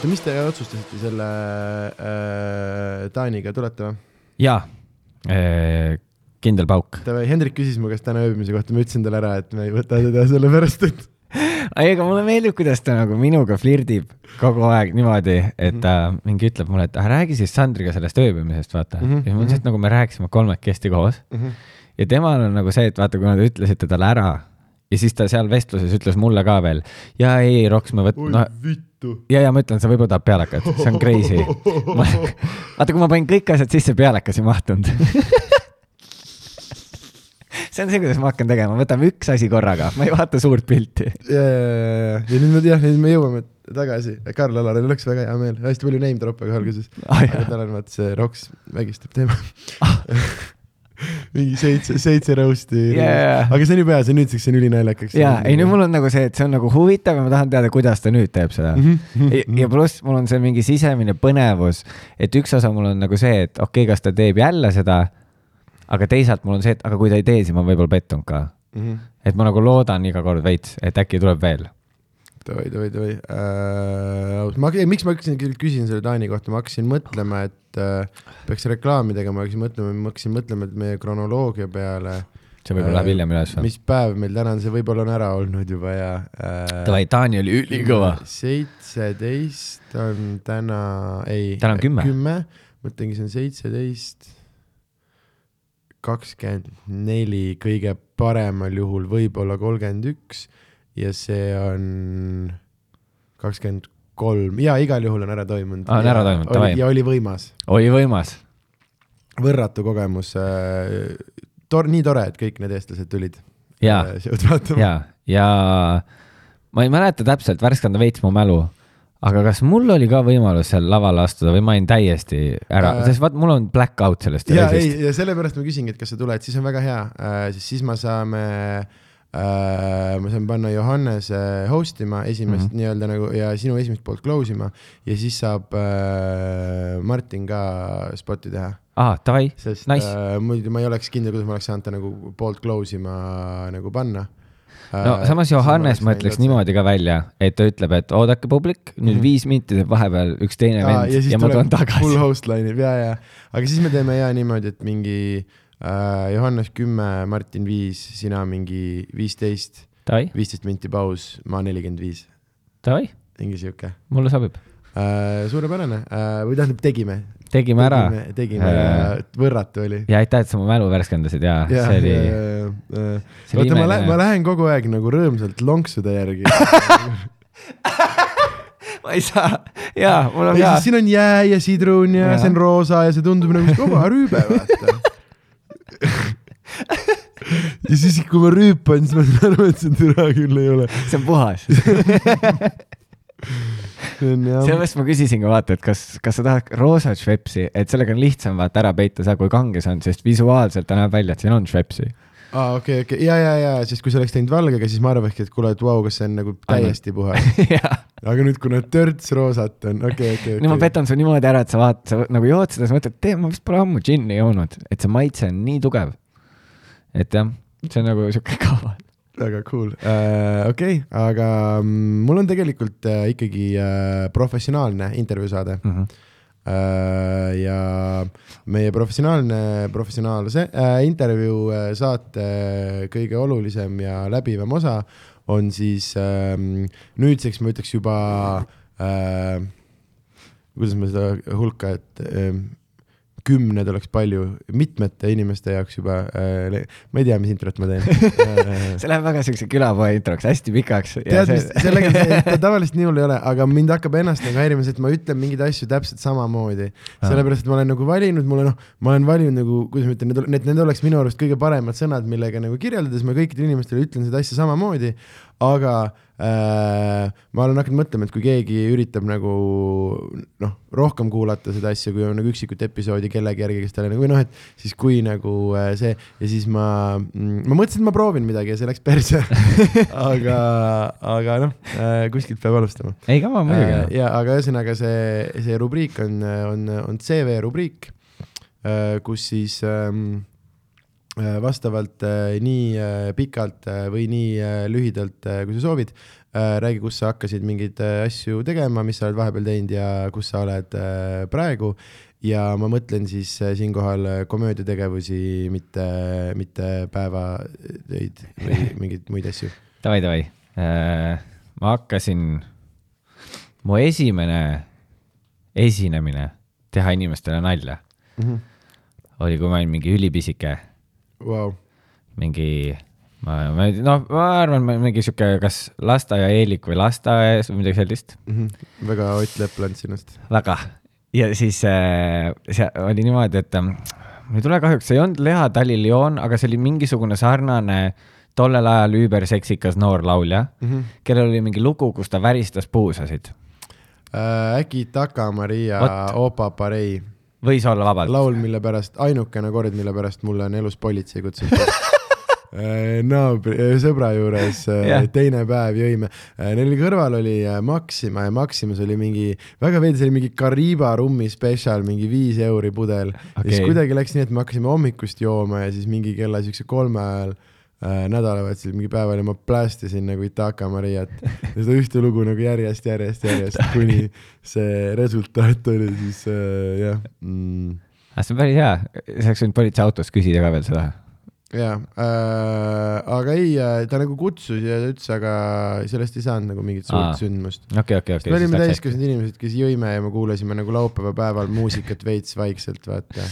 oota, mis te otsustasite selle äh, Taaniga, tulete või? jaa, kindel pauk. Hendrik küsis mu käest täna ööbimise kohta, ma ütlesin talle ära, et me ei võta teda sellepärast, et ei, aga mulle meeldib, kuidas ta nagu minuga flirdib kogu aeg niimoodi, et ta mingi ütleb mulle, et ah, räägi siis Sandriga sellest ööbimisest, vaata mm. Mhm, -hmm. ja mul on see, et nagu me rääkisime kolmekesti koos mm -hmm. ja temal on nagu see, et vaata, kuna te ütlesite talle ära ja siis ta seal vestluses ütles mulle ka veel ja ei, Roks, ma võt-, oi no vittu. ja, ja ma ütlen, sa võib-olla tahad pealekat, see on crazy. vaata, kui ma panin kõik asjad sisse, pealekas ei mahtunud. see on see, kuidas ma hakkan tegema, võtame üks asi korraga, ma ei vaata suurt pilti. ja, ja, ja, ja, nüüd me, jah, nüüd me jõuame tagasi. Karl Alaril oleks väga hea meel, hästi palju name drop'e ka alguses. Ah, aga tal on vaata see Roks vägistab teema. mingi seitse, seitse roast'i Jaa. aga see on jube hea, see nüüdseks on ülinaljakas. ja ei, nüüd mul on nagu see, et see on nagu huvitav ja ma tahan teada, kuidas ta nüüd teeb seda mm. Mhm. -hmm. ja pluss mul on see mingi sisemine põnevus, et üks osa mul on nagu see, et okei okay,, kas ta teeb jälle seda, aga teisalt mul on see, et aga kui ta ei tee, siis ma olen võib-olla pettunud ka. Mhm. et ma nagu loodan iga kord veits, et äkki tuleb veel. davai, davai, davai äh,. ma, miks ma hakkasin küll küsin selle Taani kohta, ma hakkasin mõtlema, et äh, peaks reklaami tegema, ma hakkasin mõtlema, ma hakkasin mõtlema, et meie kronoloogia peale, see võib-olla läheb hiljem üles või? mis päev meil täna on, see võib-olla on ära olnud juba ja äh,. Davai, Taani oli ülikõva. seitseteist on täna, ei. Täna on kümme. kümme, mõtlengi, see on seitseteist, kakskümmend neli kõige paremal juhul, võib-olla kolmkümmend üks ja see on kakskümmend kolm ja igal juhul on ära toimunud. On ära toimunud, davai. ja oli võimas, oli võimas. võrratu kogemus äh,. Tor-, nii tore, et kõik need eestlased tulid. Show'd vaatama. ja, ja ma ei mäleta täpselt, värskenda veits mu mälu, aga kas mul oli ka võimalus seal lavale astuda või ma olin täiesti ära Äh., sest vaat mul on black out sellest ja ei ja sellepärast ma küsingi, et kas sa tuled, siis on väga hea äh,, sest siis me saame äh,, ma saan panna Johannese host ima esimest mm. -hmm. nii-öelda nagu ja sinu esimest poolt close ima ja siis saab äh, Martin ka spot'i teha, aa, davai, Nice. äh, muidu ma ei oleks kindel, kuidas ma oleks saanud ta nagu poolt close ima nagu panna. no samas Johannes mõtleks. niimoodi ka välja, et ta ütleb, et oodake publik, nüüd Mhm. viis minti teeb vahepeal üks teine vend ja siis ja ma tulen full tagasi. host line ib ja, ja, aga siis me teeme ja niimoodi, et mingi äh, Johannes kümme, Martin viis, sina mingi viisteist, viisteist minti paus, ma nelikümmend viis, davai, mingi sihuke. Mulle sobib. äh,. suurepärane. Äh, või tähendab, tegime. tegime ära. Tegime, Äh, võrratu oli. ja aitäh, et sa mu mälu värskendasid. Ja ja, see oli, oota, ma lähen, ma lähen kogu aeg nagu rõõmsalt lonksude järgi. ma ei saa, jaa, mul on siis siin on jää ja sidrun ja, ja see on roosa ja see tundub nagu kõva rüübe, vaata. ja siis, kui ma rüüpan, siis ma saan aru, et see türa küll ei ole. see on puhas. sellepärast ma küsisingi, vaata, et kas, kas sa tahad roosat Schweppesi, et sellega on lihtsam vaata ära peita seda, kui kange see on, sest visuaalselt ta näeb välja, et siin on Schweppesi. aa, okei, okei, ja, ja, ja, sest kui sa oleks teinud valgega, siis ma arvakski, et kuule, et vau, kas see on nagu täiesti puhas. aga nüüd, kuna törts roosat on, okei, okei, nüüd ma okei. petan su niimoodi ära, et sa vaatad, sa nagu jood seda, sa mõtled, et ma vist pole ammu džinni joonud, et see maitse on nii tugev. et jah, see on nagu sihuke kaval. väga cool uh,, okei okay,, aga mm, mul on tegelikult uh, ikkagi uh, professionaalne intervjuu saade Mhm. Uh, ja meie professionaalne, professionaalse uh, intervjuu uh, saate kõige olulisem ja läbivam osa on siis um, nüüdseks ma ütleks juba uh,, kuidas ma seda hulka, et um, kümned oleks palju, mitmete inimeste jaoks juba uh,, ma ei tea, mis introt ma teen uh, see läheb väga siukse külapoe introks, hästi pikaks. tead, mis, sellega, tavaliselt nii hull ei ole, aga mind hakkab ennast nagu häirima see, et ma ütlen mingeid asju täpselt samamoodi. sellepärast, et ma olen nagu valinud, mul on noh, ma olen valinud nagu, kuidas ma ütlen, need, need, need oleks minu arust kõige paremad sõnad, millega nagu kirjeldades ma kõikidele inimestele ütlen seda asja samamoodi, aga äh, ma olen hakanud mõtlema, et kui keegi üritab nagu noh, rohkem kuulata seda asja, kui on nagu üksikut episoodi kellegi järgi, kes talle nagu või noh, et siis kui nagu äh, see ja siis ma, ma mõtlesin, et ma proovin midagi ja see läks perse aga, aga noh äh,, kuskilt peab alustama. ei kama muidugi. ja, aga ühesõnaga see, see rubriik on, on, on CV rubriik, kus siis ähm, äh, vastavalt äh, nii äh, pikalt äh, või nii äh, lühidalt äh,, kui sa soovid äh,. räägi, kus sa hakkasid mingeid äh, asju tegema, mis sa oled vahepeal teinud ja kus sa oled äh, praegu. ja ma mõtlen siis äh, siinkohal äh, komöödiategevusi, mitte, mitte päevatöid või mingeid muid asju davai, davai. ma hakkasin, mu esimene esinemine teha inimestele nalja mm. -hmm. oli, kui ma olin mingi ülipisike, Wow. mingi, ma, ma ei noh, ma arvan, mingi sihuke, kas lasteaiaeelik või lasteaias või midagi sellist, Mm -hmm. väga Ott Lepland sinust. väga. ja siis äh, see oli niimoodi, et ähm, mul ei tule kahjuks, see ei olnud Lea Tallil-Joon, aga see oli mingisugune sarnane tollel ajal üüberseksikas noor laulja, Mm -hmm. kellel oli mingi lugu, kus ta väristas puusasid. äh, äkki Taka Maria. Opa Parei, võis olla vabalt. laul, mille pärast, ainukene kord, mille pärast mulle on elus politsei kutsutud Äh, naabri, sõbra juures yeah. teine päev jõime, neil kõrval oli äh, Maxima ja Maximas oli mingi väga veidi, see oli mingi Kariba rummi spetsial, mingi viis euri pudel okay.. ja siis kuidagi läks nii, et me hakkasime hommikust jooma ja siis mingi kella siukse kolme ajal äh, nädalavahetusel mingi päeval ja ma plästisin nagu Itaka Mariat ja seda ühte lugu nagu järjest, järjest, järjest, kuni see resultaat oli siis äh, jah mm,. Ah, see on päris hea, sa oleks võinud politseiautos küsida ka veel seda. jaa äh,, aga ei, ta nagu kutsus ja ütles, aga sellest ei saanud nagu mingit suurt Aa. sündmust. okei, okei, okei. me olime täiskasvanud inimesed, kes jõime ja me kuulasime nagu laupäeva päeval muusikat veits vaikselt, vaata.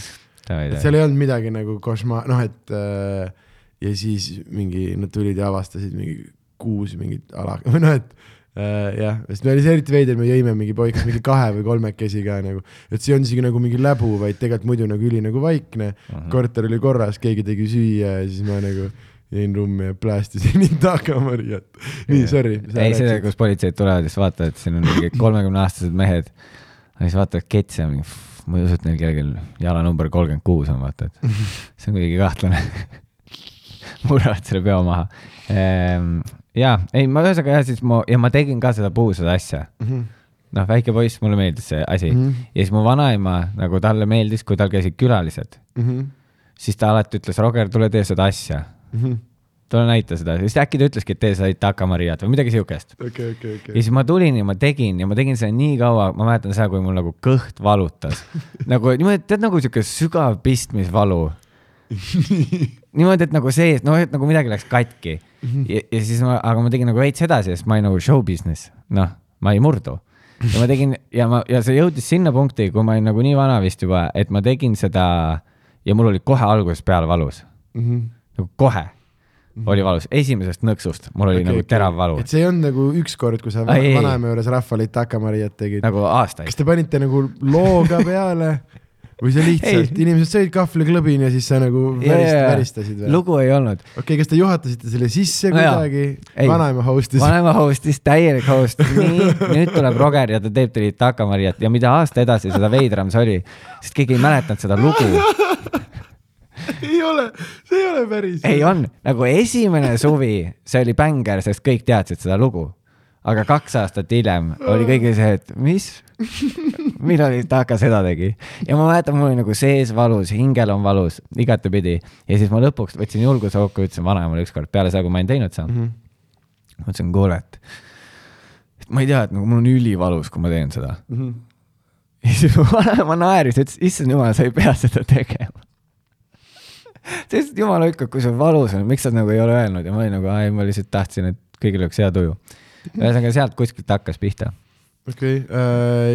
et seal ei olnud midagi nagu košma-, noh, et äh, ja siis mingi, nad tulid ja avastasid mingi kuus mingit ala või noh, et äh, jah, sest me oli see eriti veider, me jõime mingi poikas mingi kahe või kolmekesi ka nagu, et see ei olnud isegi nagu mingi läbu, vaid tegelikult muidu nagu üli nagu vaikne mm. -hmm. korter oli korras, keegi tegi süüa ja siis ma nagu jäin rummi ja plästisin Itaka Mariat. nii, sorry. ei, see, kus politseid tulevad ja siis vaatavad, et siin on mingi kolmekümneaastased mehed. ja siis vaatavad ketse ma ei usu, et neil kellelgi jala number kolmkümmend kuus on, vaata, et see on kuidagi kahtlane. murravad selle peo maha. ja, ei, ma ühesõnaga jah, siis ma ja ma tegin ka seda puusade asja. Mhm. noh, väike poiss, mulle meeldis see asi mm. -hmm. ja siis mu vanaema nagu talle meeldis, kui tal käisid külalised, Mhm. siis ta alati ütles, Roger, tule tee seda asja tule näita seda, siis äkki ta ütleski, et tee seda Itaka Mariat või midagi siukest. okei, okei, ja okei. siis ma tulin ja ma tegin ja ma tegin seda nii kaua, ma mäletan seda, kui mul nagu kõht valutas. nagu niimoodi, tead nagu siuke sügav pistmisvalu. niimoodi, et nagu sees, noh, et nagu midagi läks katki. ja, ja siis ma, aga ma tegin nagu veits edasi, sest ma olin nagu show business, noh, ma ei murdu. ja ma tegin ja ma, ja see jõudis sinna punkti, kui ma olin nagu nii vana vist juba, et ma tegin seda ja mul oli kohe algusest peale valus, nagu kohe oli valus, esimesest nõksust mul oli okay, nagu terav valu et see ei olnud nagu ükskord, kui sa vanaema juures rahvale Itaka Mariat tegid. nagu aastaid. Kas. te panite nagu looga peale või sa lihtsalt, inimesed sõid kahvliklõbini ja siis sa nagu värist, väristasid või? lugu ei olnud. okei okay,, kas te juhatasite selle sisse No kuidagi Ei.? vanaema host'is? vanema host'is, täielik host, nii, nüüd tuleb Roger ja ta teeb teile Itaka Mariat ja mida aasta edasi, seda veidram see oli, sest keegi ei mäletanud seda lugu. ei ole, see ei ole päris. ei on, nagu esimene suvi, see oli bängar, sest kõik teadsid seda lugu. aga kaks aastat hiljem oli kõigil see, et mis, millal Itaka seda tegi ja ma mäletan, mul oli nagu sees valus, hingel on valus, igatepidi ja siis ma lõpuks võtsin julguse kokku, ütlesin vanaemale ükskord peale seda, kui ma olin teinud seda mm. -hmm. ma ütlesin, kuule, et, et ma ei tea, et nagu mul on ülivalus, kui ma teen seda. Mhm. ja siis mu vanaema naeris, ütles, issand jumal, sa ei pea seda tegema. sest jumal hoidku, kui sul valus on, miks sa nagu ei ole öelnud ja ma olin nagu, ei, ma lihtsalt tahtsin, et kõigil oleks hea tuju. ühesõnaga sealt kuskilt hakkas pihta. okei,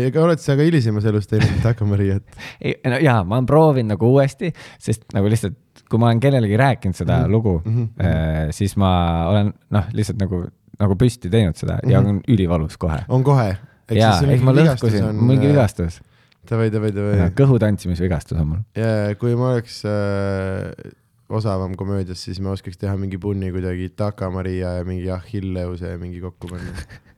ja ka oled sa ka hilisemas elus teinud Itaka Mariat? ei, no jaa, ma olen proovinud nagu uuesti, sest nagu lihtsalt, kui ma olen kellelegi rääkinud seda mm -hmm. lugu mm, -hmm. siis ma olen noh, lihtsalt nagu, nagu püsti teinud seda mm -hmm. ja on ülivalus kohe. on kohe? jaa, eks ma lõhkusin, mingi. vigastus, Davai, davai, davai. kõhu tantsimisvigastus on mul. ja kui ma oleks äh, osavam komöödias, siis ma oskaks teha mingi punni kuidagi Itaka Maria ja mingi Achilleuse ja mingi kokku panna.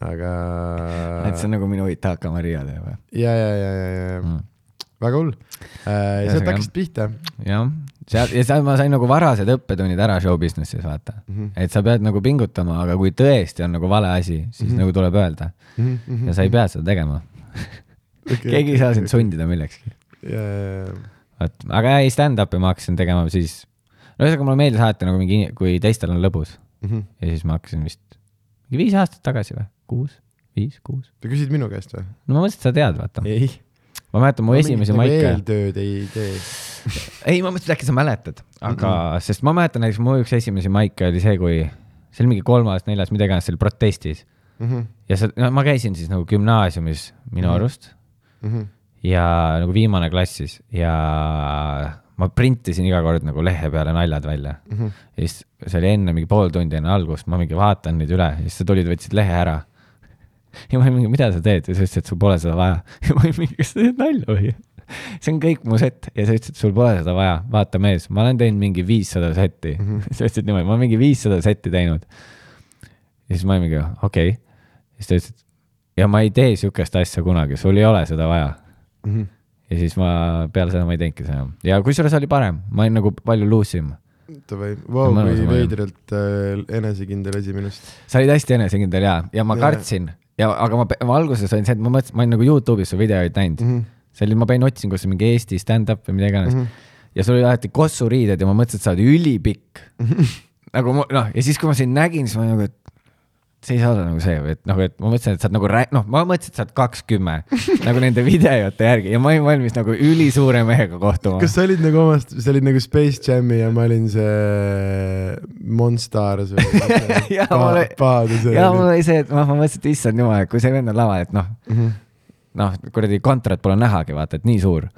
aga et see on nagu minu Itaka Maria teeb või ja, ja, ja, ja, ja mm.? väga hull äh,. sealt hakkasid pihta jah, seal ja seal ma sain nagu varased õppetunnid ära show business'is vaata mm. -hmm. et sa pead nagu pingutama, aga kui tõesti on nagu vale asi, siis mm. -hmm. nagu tuleb öelda mm. -hmm. ja sa ei pea seda tegema. keegi ei saa sind. sundida millekski. ja, ja, ja, vot, aga ei stand-up'i ma hakkasin tegema siis, no ühesõnaga mulle meeldis alati nagu mingi, kui teistel on lõbus Mhm. ja siis ma hakkasin vist mingi viis aastat tagasi või, kuus, viis, kuus. sa küsid minu käest või? no ma mõtlesin, et sa tead, vaata. ei. ma mäletan mu esimesi maike, eeltööd ei tee. ei ma mõtlesin, et äkki sa mäletad, aga mm -mm. sest ma mäletan näiteks mu üks esimesi maike oli see, kui see oli mingi kolmas, neljas, mida iganes, see oli protestis Mhm, ja see, no ma käisin siis nagu gümnaasiumis minu Mhm. arust mhm. ja nagu viimane klassis ja ma printisin iga kord nagu lehe peale naljad välja Mhm. ja siis see oli enne mingi pool tundi enne algust, ma mingi vaatan neid üle ja siis sa tulid, võtsid lehe ära. Ja ma olin mingi, mida sa teed ja sa ütlesid, et sul pole seda vaja. ja ma olin mingi, kas sa teed nalja või? see on kõik mu set ja sa ütlesid, et sul pole seda vaja, vaata mees, ma olen teinud mingi viissada setti mm. -hmm. sa ütlesid niimoodi, ma olen mingi viissada setti teinud. ja siis ma olin mingi, okei okay.. siis ta ütles, et ja ma ei tee sihukest asja kunagi, sul ei ole seda vaja. Mhm. ja siis ma peale seda ma ei teinudki seda enam ja kusjuures oli parem, ma olin nagu palju loose im. Davai, vau, kui veidralt äh, enesekindel asi minust. sa olid hästi enesekindel ja, ja ma Jaa. kartsin ja, aga ma, ma alguses olin see, et ma mõtlesin, ma olin nagu Youtube'is su videoid näinud mm. -hmm. see oli, ma panin otsingusse mingi Eesti stand-up või mida iganes mm. -hmm. ja sul oli alati kossuriided ja ma mõtlesin, et sa oled ülipikk mm. -hmm. nagu ma- noh, ja siis, kui ma sind nägin, siis ma olin nagu, et see ei saa olla nagu see, et nagu, et ma mõtlesin, et sa oled nagu rä-, noh, ma mõtlesin, et sa oled kakskümmend nagu nende videote järgi ja ma olin valmis nagu ülisuure mehega kohtuma. kas sa olid nagu omast, sa olid nagu Space Jam'i ja ma olin see Monstars või Jaa, mul oli- Paadu see ja mul oli see, et ma, ma mõtlesin, et issand jumal, et kui see vend on laval, et noh, Mhm, noh, kuradi kontrat pole nähagi, vaata, et nii suur.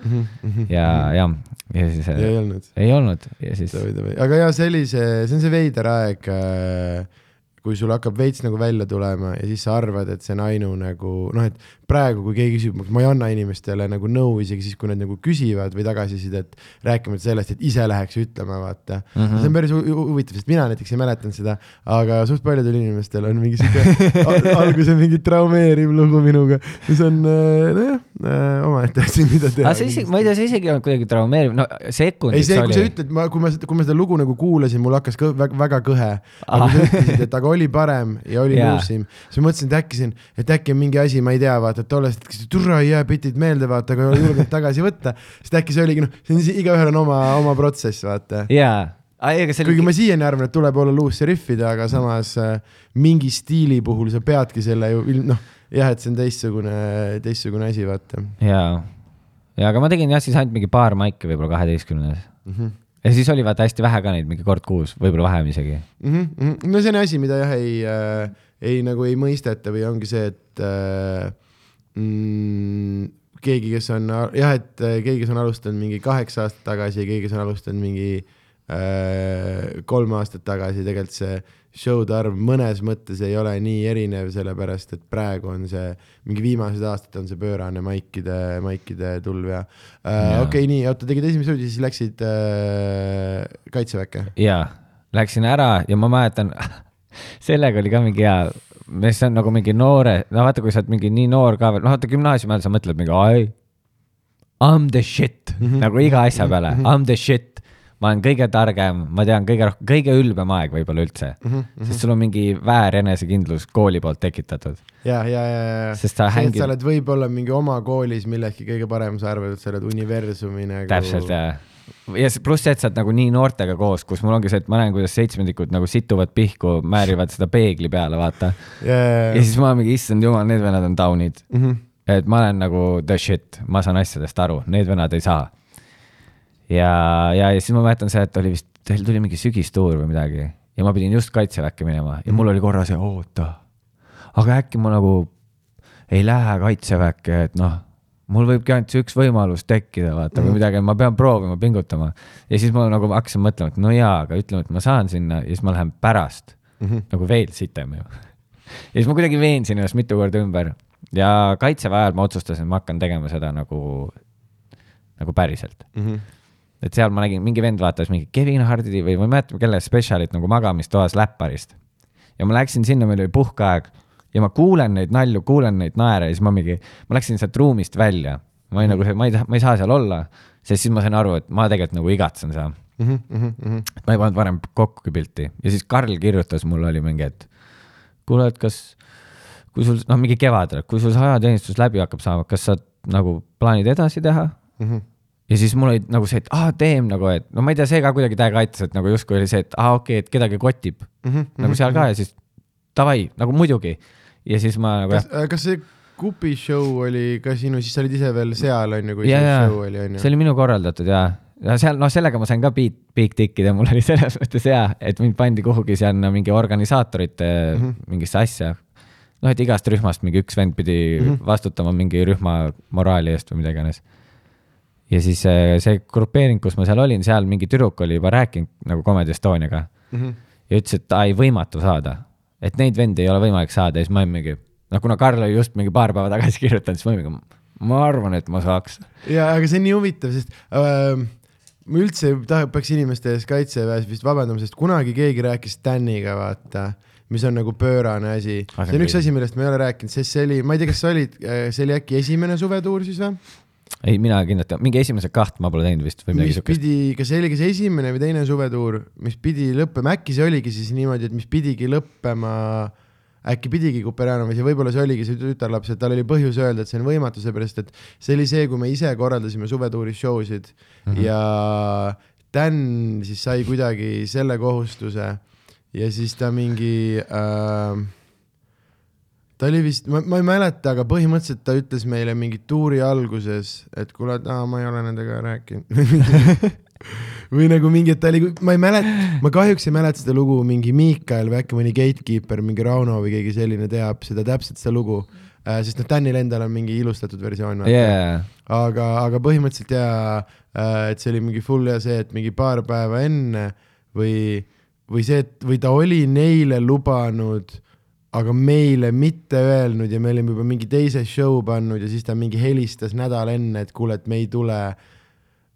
Ja, ja, ja siis ja ei olnud. ei olnud ja siis aga jaa, see oli see, see on see veider aeg, kui sul hakkab veits nagu välja tulema ja siis sa arvad, et see on ainu nagu noh, et praegu, kui keegi küsib, ma ei anna inimestele nagu nõu isegi siis, kui nad nagu küsivad või tagasisidet, rääkimata sellest, et ise läheks ütlema, vaata mm. -hmm. see on päris hu- hu- huvitav, sest mina näiteks ei mäletanud seda, aga suht paljudel inimestel on mingi siuke al- alguse mingi traumeeriv lugu minuga, mis on äh, nojah äh, omaette asi, mida teha. see isegi, ma ei tea, see isegi ei olnud kuidagi traumeeriv, no sekundis ei, see, kui sa oli. ütled, ma, kui ma, kui ma seda lugu nagu kuulasin, mul hakkas kõ, väga, väga kõhe. aga kui sa ütlesid, et aga oli parem ja oli luusim, siis ma mõtlesin, et äkki siin, et äkki on mingi asi, ma ei tea, vaata, et tollest hetkest, türa ei jää bitid meelde, vaata, aga ei ole julgenud tagasi võtta. sest äkki see oligi, noh, see on igaühel on oma, oma protsess, vaata. jaa, see kuigi oli ma, siiani arvan, et tuleb olla luus ja riffida, aga samas äh, mingi stiili puhul sa peadki selle ju, noh, jah, et see on teistsugune, teistsugune asi, vaata jaa, ja aga ma tegin jah, siis ainult mingi paar maiki võib-olla kaheteistkümnes mm. -hmm. ja siis oli vaata hästi vähe ka neid, mingi kord kuus, võib-olla vähem isegi. mm. -hmm. no see on asi, mida jah ei äh,, ei nagu ei mõisteta või ongi see, et äh, mm, keegi, kes on jah, et äh, keegi, kes on alustanud mingi kaheksa aastat tagasi ja keegi, kes on alustanud mingi äh, kolm aastat tagasi, tegelikult see show'de arv mõnes mõttes ei ole nii erinev, sellepärast et praegu on see, mingi viimased aastad on see pöörane maikide, maikide tulv ja äh, okei okay,, nii, oota, tegid esimese uudise, siis läksid äh, kaitseväkke? Jaa, läksin ära ja ma mäletan, sellega oli ka mingi hea, see on nagu mingi noore, no vaata, kui sa oled mingi nii noor ka veel, noh vaata gümnaasiumi ajal sa mõtled mingi ai, I m the shit mm, -hmm. nagu iga asja peale mm, -hmm. I m the shit. ma olen kõige targem, ma tean kõige rohkem, kõige ülbem aeg võib-olla üldse mm, -hmm. sest sul on mingi väär enesekindlus kooli poolt tekitatud. ja, ja, ja, ja Sest sa hängid- sa oled võib-olla mingi oma koolis millestki kõige parem, sa arvad, et sa oled universumi nagu. täpselt jah. Ja pluss see, et sa oled nagu nii noortega koos, kus mul ongi see, et ma näen, kuidas seitsmendikud nagu situvad pihku, määrivad seda peegli peale, vaata. ja, ja, ja siis ma mingi, issand jumal, need vennad on down'id. ja. et ma olen nagu the shit, ma saan asjadest aru, need vennad ei saa. ja, ja, ja siis ma mäletan see, et oli vist, teil tuli mingi sügistuur või midagi ja ma pidin just kaitseväkke minema ja mul oli korra see, oota, aga äkki ma nagu ei lähe kaitseväkke, et noh, mul võibki ainult see üks võimalus tekkida, vaata või midagi, ma pean proovima, pingutama. ja siis ma nagu hakkasin mõtlema, et no jaa, aga ütleme, et ma saan sinna ja siis ma lähen pärast mm -hmm. nagu veel sitem ju. ja siis ma kuidagi veensin ennast mitu korda ümber ja kaitseväe ajal ma otsustasin, ma hakkan tegema seda nagu, nagu päriselt. Mhm. et seal ma nägin, mingi vend vaatas mingi Kevin Hardi või ma ei mäleta, kelle spetsialit nagu magamistoas läpparist. ja ma läksin sinna, meil oli puhkeaeg ja ma kuulen neid nalju, kuulen neid naere ja siis ma mingi, ma läksin sealt ruumist välja. ma olin nagu, ma ei taha, ma ei saa seal olla, sest siis ma sain aru, et ma tegelikult nagu igatsen seda. Mhm, ma ei pannud varem kokkugi pilti ja siis Karl kirjutas mulle oli mingi, et kuule, et kas, kui sul, noh, mingi kevadel, kui sul see ajateenistus läbi hakkab saama, kas sa nagu plaanid edasi teha? mhm. ja siis mul oli nagu see, et aa, teem nagu, et no ma ei tea, see ka kuidagi täiega aitas, et nagu justkui oli see, et aa, okei okay,, et kedagi kotib mm -hmm, nagu seal ka ja siis davai, nagu muidugi. Ja siis ma nagu kas, äh, kas see Kupi show oli ka sinu, siis sa olid ise veel seal on ju, kui ja, see ja, show oli on ju? see oli minu korraldatud ja, ja seal, noh, sellega ma sain ka beat, big tickida, mul oli selles mõttes hea, et mind pandi kuhugi sinna mingi organisaatorite mm -hmm. mingisse asja. noh, et igast rühmast mingi üks vend pidi mm -hmm. vastutama mingi rühma moraali eest või mida iganes ja siis äh, see grupeering, kus ma seal olin, seal mingi tüdruk oli juba rääkinud nagu Comedy Estoniaga mm. -hmm. ja ütles, et ta ei võimatu saada, et neid vendi ei ole võimalik saada ja siis ma olin mingi, noh, kuna Karl oli just mingi paar päeva tagasi kirjutanud, siis ma olin mingi, ma arvan, et ma saaks. ja, aga see on nii huvitav, sest äh, ma üldse tahaks inimeste ees kaitseväes vist vabandama, sest kunagi keegi rääkis Staniga, vaata mis on nagu pöörane asi. see on üks asi, millest ma ei ole rääkinud, sest see oli, ma ei tea, kas sa olid, äh, see oli äkki esimene suvetuur siis või? Ei, mina kindlasti, mingi esimesed kaht ma pole teinud vist või midagi siukest. pidi, kas see oli kas esimene või teine suvetuur, mis pidi lõppema, äkki see oligi siis niimoodi, et mis pidigi lõppema, äkki pidigi Kuperjanovis ja võib-olla see oligi see tütarlaps, et tal oli põhjus öelda, et see on võimatu, seepärast et see oli see, kui me ise korraldasime suvetuuris show sid mm -hmm. ja Dan siis sai kuidagi selle kohustuse ja siis ta mingi äh, ta oli vist, ma, ma ei mäleta, aga põhimõtteliselt ta ütles meile mingi tuuri alguses, et kuule, et aa, ma ei ole nendega rääkinud või nagu mingi, et ta oli, ma ei mäleta, ma kahjuks ei mäleta seda lugu, mingi Miikael või äkki mõni gatekeeper, mingi Rauno või keegi selline teab seda täpselt seda lugu. Äh,. sest noh, Danil endal on mingi ilustatud versioon yeah.. aga, aga põhimõtteliselt jaa äh,, et see oli mingi full ja see, et mingi paar päeva enne või, või see, et või ta oli neile lubanud aga meile mitte öelnud ja me olime juba mingi teise show pannud ja siis ta mingi helistas nädal enne, et kuule, et me ei tule.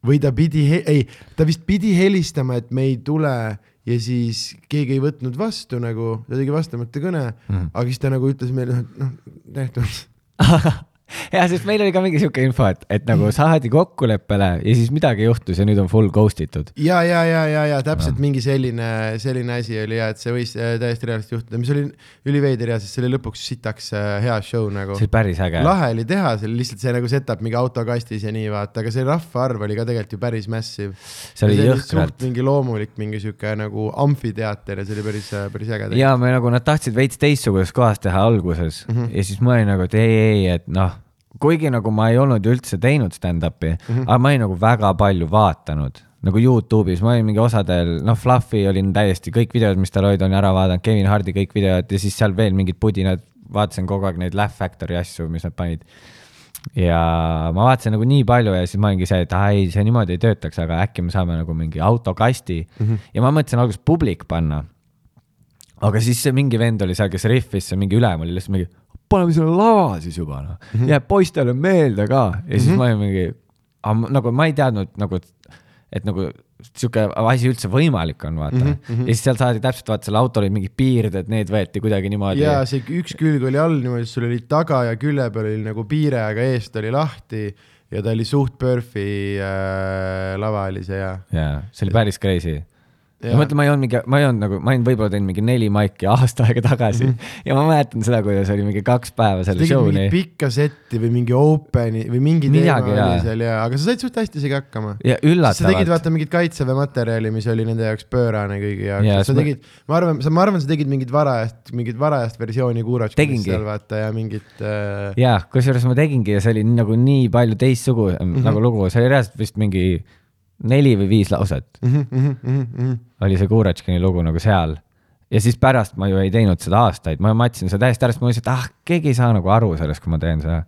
või ta pidi, ei, ta vist pidi helistama, et me ei tule ja siis keegi ei võtnud vastu nagu, ta tegi vastamata kõne mm, -hmm. aga siis ta nagu ütles meile, noh, tehtud ja sest meil oli ka mingi sihuke info, et, et nagu saadi kokkuleppele ja siis midagi juhtus ja nüüd on full ghost itud. ja, ja, ja, ja, ja täpselt ja. mingi selline, selline asi oli ja et see võis äh, täiesti reaalselt juhtuda, mis oli üliveider ja siis see oli lõpuks sitaks äh, hea show nagu. see oli päris äge. lahe oli teha, see oli lihtsalt see nagu setup mingi autokastis ja nii vaata, aga see rahvaarv oli ka tegelikult ju päris massive. see oli jõhkralt. mingi loomulik, mingi sihuke nagu amfiteater ja see oli päris, päris äge. ja me nagu nad tahtsid veits teistsuguses kohas teha alguses mm -hmm. ja siis ma olin nagu, et ei, ei, et noh kuigi nagu ma ei olnud üldse teinud stand-up'i mm, -hmm. aga ma olin nagu väga palju vaadanud nagu Youtube'is, ma olin mingi osadel, noh, Fluffy olin täiesti kõik videod, mis tal olid, olin ära vaadanud, Kevin Hardi kõik videod ja siis seal veel mingid pudinad, vaatasin kogu aeg neid Laugh Factory asju, mis nad panid. ja ma vaatasin nagu nii palju ja siis ma olingi see, et ai, see niimoodi ei töötaks, aga äkki me saame nagu mingi autokasti mm -hmm. ja ma mõtlesin alguses publik panna. aga siis see mingi vend oli seal, kes rihvis, see mingi ülem oli lihtsalt mingi paneme selle lava siis juba noh mm -hmm., jääb poistele meelde ka ja siis mm -hmm. ma olin mingi, nagu ma ei teadnud nagu, et nagu sihuke asi üldse võimalik on, vaata mm. -hmm. ja siis seal saadi täpselt, vaata seal autol olid mingid piirded, need võeti kuidagi niimoodi. ja see üks külg oli all niimoodi, sul oli taga ja külje peal oli nagu piire, aga eest oli lahti ja ta oli suht perf'i äh, lava oli see ja. jaa, see oli päris crazy ma mõtlen, ma ei olnud mingi, ma ei olnud nagu, ma olin võib-olla teinud mingi neli maiki aasta aega tagasi mm -hmm. ja ma mäletan seda, kuidas oli mingi kaks päeva selle show'ni. pikka setti või mingi open'i või mingi Midagi, teema oli seal ja, aga sa said suht hästi isegi hakkama. ja üllatavalt. sa tegid vaata mingit kaitseväe materjali, mis oli nende jaoks pöörane kõigi jaoks ja, sa tegid, ma arvan, ma arvan, sa tegid mingit varajast, mingit varajast versiooni kuuratškist seal vaata ja mingit äh.... ja, kusjuures ma tegingi ja see oli nagu nii palju teistsugune mm -hmm. nagu lugu, see oli reaalselt vist mingi neli või viis lauset mm. -hmm, mm -hmm. oli see Kuratškini lugu nagu seal. ja siis pärast ma ju ei teinud seda aastaid, ma matsin seda täiesti ära, sest ma mõtlesin, et ah, keegi ei saa nagu aru sellest, kui ma teen seda.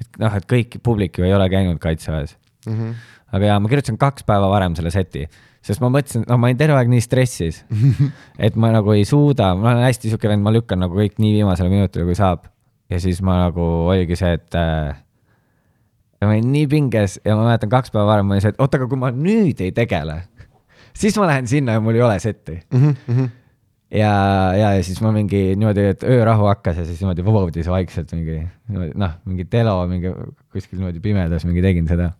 et noh, et kõik publik ju ei ole käinud kaitseväes mm. -hmm. aga jaa, ma kirjutasin kaks päeva varem selle seti, sest ma mõtlesin, noh, ma olin terve aeg nii stressis et ma nagu ei suuda, ma olen hästi sihuke vend, ma lükkan nagu kõik nii viimasele minutile, kui saab. ja siis ma nagu oligi see, et äh, ja ma olin nii pinges ja ma mäletan kaks päeva varem ma olin see, et oota, aga kui ma nüüd ei tegele, siis ma lähen sinna ja mul ei ole setti mm. -hmm. ja, ja, ja siis ma mingi niimoodi, et öörahu hakkas ja siis niimoodi voodis vaikselt mingi noh, mingi telo mingi kuskil niimoodi pimedas mingi tegin seda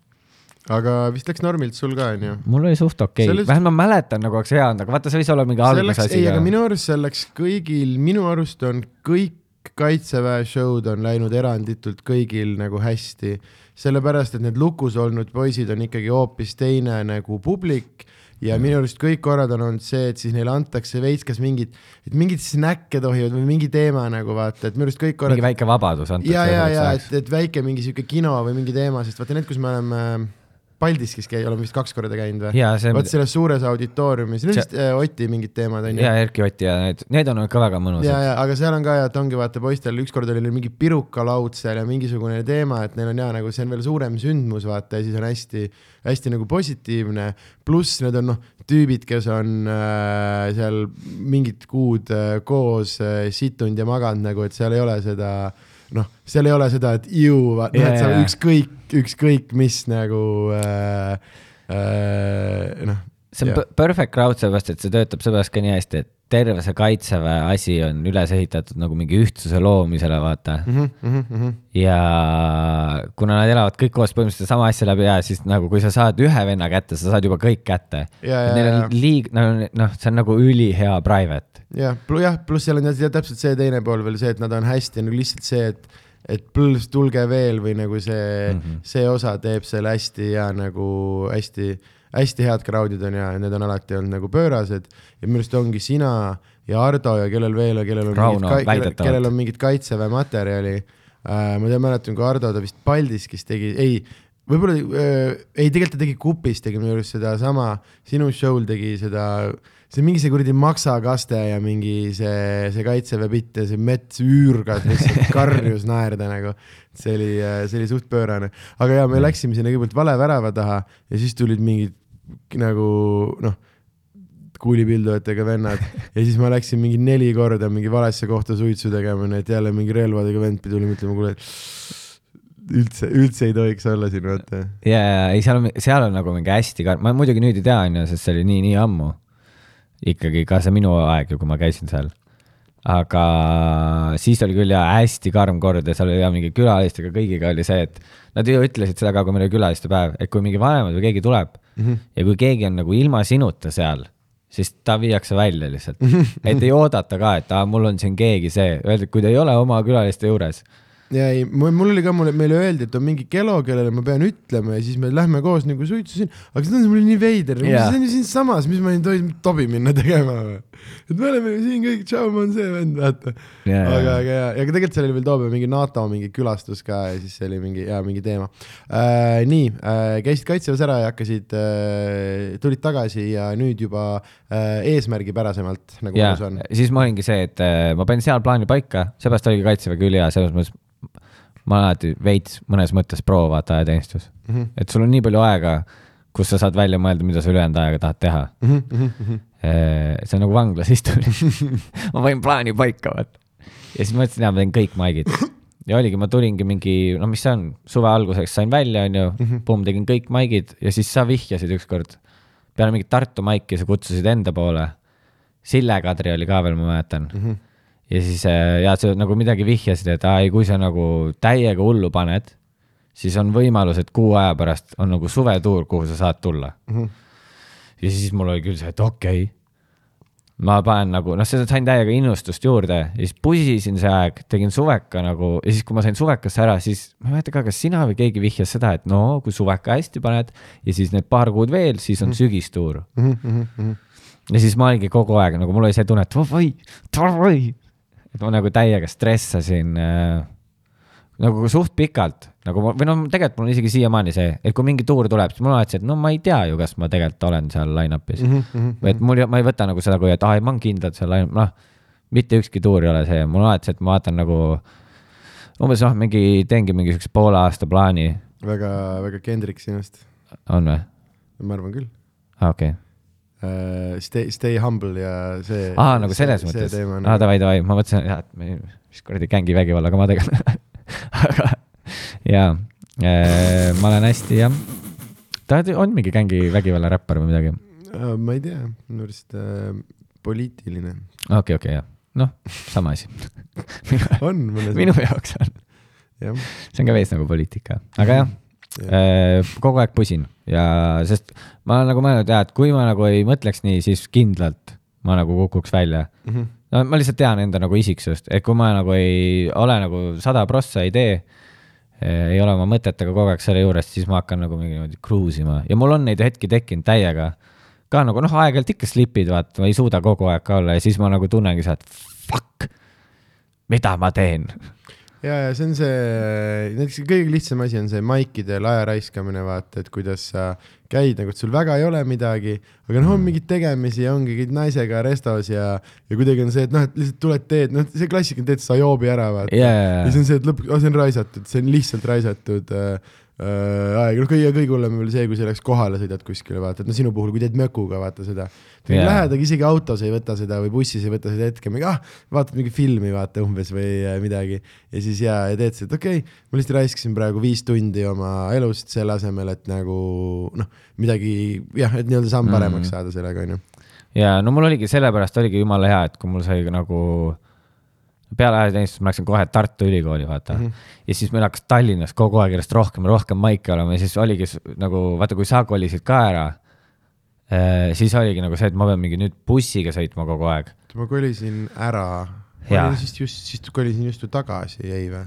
aga vist läks normilt sul ka, onju? mul oli suht okei okay., vähemalt ma mäletan nagu oleks hea olnud, aga vaata, see võis olla mingi algusasi. ei, aga minu arust see läks kõigil, minu arust on kõik kaitseväe show'd on läinud eranditult kõigil nagu hästi, sellepärast et need lukus olnud poisid on ikkagi hoopis teine nagu publik ja minu arust kõik korrad on olnud see, et siis neile antakse veits kas mingit, et mingit snäkke tohivad või mingi teema nagu vaata, et minu arust kõik korrad. mingi väike vabadus antakse. ja, ja, ja et, et väike mingi sihuke kino või mingi teema, sest vaata need, kus me oleme Paldiskis käi-, oleme vist kaks korda käinud või? vot selles suures auditooriumis, need vist äh, Oti mingid teemad on ju. ja Erki Oti ja need, need on ka väga mõnusad. ja, ja aga seal on ka ja, et ongi vaata poistel ükskord oli neil mingi pirukalaud seal ja mingisugune teema, et neil on ja nagu see on veel suurem sündmus vaata ja siis on hästi, hästi nagu positiivne. pluss need on noh, tüübid, kes on äh, seal mingid kuud äh, koos äh, situnud ja maganud nagu, et seal ei ole seda noh, seal ei ole seda, et ju, noh, et sa ükskõik, ükskõik mis nagu äh, äh, noh. See on yeah. perfect crowd, sellepärast et see töötab seepärast ka nii hästi, et terve see kaitseväe asi on üles ehitatud nagu mingi ühtsuse loomisele, vaata mm. -hmm, mm -hmm. ja kuna nad elavad kõik koos põhimõtteliselt sama asja läbi ja siis nagu, kui sa saad ühe venna kätte, sa saad juba kõik kätte. Neil on liig-, noh, see on nagu ülihea private. jah, jah, pluss seal on täpselt see teine pool veel see, et nad on hästi nagu lihtsalt see, et et põlvs, tulge veel või nagu see mm, -hmm. see osa teeb selle hästi ja nagu hästi hästi head crowd'id on ja need on alati olnud nagu pöörased ja minu arust ongi sina ja Ardo ja kellel veel, kellel on Rauno, mingit, kellel, kellel on mingit kaitseväe materjali äh,. ma tean, mäletan, kui Ardo ta vist Paldiskis tegi, ei, võib-olla äh,, ei, tegelikult ta tegi Kupis, tegi minu arust sedasama, sinu show'l tegi seda see mingi see kuradi maksakaste ja mingi see, see kaitseväe bitt ja see mets üürgas lihtsalt karjus naerda nagu. see oli, äh, see oli suht pöörane, aga ja me läksime sinna kõigepealt vale värava taha ja siis tulid mingid nagu noh, kuulipildujatega vennad ja siis ma läksin mingi neli korda mingi valesse kohta suitsu tegema, nii et jälle mingi relvadega vend tuli mõtlema, kuule, üldse, üldse ei tohiks olla siin, vaata. ja, ja ei, seal on, seal on nagu mingi hästi karm, ma muidugi nüüd ei tea, onju, sest see oli nii, nii ammu. ikkagi ka see minu aeg ju, kui ma käisin seal. aga siis oli küll jaa hästi karm kord ja seal oli ja mingi külalistega kõigiga oli see, et nad ju ütlesid seda ka, kui meil oli külaliste päev, et kui mingi vanemad või keegi tuleb mm. -hmm. ja kui keegi on nagu ilma sinuta seal, siis ta viiakse välja lihtsalt mm. -hmm. et ei oodata ka, et aa, mul on siin keegi see, öelda, kui ta ei ole oma külaliste juures ja ei, mul oli ka, mulle, meile öeldi, et on mingi Kelo, kellele ma pean ütlema ja siis me lähme koos nagu suitsu siin, aga see tundus mulle nii veider see on ju siinsamas, mis ma ei tohi tobi minna tegema või. Et me oleme ju siin kõik, tšau, ma olen see vend, vaata yeah,. aga, aga ja, ja tegelikult seal oli veel Toobe mingi NATO mingi külastus ka ja siis see oli mingi ja mingi teema äh,. nii äh,, käisid kaitseväes ära ja hakkasid äh,, tulid tagasi ja nüüd juba äh, eesmärgipärasemalt nagu yeah. on. siis ma olingi see, et äh, ma panin seal plaani paika, seepärast oligi kaitsevägi ülihea, selles mõttes ma alati veits mõnes mõttes pro vaata ajateenistus mm. -hmm. et sul on nii palju aega, kus sa saad välja mõelda, mida sa ülejäänud ajaga tahad teha mm. -hmm. see on nagu vanglas istumine ma panin plaani paika, vaata. ja siis mõtlesin, et ma teen kõik maigid. ja oligi, ma tulingi mingi, no mis see on, suve alguseks sain välja, onju mm -hmm., pumm, tegin kõik maigid ja siis sa vihjasid ükskord. peale mingit Tartu maiki sa kutsusid enda poole. Sille Kadri oli ka veel, ma mäletan mm. -hmm ja siis äh, ja sa nagu midagi vihjasid, et aa ei, kui sa nagu täiega hullu paned, siis on võimalus, et kuu aja pärast on nagu suvetuur, kuhu sa saad tulla mm. -hmm. ja siis mul oli küll see, et okei okay., ma panen nagu, noh, seda sain täiega innustust juurde ja siis pusisin see aeg, tegin suveka nagu ja siis, kui ma sain suvekasse ära, siis ma ei mäleta ka, kas sina või keegi vihjas seda, et no kui suveka hästi paned ja siis need paar kuud veel, siis on mm -hmm. sügistuur mm. -hmm. ja siis ma olingi kogu aeg nagu mul oli see tunne, et oi, oi, et ma nagu täiega stressasin äh, nagu suht pikalt, nagu ma, või noh, tegelikult mul on isegi siiamaani see, et kui mingi tuur tuleb, siis mul on alati see, et no ma ei tea ju, kas ma tegelikult olen seal line-up'is mm. -hmm, et mul, ma ei võta nagu seda, kui, et aa, ma olen kindlalt seal line-up, noh, mitte ükski tuur ei ole see, mul on alati see, et ma vaatan nagu umbes noh, mingi, teengi mingi siukse poole aasta plaani. väga, väga Kendrick sinust. on või? ma arvan küll. aa, okei okay uh, stay, stay humble ja see. aa, nagu selles see, mõttes. aa, davai, davai, ma mõtlesin, et mis kuradi gängi vägivallaga ma tegelen aga jaa äh,, ma olen hästi jah. ta on mingi gängi vägivalla räppar või midagi uh,? ma ei tea, minu arust uh, poliitiline. okei okay,, okei okay,, jah. noh, sama asi on mõnes minu jaoks on. see on ka veits nagu poliitika, aga jah Äh, kogu aeg pusin ja, sest ma olen nagu mõelnud ja, et kui ma nagu ei mõtleks nii, siis kindlalt ma nagu kukuks välja mm. -hmm. No ma lihtsalt tean enda nagu isiksust, et kui ma nagu ei ole nagu sada prossa ei tee, ei ole oma mõtetega kogu aeg selle juures, siis ma hakkan nagu mingi niimoodi cruise ima ja mul on neid hetki tekkinud täiega. ka nagu noh, aeg-ajalt ikka slipid, vaata, ma ei suuda kogu aeg ka olla ja siis ma nagu tunnengi seda, et fuck, mida ma teen. ja, ja see on see, näiteks kõige lihtsam asi on see maikidel aja raiskamine, vaata, et kuidas sa käid nagu, et sul väga ei ole midagi, aga noh, on mingeid tegemisi ja ongi käid naisega restos ja, ja kuidagi on see, et noh, et lihtsalt tuled teed, noh, see klassikaline teed, sa joobi ära, vaata. Jaa ja, siis on see, et lõpuks, oh, see on raisatud, see on lihtsalt raisatud äh, äh, aeg, noh kõige, kõige hullem on veel see, kui sa läks kohale sõidad kuskile, vaata, et no sinu puhul, kui teed mökuga, vaata seda. Yeah. Lähed, aga isegi autos ei võta seda või bussis ei võta seda hetke, mingi ah, vaatad mingi filmi, vaata umbes või äh, midagi. ja siis ja, ja teed seda, et okei okay,, ma lihtsalt raiskasin praegu viis tundi oma elust selle asemel, et nagu noh, midagi jah, et nii-öelda samm paremaks Mm. mm. saada sellega, onju. ja no mul oligi sellepärast oligi jumala hea, et kui mul sai nagu peale ajateenistust ma läksin kohe Tartu Ülikooli, vaata mm. -hmm. ja siis meil hakkas Tallinnas kogu aeg järjest rohkem ja rohkem maike olema ja siis oligi nagu vaata, kui sa kolisid ka ära, siis oligi nagu see, et ma pean mingi nüüd bussiga sõitma kogu aeg. ma kolisin ära, Jaa. siis just, siis kolisin just ju tagasi, ei või?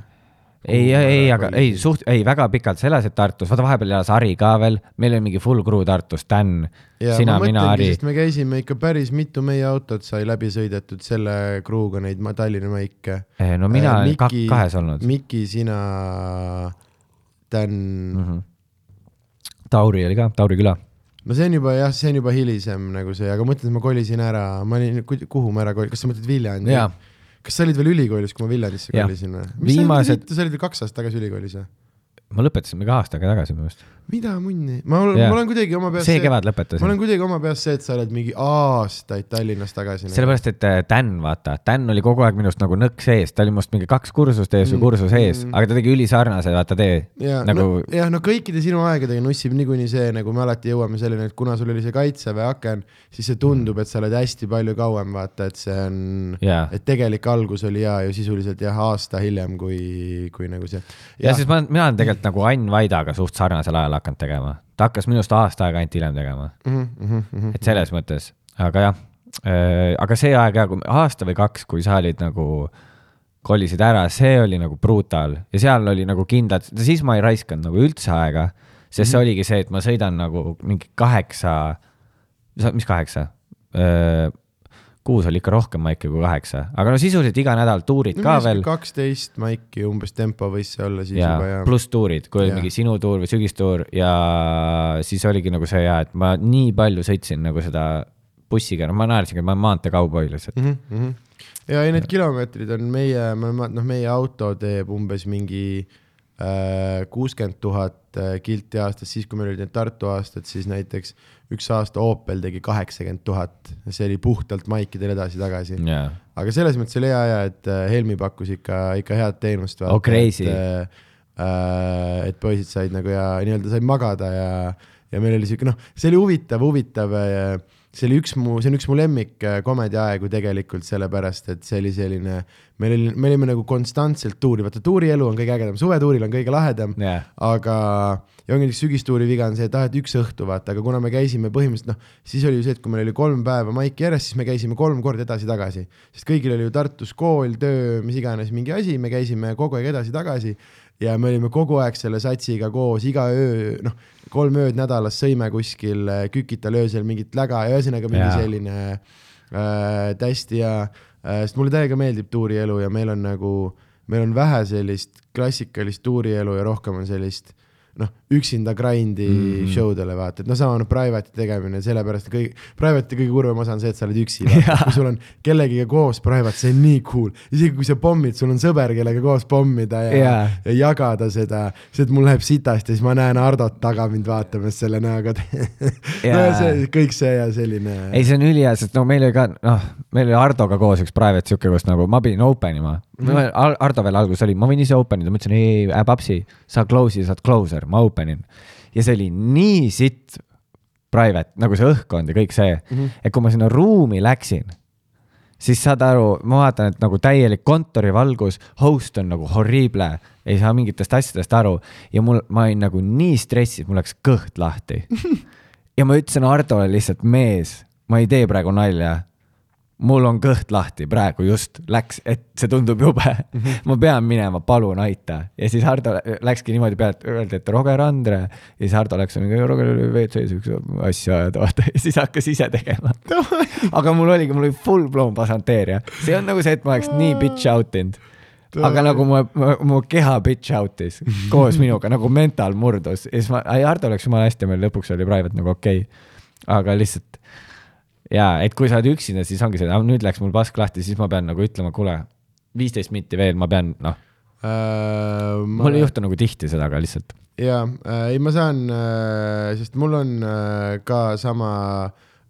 ei, ei, aga ei suht, ei väga pikalt, sa elasid Tartus, vaata vahepeal elas Ari ka veel, meil oli mingi full crew Tartus, Dan, sina, mina, Ari. me käisime ikka päris mitu meie autot sai läbi sõidetud selle kruuga neid ma- Tallinna maike. no mina olen kak- Miki- kahes olnud. Miki, sina, Dan mm, Mhm. Tauri oli ka, Tauri küla. No see on juba jah, see on juba hilisem nagu see, aga mõtlen, et ma kolisin ära, ma olin, kuhu ma ära kolisin, kas sa mõtled Viljandi kas sa olid veel ülikoolis, kui ma Viljandisse kolisin või? Sa olid veel kaks aastat tagasi ülikoolis või? Ma lõpetasin mingi aasta aega tagasi minu arust. mida munni, ma olen ma olen kuidagi oma peas see kevad ma lõpetasin olen. kuidagi oma peas see, et sa oled mingi aastaid Tallinnas tagasi. sellepärast, et äh, Dan, vaata, Dan oli kogu aeg minust nagu nõks ees, ta oli minust mingi kaks kursust ees või Mm, kursus ees mm., aga ta tegi ülisarnase, vaata tee. ja nagu no,, jah, no kõikide sinu aegadega nussib niikuinii see, nagu me alati jõuame selleni, et kuna sul oli see kaitseväe aken, siis see tundub, et sa oled hästi palju kauem, vaata, et see on, jaa. et tegelik algus oli hea ju sisuliselt jah, aasta hiljem kui, kui nagu see. ja siis ma, mina olen tegelikult nagu Ain Vaidaga suht sarnasel ajal hakanud tegema. ta hakkas minust aasta aega ainult hiljem tegema, mm. -hmm, et selles mõttes, aga jah, aga see aeg ja kui aasta või kaks, kui sa olid nagu kolisid ära, see oli nagu brutal ja seal oli nagu kindlad, siis ma ei raiskanud nagu üldse aega, sest see oligi see, et ma sõidan nagu mingi kaheksa, mis kaheksa? Kuus oli ikka rohkem maike kui kaheksa, aga no sisuliselt iga nädal tuurid ka veel kaksteist maiki umbes tempo võis see olla siis ja juba ja. pluss tuurid, kui oli mingi sinu tuur või sügistuur ja siis oligi nagu see ja, et ma nii palju sõitsin nagu seda bussiga, no ma naersingi, et ma olen maanteekauboi lihtsalt. mm. -hmm. ja ei, need kilomeetrid on meie, noh, meie auto teeb umbes mingi kuuskümmend tuhat äh, kilti aastas, siis kui meil olid need Tartu aastad, siis näiteks üks aasta Opel tegi kaheksakümmend tuhat, see oli puhtalt maikidel edasi-tagasi. jaa, aga selles mõttes oli hea ja, et äh, Helmi pakkus ikka, ikka head teenust. Oh, crazy. et, äh, et poisid said nagu ja nii-öelda said magada ja, ja meil oli siuke noh, see oli huvitav, huvitav. See oli üks mu, see on üks mu lemmik äh, komediaaegu tegelikult sellepärast, et see oli selline, meil oli, me olime nagu konstantselt tuuri, vaata tuurielu on kõige ägedam, suvetuuril on kõige lahedam jaa, aga ja ongi näiteks sügistuuri viga on see, et ah, et üks õhtu vaata, aga kuna me käisime põhimõtteliselt noh, siis oli ju see, et kui meil oli kolm päeva maiki järjest, siis me käisime kolm korda edasi-tagasi, sest kõigil oli ju Tartus kool, töö, mis iganes mingi asi, me käisime kogu aeg edasi-tagasi ja me olime kogu aeg selle satsiga koos iga öö, noh, kolm ööd nädalas sõime kuskil äh, Kükital öösel mingit läga ja ühesõnaga mingi Jaa. selline äh, hästi hea äh,, sest mulle täiega meeldib tuurielu ja meil on nagu, meil on vähe sellist klassikalist tuurielu ja rohkem on sellist noh, üksinda grind'i mm. -hmm. show dele vaata, et noh, sama on private'i tegemine, sellepärast kõige, private'i kõige kurvem osa on see, et sa oled üksi, kui sul on kellegiga koos private, see on nii cool, isegi kui sa pommid, sul on sõber, kellega koos pommida ja Jaa. ja jagada seda, see, et mul läheb sitasti ja siis ma näen Hardot taga mind vaatamas selle näoga. no ja Jaa. see kõik see ja selline. ei, see on ülihea, sest no meil oli ka, noh, meil oli Hardoga koos üks private sihuke, kus nagu ma pidin open ima mm. -hmm. Hardo veel alguses oli, ma võin ise open ida, ma ütlesin ei, äh, papsi, sa close'i, saad closer, ma open in. ja see oli nii sitt private, nagu see õhkkond ja kõik see mm, -hmm. et kui ma sinna ruumi läksin, siis saad aru, ma vaatan, et nagu täielik kontorivalgus, host on nagu horrible, ei saa mingitest asjadest aru ja mul, ma olin nagu nii stressis, mul läks kõht lahti. ja ma ütlesin Hardole lihtsalt, mees, ma ei tee praegu nalja. Mul on kõht lahti praegu just läks, et see tundub jube. Mm. -hmm. ma pean minema, palun aita. ja siis Hardo läkski niimoodi peale, et öeldi, et Roger Andre. Ja siis Hardo läks Roger oli WC-s üks asja ajada, vaata. Ja siis hakkas ise tegema. Aga mul oligi, mul oli full blown pasanteeria, see on nagu see, et ma oleks nii bitch out inud aga nagu mu, mu keha bitch out'is koos minuga nagu mental murdus. Ja siis ma, Hardo läks jumala hästi, meil lõpuks oli private nagu okei. Okay.. aga lihtsalt ja et kui sa oled üksinda, siis ongi see, nüüd läks mul pask lahti, siis ma pean nagu ütlema, kuule, viisteist minti veel, ma pean, noh äh,. mul ei juhtu nagu tihti seda, aga lihtsalt. ja äh,, ei, ma saan äh,, sest mul on äh, ka sama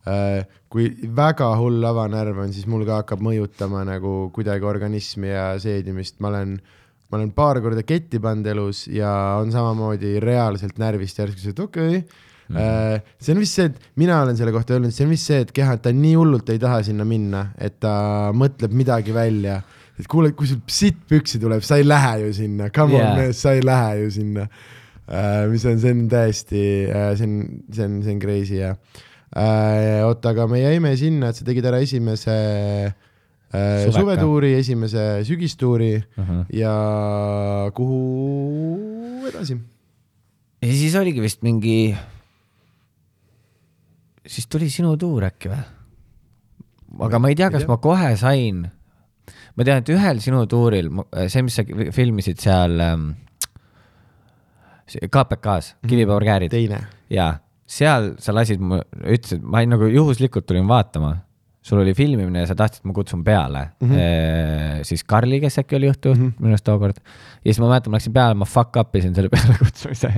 äh,, kui väga hull avanärv on, siis mul ka hakkab mõjutama nagu kuidagi organismi ja seedimist, ma olen ma olen paar korda ketti pannud elus ja on samamoodi reaalselt närvist järsku et okei okay,, Mm -hmm. see on vist see, et mina olen selle kohta öelnud, see on vist see, et keha, et ta nii hullult ei taha sinna minna, et ta mõtleb midagi välja. et kuule, kui sul sitt püksi tuleb, sa ei lähe ju sinna, come yeah. on mees, sa ei lähe ju sinna uh,. mis on, see on täiesti uh,, see on, see on, see on crazy jah uh,. oota, aga me jäime sinna, et sa tegid ära esimese uh, suvetuuri, esimese sügistuuri uh -huh. ja kuhu edasi? ja siis oligi vist mingi siis tuli sinu tuur äkki või? aga ma ei tea, kas ma kohe sain, ma tean, et ühel sinu tuuril, see, mis sa filmisid seal ähm, KPK-s, mhm. Kivipäev käärid. teine. jaa, seal sa lasid mu, ütlesid, ma nagu juhuslikult tulin vaatama, sul oli filmimine ja sa tahtsid, et ma kutsun peale mm. -hmm. E, siis Karli, kes äkki oli juhtujuht mm -hmm. minu arust tookord. ja siis ma mäletan, ma läksin peale, ma fuck up isin selle pealekutsumise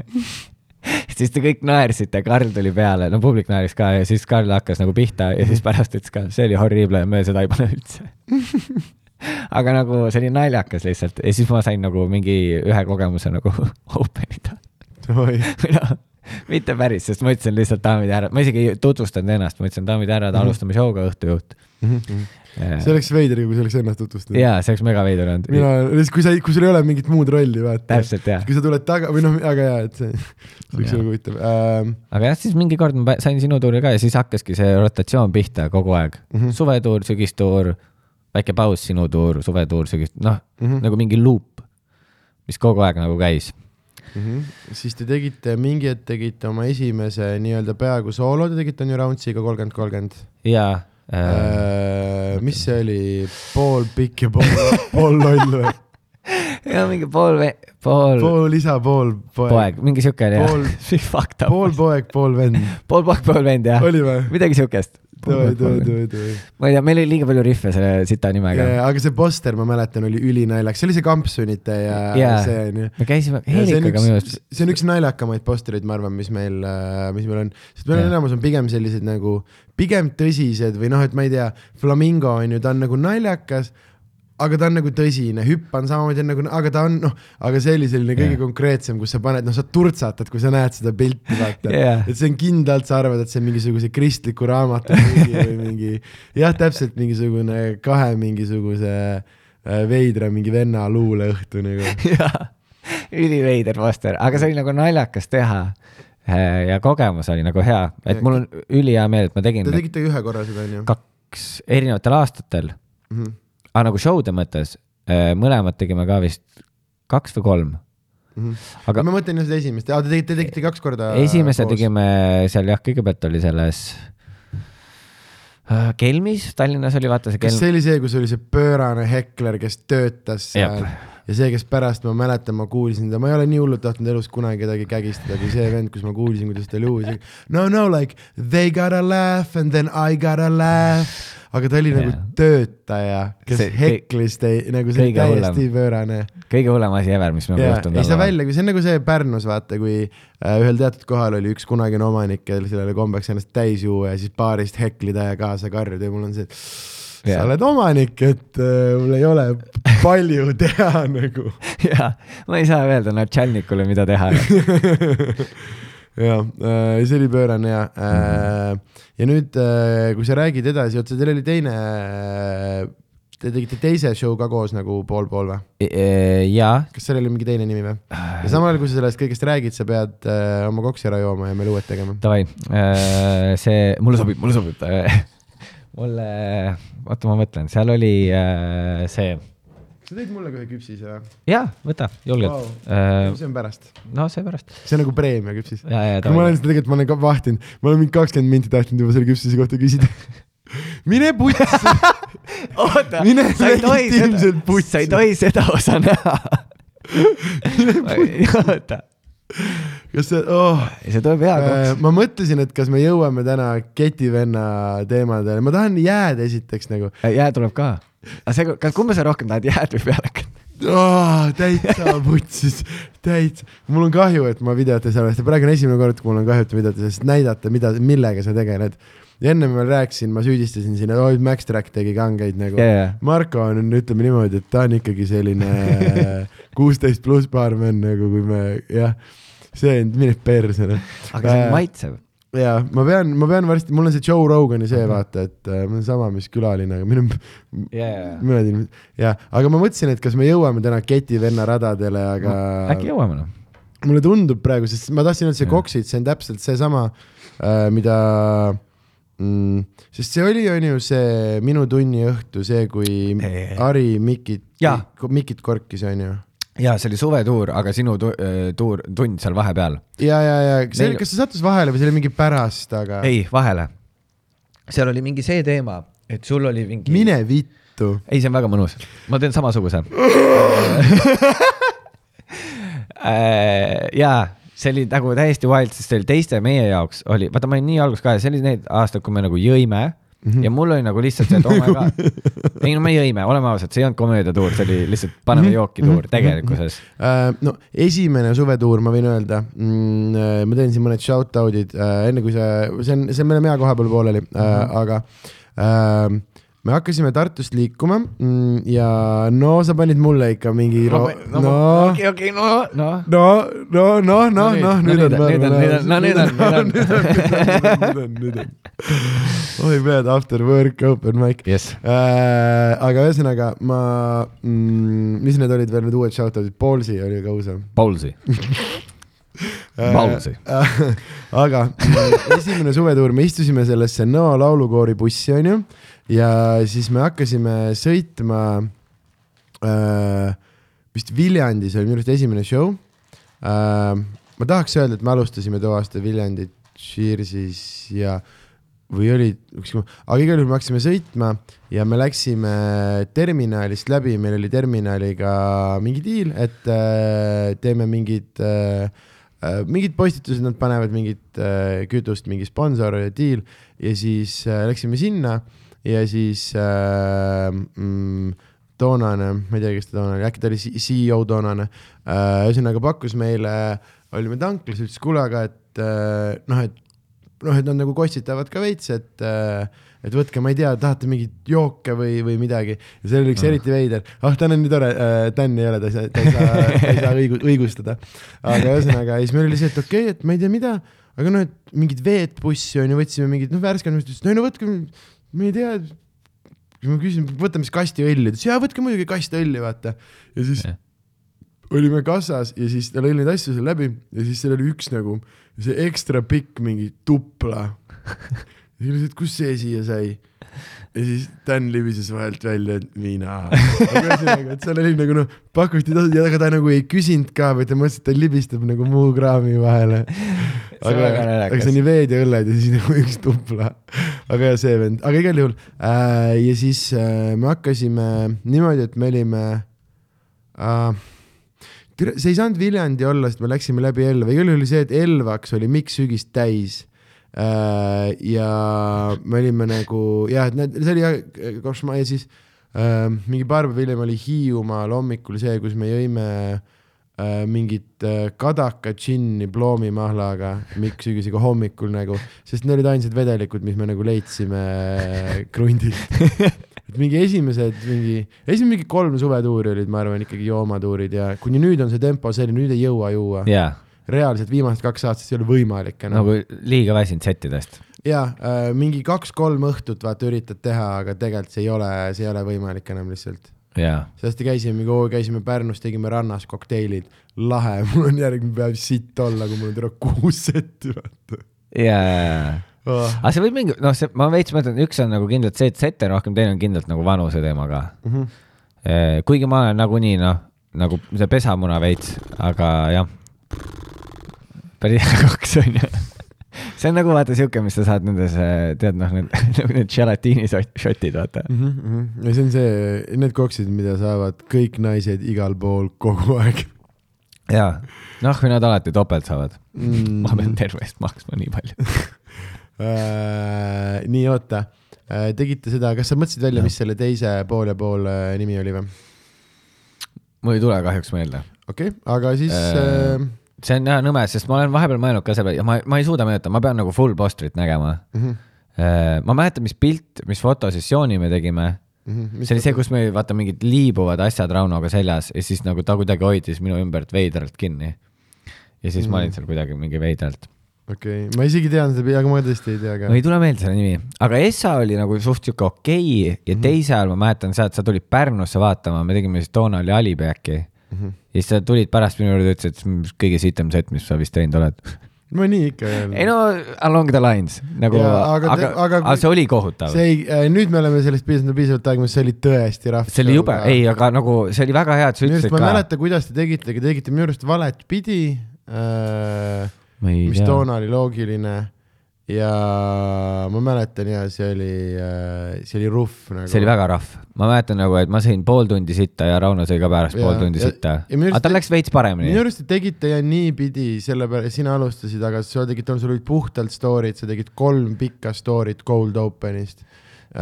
siis te kõik naersite, Karl tuli peale, no publik naeris ka ja siis Karl hakkas nagu pihta ja siis pärast ütles ka, see oli horrible me seda ei pane üldse. Aga nagu see oli naljakas lihtsalt. Ja siis ma sain nagu mingi ühe kogemuse nagu open ida või noh, mitte päris, sest ma ütlesin lihtsalt daamid ja härrad, ma isegi ei tutvustanud ennast, ma ütlesin daamid ja härrad -hmm. alustame show'ga õhtujuht. Mm. -hmm see oleks veider, kui sa oleks ennast tutvustanud. jaa, see oleks mega veider olnud. mina, kui sa, kui sul ei ole mingit muud rolli, vaata. täpselt, jah. kui sa tuled taga või noh, aga jaa, et see, see võiks olla huvitav ähm.. aga jah, siis mingi kord ma sain sinu tuuri ka ja siis hakkaski see rotatsioon pihta kogu aeg mm -hmm.. suvetuur, sügistuur, väike paus, sinu tuur, suvetuur, sügis, noh mm -hmm. nagu mingi luup, mis kogu aeg nagu käis mm. -hmm. siis te tegite, mingi hetk tegite oma esimese nii-öelda peaaegu soolo, te tegite on ju Roundsiga kolmkümmend, kolmkümmend. jaa äh,. mis see oli, pool pikk ja pool, pool loll või? ja mingi pool, pool. pool isa, pool poeg. poeg, mingi siuke oli jah. pool poeg, pool vend. pool poeg, pool vend jah. midagi siukest Tõi, tõi, tõi, tõi. ma ei tea, meil oli liiga palju rihve selle sita nimega. aga see poster, ma mäletan, oli ülinaljakas, see oli see kampsunite ja yeah. see onju. me käisime Heelikaga minu arust. see on üks naljakamaid postereid, ma arvan, mis meil, äh, mis meil on, sest meil yeah. enamus on pigem sellised nagu, pigem tõsised või noh, et ma ei tea, Flamingo on ju, ta on nagu naljakas aga ta on nagu tõsine, hüppan samamoodi on nagu, aga ta on noh, aga see oli selline kõige yeah. konkreetsem, kus sa paned, noh, sa turtsatad, kui sa näed seda pilti, vaata yeah.. et see on kindlalt, sa arvad, et see on mingisuguse kristliku raamatu või mingi, jah, täpselt mingisugune kahe mingisuguse äh, veidra mingi venna luuleõhtu nagu. jah, üliveider poster, aga see oli nagu naljakas teha äh, ja kogemus oli nagu hea, et mul on ülihea meel, et ma tegin. Te tegite ühe korra seda, onju? kaks erinevatel aastatel mm. -hmm aga nagu show'de mõttes äh, mõlemad tegime ka vist kaks või kolm mm. -hmm. aga ma mõtlen just esimest, te tegite, te tegite kaks korda. esimese koos. tegime seal jah, kõigepealt oli selles äh, Kelmis, Tallinnas oli vaata see Kelm. kas see oli see, kus oli see pöörane hekler, kes töötas seal Jep. ja see, kes pärast ma mäletan, ma kuulsin ta, ma ei ole nii hullult tahtnud elus kunagi kedagi kägistada kui see vend, kus ma kuulsin, kuidas ta oli uus. no no like they gotta laugh and then I gotta laugh aga ta oli yeah. nagu töötaja, kes see, heklis teid, nagu see täiesti hullem. pöörane. kõige hullem asi ever, mis meil juhtunud on. ei saa välja, see on nagu see Pärnus, vaata, kui äh, ühel teatud kohal oli üks kunagine omanik, kellel oli kombeks ennast täis juua ja siis baarist heklida ja kaasa karjuda ja mul on see, et sa oled omanik, et äh, mul ei ole palju teha nagu. jaa, ma ei saa öelda Natšalnikule, mida teha ja äh, see oli pöörane ja äh,, ja nüüd äh,, kui sa räägid edasi, oota, teil oli teine te tegite teise show ka koos nagu pool-pool või? E, e, jaa. kas sellel oli mingi teine nimi või? ja samal ajal, kui sa sellest kõigest räägid, sa pead oma koksi ära jooma ja meil uued tegema. Davai see, mulle sobib, mulle sobib mulle, oota, ma mõtlen, seal oli see, sa tõid mulle ka ühe küpsise või jaa, võta, julgelt wow.? Äh, see on pärast, no seepärast. see on nagu preemia küpsis. ja, ja ma olen seda tegelikult, ma olen ka vahtinud, ma olen mingi kakskümmend minti tahtnud juba selle küpsise kohta küsida. mine putsi, oota Mine sa ei tohi seda, sa ei tohi seda osa näha. oota, kas see oh., see tuleb hea koht. ma mõtlesin, et kas me jõuame täna ketivenna teemadele, ma tahan jääda esiteks nagu jää tuleb ka. Aga see, kas, kumba sa rohkem tahad, jääd või pealekat? oh,. täitsa putsis, täitsa, mul on kahju, et ma videot ei salvesta, praegu on esimene kord, kui mul on kahju, et videot ei salvesta, näidata, mida, millega sa tegeled. ja enne ma rääkisin, ma süüdistasin siin, et oi, Max Track tegi kangeid nagu ja, Marko on, ütleme niimoodi, et ta on ikkagi selline kuusteist pluss baarmen nagu, kui me jah, see on, mine perse noh. aga see on maitsev. Ja ma pean, ma pean varsti, mul on see Joe Rogani see vaata, et äh, mul on sama, mis külaline, aga minu ja, ja, mõned inimesed, jah, aga ma mõtlesin, et kas me jõuame täna ketivenna radadele, aga äkki jõuame noh. mulle tundub praegu, sest ma tahtsin öelda, see koksid, see on täpselt seesama äh,, mida mm,, sest see oli, on ju see minu tunni õhtu, see, kui. Ari Mikit Jaa., Mikit korkis, on ju. Ja see oli suvetuur, aga sinu tu äh, tuur, tund seal vahepeal. ja, ja, ja see Neil- oli, kas see sattus vahele või see oli mingi pärast, aga ei, vahele. seal oli mingi see teema, et sul oli mingi. mine vittu. ei, see on väga mõnus, ma teen samasuguse Äh, jaa, see oli nagu täiesti wild, sest see oli teiste meie jaoks oli, vaata, ma olin nii alguses ka ja see oli need aastad, kui me nagu jõime mm. -hmm. ja mul oli nagu lihtsalt see, et oh my god, ei no me jõime, oleme ausad, see ei olnud komöödiatuur, see oli lihtsalt paneme jooki tuur tegelikkuses. Äh, no esimene suvetuur, ma võin öelda mm,, ma teen siin mõned shout-out'id äh, enne kui see, see on, see on meil hea koha peal pooleli äh,, aga äh, me hakkasime Tartust liikuma mm, ja no sa panid mulle ikka mingi ro- no, okei, okei, no, noh. no, no, noh, noh, noh, no nüüd on, nüüd on, nüüd on, no nüüd on, nüüd on. nüüd on, nüüd on, nüüd on. oi, pead after work open mic jess, äh,. aga ühesõnaga ma mm,, mis need olid veel need uued shout-out'id, Ballsy oli ka uus. Paulsi, Ballsy. aga mm, esimene suvetuur, me istusime sellesse Nõo laulukoori bussi, onju, ja siis me hakkasime sõitma äh,, vist Viljandis oli minu arust esimene show. Äh,. ma tahaks öelda, et me alustasime too aasta Viljandit Shearsis ja või oli aga igal juhul me hakkasime sõitma ja me läksime terminalist läbi, meil oli terminaliga mingi diil, et äh, teeme mingid äh, äh, mingid postitused, nad panevad mingit äh, kütust, mingi sponsor diil. Ja siis äh, läksime sinna ja siis äh, mm, toonane, ma ei tea, kes ta toonane oli, äkki ta oli CEO toonane äh,, ühesõnaga pakkus meile, olime tanklas, ütles kuule, aga et äh, noh, et noh, et nad nagu kostitavad ka veits, et äh, et võtke, ma ei tea, tahate mingeid jooke või, või midagi ja see oli üks Ah. eriti veider, ah Dan on nii tore äh,, Dan ei ole, ta ei saa, ta ei saa, ta ei saa õigu, õigustada. aga ühesõnaga, siis meil oli see, et okei okay,, et ma ei tea, mida, aga noh, et mingid veetbussi on ju, võtsime mingid noh, värskendamist, ütles, no ei no võtke, ma ei tea. siis ma küsin, võtame siis kasti õlli, ta ütles jaa, võtke muidugi kast õlli, vaata. ja siis Jah. olime kassas ja siis ta lõi neid asju seal läbi ja siis seal oli üks nagu see ekstra pikk mingi tupla. ja siis et kust see siia sai? ja siis Dan libises vahelt välja, et mina. aga ühesõnaga, et seal oli nagu noh, pakuti tasu ja aga ta nagu ei küsinud ka, vaid ta mõtles, et ta libistab nagu muu kraami vahele. On aga aga see oli veed ja õlled ja siis nagu üks tupla. aga ja see vend, aga igal juhul äh, ja siis äh, me hakkasime niimoodi, et me olime äh, see ei saanud Viljandi olla, sest me läksime läbi Elva, igal juhul oli see, et Elvaks oli Mikk sügist täis äh,. Ja me olime nagu jah, et need, see oli jah, košma ja siis äh, mingi paar päeva hiljem oli Hiiumaal hommikul see, kus me jõime äh, mingit äh, kadaka džinni ploomimahlaga Mikk sügisega hommikul nagu, sest need olid ainsad vedelikud, mis me nagu leidsime äh, krundilt et mingi esimesed mingi, esimene mingi kolm suvetuuri olid, ma arvan, ikkagi joomatuurid ja kuni nüüd on see tempo selline, nüüd ei jõua juua. jaa, reaalselt viimased kaks aastat ei ole võimalik enam no.. nagu liiga väsinud settidest. ja äh, mingi kaks-kolm õhtut vaata üritad teha, aga tegelikult see ei ole, see ei ole võimalik enam lihtsalt. jaa, sest käisime käisime Pärnus, tegime rannas kokteilid, lahe, mul on järgmine päev sitt olla, kui mul on terve kuus setti, vaata. jaa, oh.. aga see võib mingi, noh, see, ma veits mõtlen, üks on nagu kindlalt see, et sette rohkem, teine on kindlalt nagu vanuse teemaga mm. Mhm. -hmm. kuigi ma olen nagunii noh, nagu see pesamuna veits, aga jah. Päris hea koks on ju. see on nagu vaata siuke, mis sa saad nendes, tead noh, need, need želatiini šotid, vaata. mm. -hmm. ja see on see, need koksid, mida saavad kõik naised igal pool kogu aeg jaa, noh, või nad alati topelt saavad mm. ma pean terve eest maksma nii palju. äh,. nii, oota äh,, tegite seda, kas sa mõtlesid välja, mis selle teise pool ja pool äh, nimi oli või? mul ei tule kahjuks meelde. okei okay,, aga siis Äh, äh, see on jah nõme, sest ma olen vahepeal mõelnud ka selle peale ja ma, ma ei suuda meenutada, ma pean nagu full postrit nägema. mm. -hmm. ma mäletan, mis pilt, mis fotosessiooni me tegime. Mm -hmm. see oli see, kus me vaata mingid liibuvad asjad Raunoga seljas ja siis nagu ta kuidagi hoidis minu ümbert veidralt kinni. ja siis mm. ma olin seal kuidagi mingi veidralt. okei okay., ma isegi tean seda, aga ma tõesti ei tea ka no. ei tule meelde selle nimi, aga Essa oli nagu suht sihuke okei okay, ja teise ajal ma mäletan seda, et sa tulid Pärnusse vaatama, me tegime siis toona oli Alibi äkki. Mhm. ja siis sa tulid pärast minu juurde, ütlesid, et see on kõige sitem set, mis sa vist teinud oled. no nii ikka jälle ei no along the lines nagu, aga, aga aga, aga see oli kohutav. see ei äh,, nüüd me oleme sellest piisavalt, piisavalt aega, see oli tõesti rahv. see oli jube, ei, aga nagu see oli väga hea, et sa ütlesid ma ei ka. mäleta, kuidas te tegite, aga tegite minu arust valet pidi äh,. mis tea, toona oli loogiline ja ma mäletan ja see oli, see oli rough nagu. see oli väga rahv. ma mäletan nagu, et ma sõin pool tundi sitta ja Rauno sõi ka pärast Jaa, pool tundi ja- sitta. ja aga tal läks veits paremini minu. arust te tegite ja niipidi, sellepärast sina alustasid, aga sa tegid, sul olid puhtalt story'd, sa tegid kolm pikka story't Cold Openist.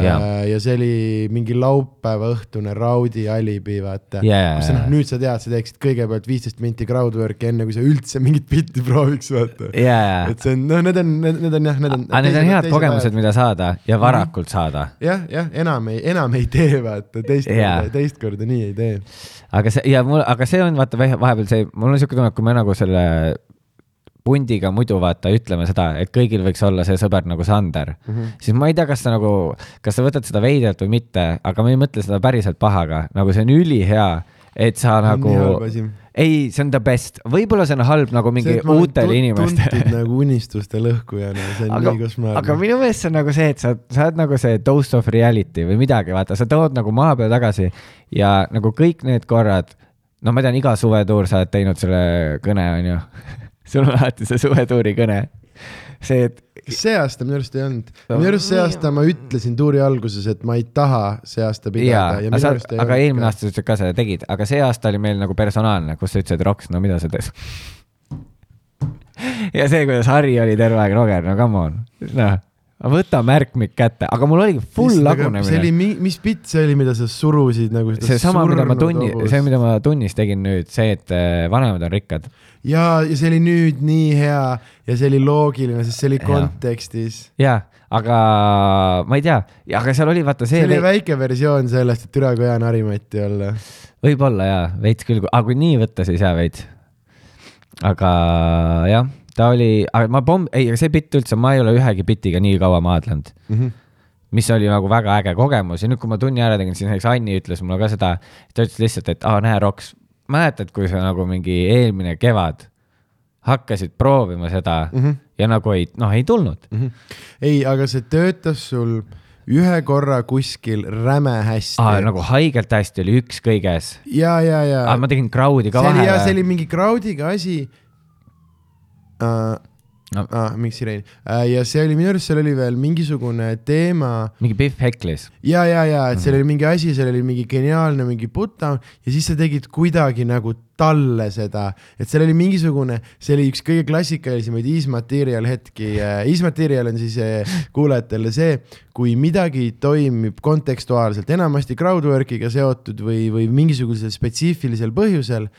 Jaa. ja see oli mingi laupäeva õhtune Raudi alibi, vaata Jaa. kus sa noh, nüüd sa tead, sa teeksid kõigepealt viisteist minti crowdwork'i enne, kui sa üldse mingit bitti prooviks, vaata. jaa, et see on, noh, need on, need on jah, need on. aga need on head kogemused, mida saada ja varakult saada. jah, jah, enam ei, enam ei tee, vaata, teist korda, teist korda nii ei tee. aga see ja mul, aga see on vaata vahe- vahepeal see, mul on siuke tunne, et kui me nagu selle pundiga muidu vaata ütleme seda, et kõigil võiks olla see sõber nagu Sander mm. -hmm. siis ma ei tea, kas sa nagu, kas sa võtad seda veidralt või mitte, aga ma ei mõtle seda päriselt pahaga, nagu see on ülihea, et sa nagu ei, see on the best, võib-olla see on halb nagu mingi uutele inimestele. nagu unistuste lõhkujana, see on aga nii, košmaarne. aga minu meelest see on nagu see, et sa, sa oled nagu see dose of reality või midagi, vaata, sa tood nagu maa peale tagasi ja nagu kõik need korrad, no ma tean, iga suvetuur sa oled teinud selle kõne, onju. Sul on alati see suvetuuri kõne. see, et see aasta minu arust ei olnud, No minu arust see aasta ma ütlesin tuuri alguses, et ma ei taha see aasta pidada aga, sa, aga eelmine aasta sa ütlesid ka seda tegid, aga see aasta oli meil nagu personaalne, kus sa ütlesid, Roks, no mida sa teed. ja see, kuidas Harri oli terve aeg Roger, no come on, noh, võta märkmik kätte, aga mul oligi full lagunemine see oli, mis bitt see oli, mida sa surusid nagu seda seesama, mida ma tunni, see, mida ma tunnis tegin nüüd, see, et äh, vanemad on rikkad. ja, ja see oli nüüd nii hea ja see oli loogiline, sest see oli kontekstis. jaa, aga ma ei tea, aga seal oli vaata see see, oli see, väike versioon sellest, et türa kui hea Harimati olla. võib-olla jaa, veits küll, aga kui nii võtta, siis jaa veits. aga jah, ta oli, aga ma pomm-, ei, see bitt üldse, ma ei ole ühegi bitiga nii kaua maadlenud. mis oli nagu väga äge kogemus ja nüüd, kui ma tunni ära tegin, siis näiteks Anni ütles mulle ka seda, ta ütles lihtsalt, et aa, näe, Roks, mäletad, kui sa nagu mingi eelmine kevad hakkasid proovima seda mm. -hmm. ja nagu ei, noh, ei tulnud. ei, aga see töötas sul ühe korra kuskil räme hästi aa, nagu haigelt hästi oli üks kõiges. ja, ja, ja. ma tegin crowd'i ka ja see vahele. oli mingi crowd'iga asi uh,. No. Ah, miks sireen uh,? ja see oli minu arust, seal oli veel mingisugune teema mingi Biff Hecklis. ja, ja, ja, et seal oli mingi asi, seal oli mingi geniaalne mingi putdown ja siis sa tegid kuidagi nagu talle seda, et seal oli mingisugune, see oli üks kõige klassikalisemaid Ismaterial hetki. Ismaterial on siis eh, kuulajatele see, kui midagi toimib kontekstuaalselt, enamasti crowdwork'iga seotud või, või mingisugusel spetsiifilisel põhjusel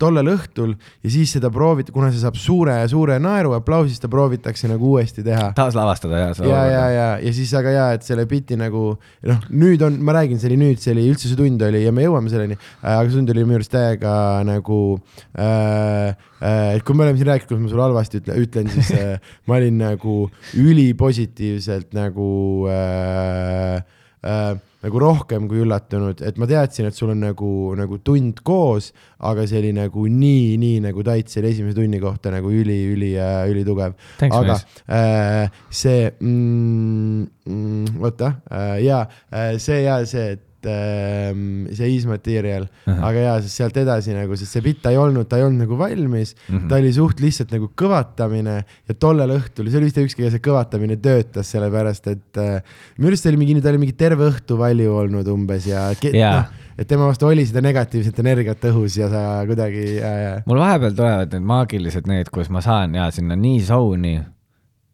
tollel õhtul ja siis seda proovida, kuna see saab suure, suure naeru, aplausi, siis seda proovitakse nagu uuesti teha taaslavastada ja. ja, ja, ja, ja siis aga ja, et selle biti nagu noh, nüüd on, ma räägin, see oli nüüd, see oli üldse see tund oli ja me jõuame selleni, aga see tund oli minu arust täiega nagu äh,. Äh, et kui me oleme siin rääkinud, kus ma sulle halvasti ütle, ütlen, siis äh, ma olin nagu ülipositiivselt nagu äh, äh, nagu rohkem kui üllatunud, et ma teadsin, et sul on nagu, nagu tund koos, aga see oli nagu nii, nii nagu tait selle esimese tunni kohta nagu üli, üli, ülitugev. Thanks, aga äh, see mm,, mm, oota äh,, jaa äh,, see ja see, et äh, see Is Material uh. -huh. aga jaa, sest sealt edasi nagu, sest see bitt ta ei olnud, ta ei olnud nagu valmis mm. -hmm. ta oli suht lihtsalt nagu kõvatamine ja tollel õhtul, see oli vist ükski see kõvatamine töötas, sellepärast et äh, minu arust see oli mingi, ta oli mingi terve õhtu valju olnud umbes ja Jaa. noh, et tema vastu oli seda negatiivset energiat õhus ja sa kuidagi äh,, mul vahepeal tulevad need maagilised need, kus ma saan ja sinna nii zone'i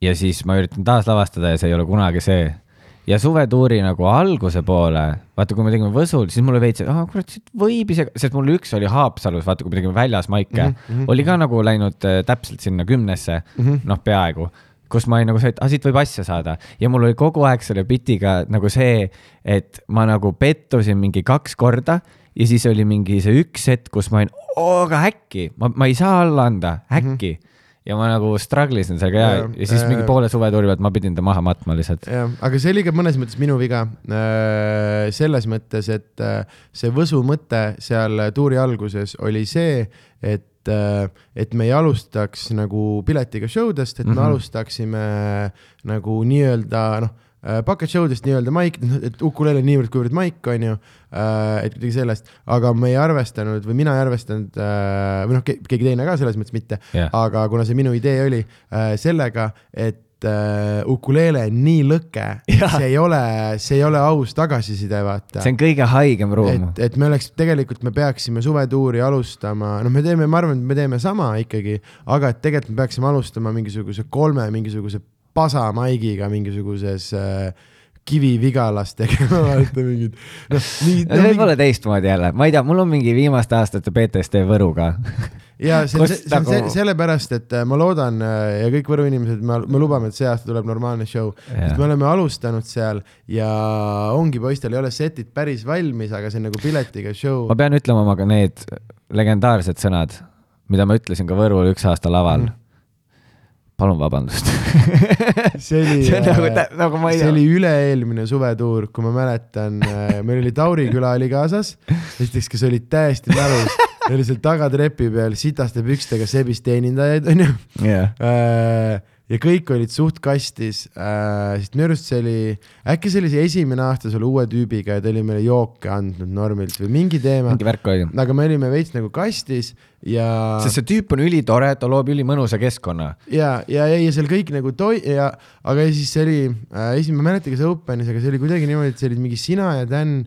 ja siis ma üritan taaslavastada ja see ei ole kunagi see. Ja suvetuuri nagu alguse poole, vaata, kui me tegime Võsul, siis mulle veits, et ah kurat, siit võib isegi, sest mul üks oli Haapsalus, vaata, kui me tegime väljas maike mm, -hmm. oli ka nagu läinud äh, täpselt sinna kümnesse mm -hmm., noh, peaaegu kus ma olin nagu see, et ah, siit võib asja saada ja mul oli kogu aeg selle bitiga nagu see, et ma nagu pettusin mingi kaks korda ja siis oli mingi see üks hetk, kus ma olin, aga äkki, ma, ma ei saa alla anda, äkki mm. -hmm. Ja ma nagu struggle isin sellega ja, Ja, siis mingi äh, poole suvetuuri pealt ma pidin ta maha matma lihtsalt. jah, aga see oli ka mõnes mõttes minu viga. selles mõttes, et äh, see Võsu mõte seal tuuri alguses oli see, et, et me ei alustaks nagu piletiga show dest, et mm -hmm. me Mhm. alustaksime nagu nii-öelda noh, bucket show dest nii-öelda maik, et Ukulele niivõrd-kuivõrd maik, on ju, et kuidagi sellest, aga me ei arvestanud või mina ei arvestanud äh, või noh, keegi teine ka selles mõttes mitte Jah. aga kuna see minu idee oli äh, sellega, et äh, ukulele on nii lõke, see ei ole, see ei ole aus tagasiside, vaata see. on kõige haigem ruum. et, et me oleks, tegelikult me peaksime suvetuuri alustama, noh, me teeme, ma arvan, et me teeme sama ikkagi, aga et tegelikult me peaksime alustama mingisuguse kolme mingisuguse pasamaigiga mingisuguses äh, Kivi-Vigalas tegema, vaata mingid, noh, mingid see võib olla teistmoodi jälle, ma ei tea, mul on mingi viimaste aastate BTSD Võruga. ja see on, see on nagu- se sellepärast, et äh, ma loodan äh, ja kõik Võru inimesed, me, me lubame, et see aasta tuleb normaalne show, sest me oleme alustanud seal ja ongi poistel ei ole setid päris valmis, aga see on nagu piletiga show ma. pean ütlema oma ka need legendaarsed sõnad, mida ma ütlesin ka Võrul üks aasta laval mm.. Palun vabandust. See oli see nagu äh, nagu ma ei see tea. oli üle-eelmine suvetuur, kui ma mäletan, meil oli Tauri küla oli kaasas, esiteks, kes olid täiesti mälus, oli seal tagatrepi peal sitaste pükstega sebis teenindajaid, onju. Jah, Äh, ja kõik olid suht kastis, sest minu arust see oli, äkki see oli see esimene aasta selle uue tüübiga ja ta oli meile jooke andnud normilt või mingi teema, mingi värk oli. aga me olime veits nagu kastis ja, sest see tüüp on ülitore, ta loob ülimõnusa keskkonna. ja, ja, ja, ja seal kõik nagu toi- ja, aga siis see oli äh, esimene, ma ei mäleta, kas Openis, aga see oli kuidagi niimoodi, et see olid mingi sina ja Dan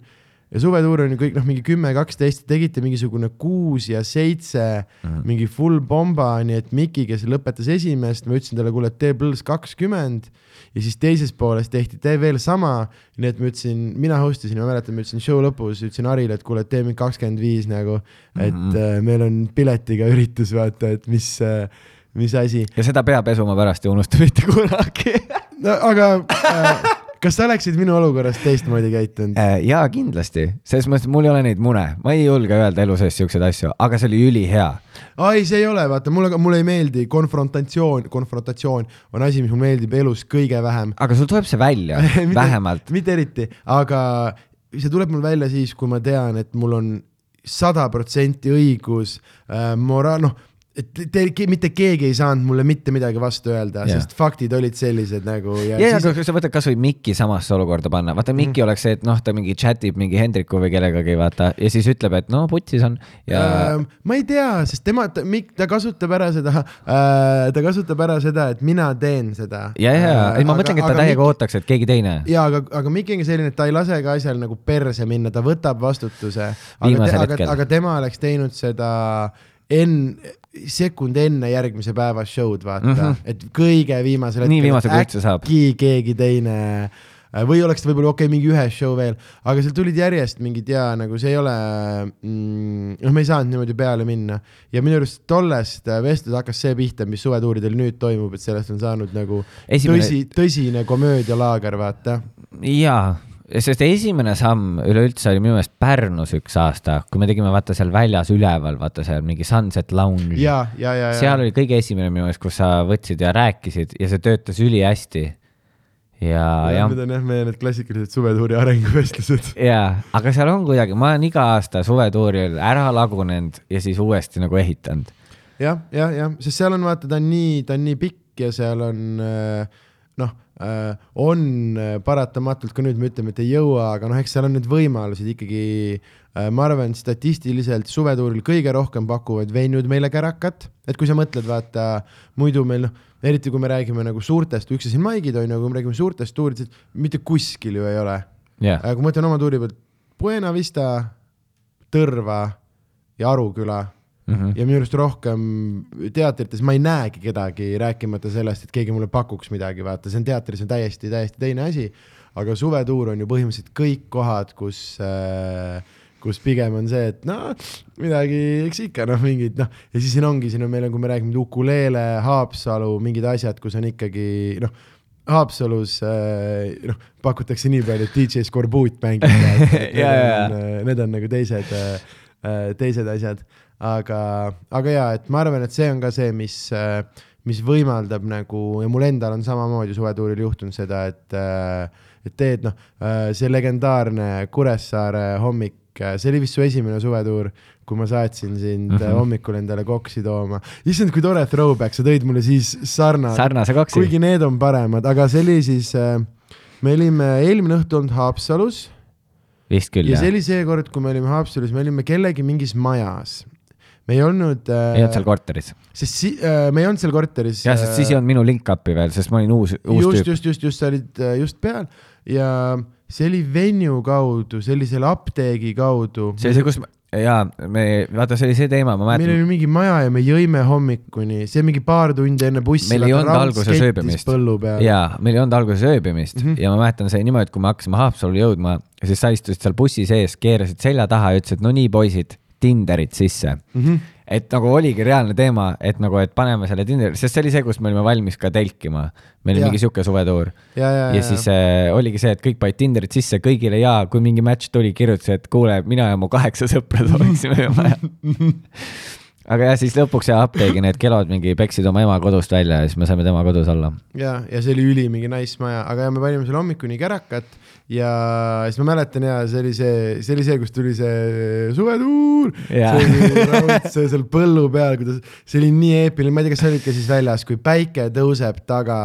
ja suvetuur on ju kõik noh, mingi kümme, kaksteist, tegite mingisugune kuus ja seitse mm, -hmm. mingi full bomba, nii et Miki, kes lõpetas esimest, ma ütlesin talle, kuule, tee pluss kakskümmend ja siis teises pooles tehti, tee veel sama, nii et ma ütlesin, mina host isin, ma mäletan, ma ütlesin show lõpus, ütlesin Harile, et kuule, tee mingi kakskümmend viis nagu, et mm. -hmm. meil on piletiga üritus, vaata, et mis, mis asi. ja seda pea pesuma pärast ei unusta mitte kunagi no aga äh, kas sa oleksid minu olukorras teistmoodi käitunud? Äh, jaa, kindlasti, selles mõttes, et mul ei ole neid mune, ma ei julge öelda elu sees siukseid asju, aga see oli ülihea. ai, see ei ole, vaata, mulle, mulle ei meeldi konfrontatsioon, konfrontatsioon on asi, mis mulle meeldib elus kõige vähem. aga sul tuleb see välja vähemalt. mitte eriti, aga see tuleb mul välja siis, kui ma tean, et mul on sada protsenti õigus äh,, moraal, noh, et te, te, mitte keegi ei saanud mulle mitte midagi vastu öelda yeah., sest faktid olid sellised nagu ja, ja, siis, aga sa võtad kasvõi Mikki samasse olukorda panna, vaata Mikki mm. oleks see, et noh, ta mingi chat ib mingi Hendriku või kellegagi, vaata, ja siis ütleb, et no putsis on ja Ähm, ma ei tea, sest tema, ta, ta kasutab ära seda äh,, ta kasutab ära seda, et mina teen seda. ja, ja, ja, ei ma mõtlengi, et ta täiega ootaks, et keegi teine. ja aga, aga Mikk ongi selline, et ta ei lase ka asjal nagu perse minna, ta võtab vastutuse. aga, Viimasel aga, aga tema oleks teinud seda enne, sekund enne järgmise päeva show'd, vaata mm. -hmm. et kõige viimasel saab. äkki keegi teine või oleks ta võib-olla okei okay,, mingi ühe show veel, aga seal tulid järjest mingid ja nagu see ei ole mm,, noh, me ei saanud niimoodi peale minna ja minu arust tollest vestlusest hakkas see pihta, mis suvetuuridel nüüd toimub, et sellest on saanud nagu Esimene- tõsi, tõsine komöödialaager, vaata. jaa, sest esimene samm üleüldse oli minu meelest Pärnus üks aasta, kui me tegime vaata seal väljas üleval, vaata seal mingi Sunset Lounge. ja, ja, ja, ja seal oli kõige esimene minu meelest, kus sa võtsid ja rääkisid ja see töötas ülihästi. ja, ja Need on jah meie need klassikalised suvetuuri arenguvestlused. jaa, aga seal on kuidagi, ma olen iga aasta suvetuuril ära lagunenud ja siis uuesti nagu ehitanud. jah, jah, jah, sest seal on vaata, ta on nii, ta on nii pikk ja seal on äh, noh, on äh, paratamatult ka nüüd me ütleme, et ei jõua, aga noh, eks seal on need võimalused ikkagi. ma arvan, statistiliselt suvetuuril kõige rohkem pakuvad venjud meile kärakat, et kui sa mõtled, vaata muidu meil noh, eriti kui me räägime nagu suurtest, üks asi on maigid on ju, kui me räägime suurtest tuuridest, mitte kuskil ju ei ole. jah, kui ma mõtlen oma tuuri pealt, Buena Vista, Tõrva ja Aruküla Mhm. ja minu arust rohkem teatrites ma ei näegi kedagi, rääkimata sellest, et keegi mulle pakuks midagi, vaata, see on teatris on täiesti, täiesti teine asi. aga suvetuur on ju põhimõtteliselt kõik kohad, kus äh, kus pigem on see, et noh, midagi, eks ikka noh, mingid noh, ja siis siin ongi, siin on meil on, kui me räägime Ukulele, Haapsalu, mingid asjad, kus on ikkagi noh, Haapsalus äh, noh, pakutakse nii palju, et DJ Skorbuut mängib. Ja, ja, ja. Need on nagu teised, teised asjad, aga, aga jaa, et ma arvan, et see on ka see, mis, mis võimaldab nagu ja mul endal on samamoodi suvetuuril juhtunud seda, et, et teed noh, see legendaarne Kuressaare hommik, see oli vist su esimene suvetuur, kui ma saatsin sind mm. -hmm. hommikul endale koksi tooma. issand, kui tore throwback, sa tõid mulle siis sarnase sarnase koksi. kuigi need on paremad, aga see oli siis, me olime eelmine õhtu olnud Haapsalus vist küll ja jah see, oli seekord, kui me olime Haapsalus, me olime kellegi mingis majas. Me ei olnud ei olnud seal äh,, korteris. sest si-, äh, me ei olnud seal korteris. jah, sest siis ei olnud minu link-up'i veel, sest ma olin uus, uus just, tüüp. just, just, just sa olid äh, just peal ja see oli venue kaudu, selle apteegi kaudu. see oli see, kus, jaa, me, vaata, see oli see teema, ma meil mäletan, oli mingi maja ja me jõime hommikuni, see mingi paar tundi enne bussi. Meil ei olnud alguses ööbimist. jaa, meil ei olnud alguses ööbimist mm. -hmm. ja ma mäletan, see niimoodi, et kui me hakkasime Haapsallu jõudma, siis sa istusid seal bussi sees, keerasid selja taha ja ütlesid, no nii, poisid, Tinderit sisse Mm -hmm. et nagu oligi reaalne teema, et nagu, et paneme selle Tinderi, sest see oli see, kus me olime valmis ka telkima. meil oli Jaa. mingi sihuke suvetuur ja, ja, ja siis äh, oligi see, et kõik panid Tinderit sisse kõigile ja kui mingi match tuli, kirjutasid, et kuule, mina ja mu kaheksa sõpra sooviksime vaja. aga jah, siis lõpuks jah, apteegi need kelod mingi peksid oma ema kodust välja ja siis me saime tema kodus olla. ja, ja see oli üli mingi nice maja, aga ja me panime seal hommikuni kärakat ja siis ma mäletan ja see oli see, see oli see, kus tuli see suvetuur. Jaa. see oli raudse seal põllu peal, kuidas, see oli nii eepiline, ma ei tea, kas sa olid ka siis väljas, kui päike tõuseb taga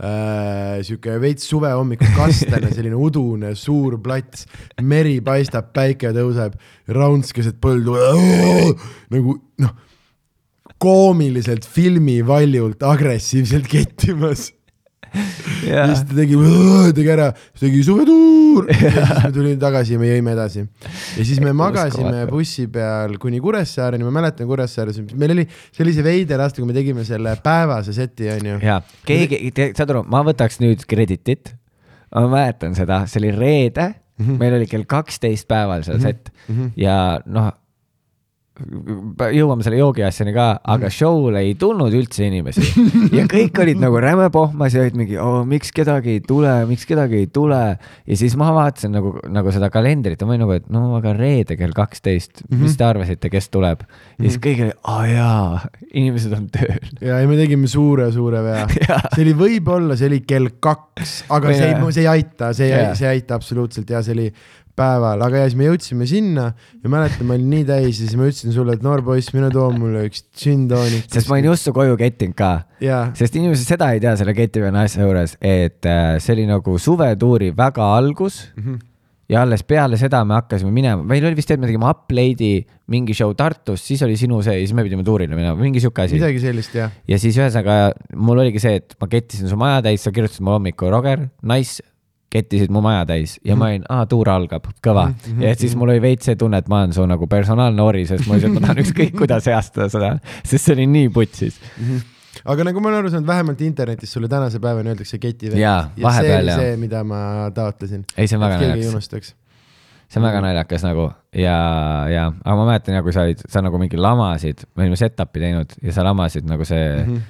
äh,. sihuke veits suvehommikul kastane, selline udune suur plats, meri paistab, päike tõuseb, raunts keset põldu nagu noh koomiliselt filmivaljult agressiivselt kettimas. Ja siis ta tegi, tegi ära, siis tegi suvetuur! Ja siis me tulime tagasi ja me jõime edasi. ja siis me magasime bussi peal kuni Kuressaareni, ma mäletan Kuressaares, meil oli, see oli see veider aasta, kui me tegime selle päevase seti, onju. ja keegi, saad aru, ma võtaks nüüd kreditit. ma mäletan seda, see oli reede. -hmm. meil oli kell kaksteist päeval seal set mm -hmm. ja noh, jõuame selle joogi asjani ka, aga show'le ei tulnud üldse inimesi ja kõik olid nagu räme pohmas ja olid mingi, miks kedagi ei tule, miks kedagi ei tule. ja siis ma vaatasin nagu, nagu seda kalendrit ja ma olin nagu, et no aga reede kell kaksteist mm, -hmm. mis te arvasite, kes tuleb? ja siis kõik olid, aa jaa, inimesed on tööl. ja, ja me tegime suure-suure vea. See oli võib-olla, see oli kell kaks, aga see Jaa. ei, see ei aita, see ei, see ei aita absoluutselt ja see oli päeval, aga ja siis me jõudsime sinna ja mäletan, ma olin nii täis ja siis ma ütlesin sulle, et noor poiss, mine too mulle üks džinntoonik. sest ma olin just su koju kettinud ka, jaa, sest inimesed seda ei tea selle ketivenna asja juures, et äh, see oli nagu suvetuuri väga algus mm. -hmm. ja alles peale seda me hakkasime minema, meil oli vist, et me tegime Uplade'i mingi show Tartus, siis oli sinu see ja siis me pidime tuurile minema, mingi sihuke asi. midagi sellist jah. ja siis ühesõnaga mul oligi see, et ma kettisin su maja täis, sa kirjutasid mulle hommikul, Roger, nice, kettisid mu maja täis ja ma olin, aa, tuur algab, kõva mm. -hmm. ja siis mul oli veits see tunne, et ma olen su nagu personaalne ori, sest ma lihtsalt, ma tahan ükskõik kuidas heastada seda, sest see oli nii putsis. aga nagu ma olen aru saanud, vähemalt internetis sulle tänase päevani öeldakse ketivend. Jaa, ja see vahepeal, oli see, mida ma taotlesin. ei, see on väga naljakas, see on väga naljakas nagu ja, ja, aga ma mäletan ja kui sa olid, sa nagu mingi lamasid, me olime set-up'i teinud ja sa lamasid nagu see mm, -hmm.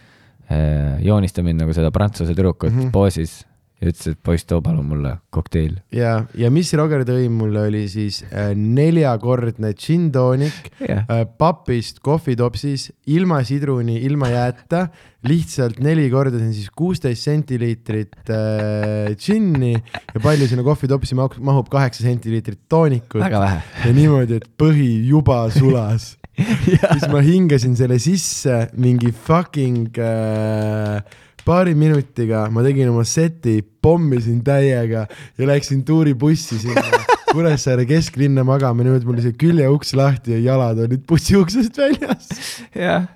eh, joonista mind nagu seda prantsuse tüdrukut mm -hmm. poosis ja ütles, et poiss, too palun mulle kokteil. ja, ja mis Roger tõi mulle oli siis äh, neljakordne gin tonic jah, äh, papist kohvitopsis ilma sidruni, ilma jääta, lihtsalt neli korda, see on siis kuusteist sentiliitrit äh, džinni ja palju sinna kohvitopsi mahub- kaheksa sentiliitrit toonikut ja niimoodi, et põhi juba sulas. siis ma hingasin selle sisse mingi fucking äh, paari minutiga, ma tegin oma seti, pommisin täiega ja läksin tuuribussi sinna Kuressaare kesklinna magama, niimoodi mul oli see küljeuks lahti ja jalad olid bussiuksest väljas. jah.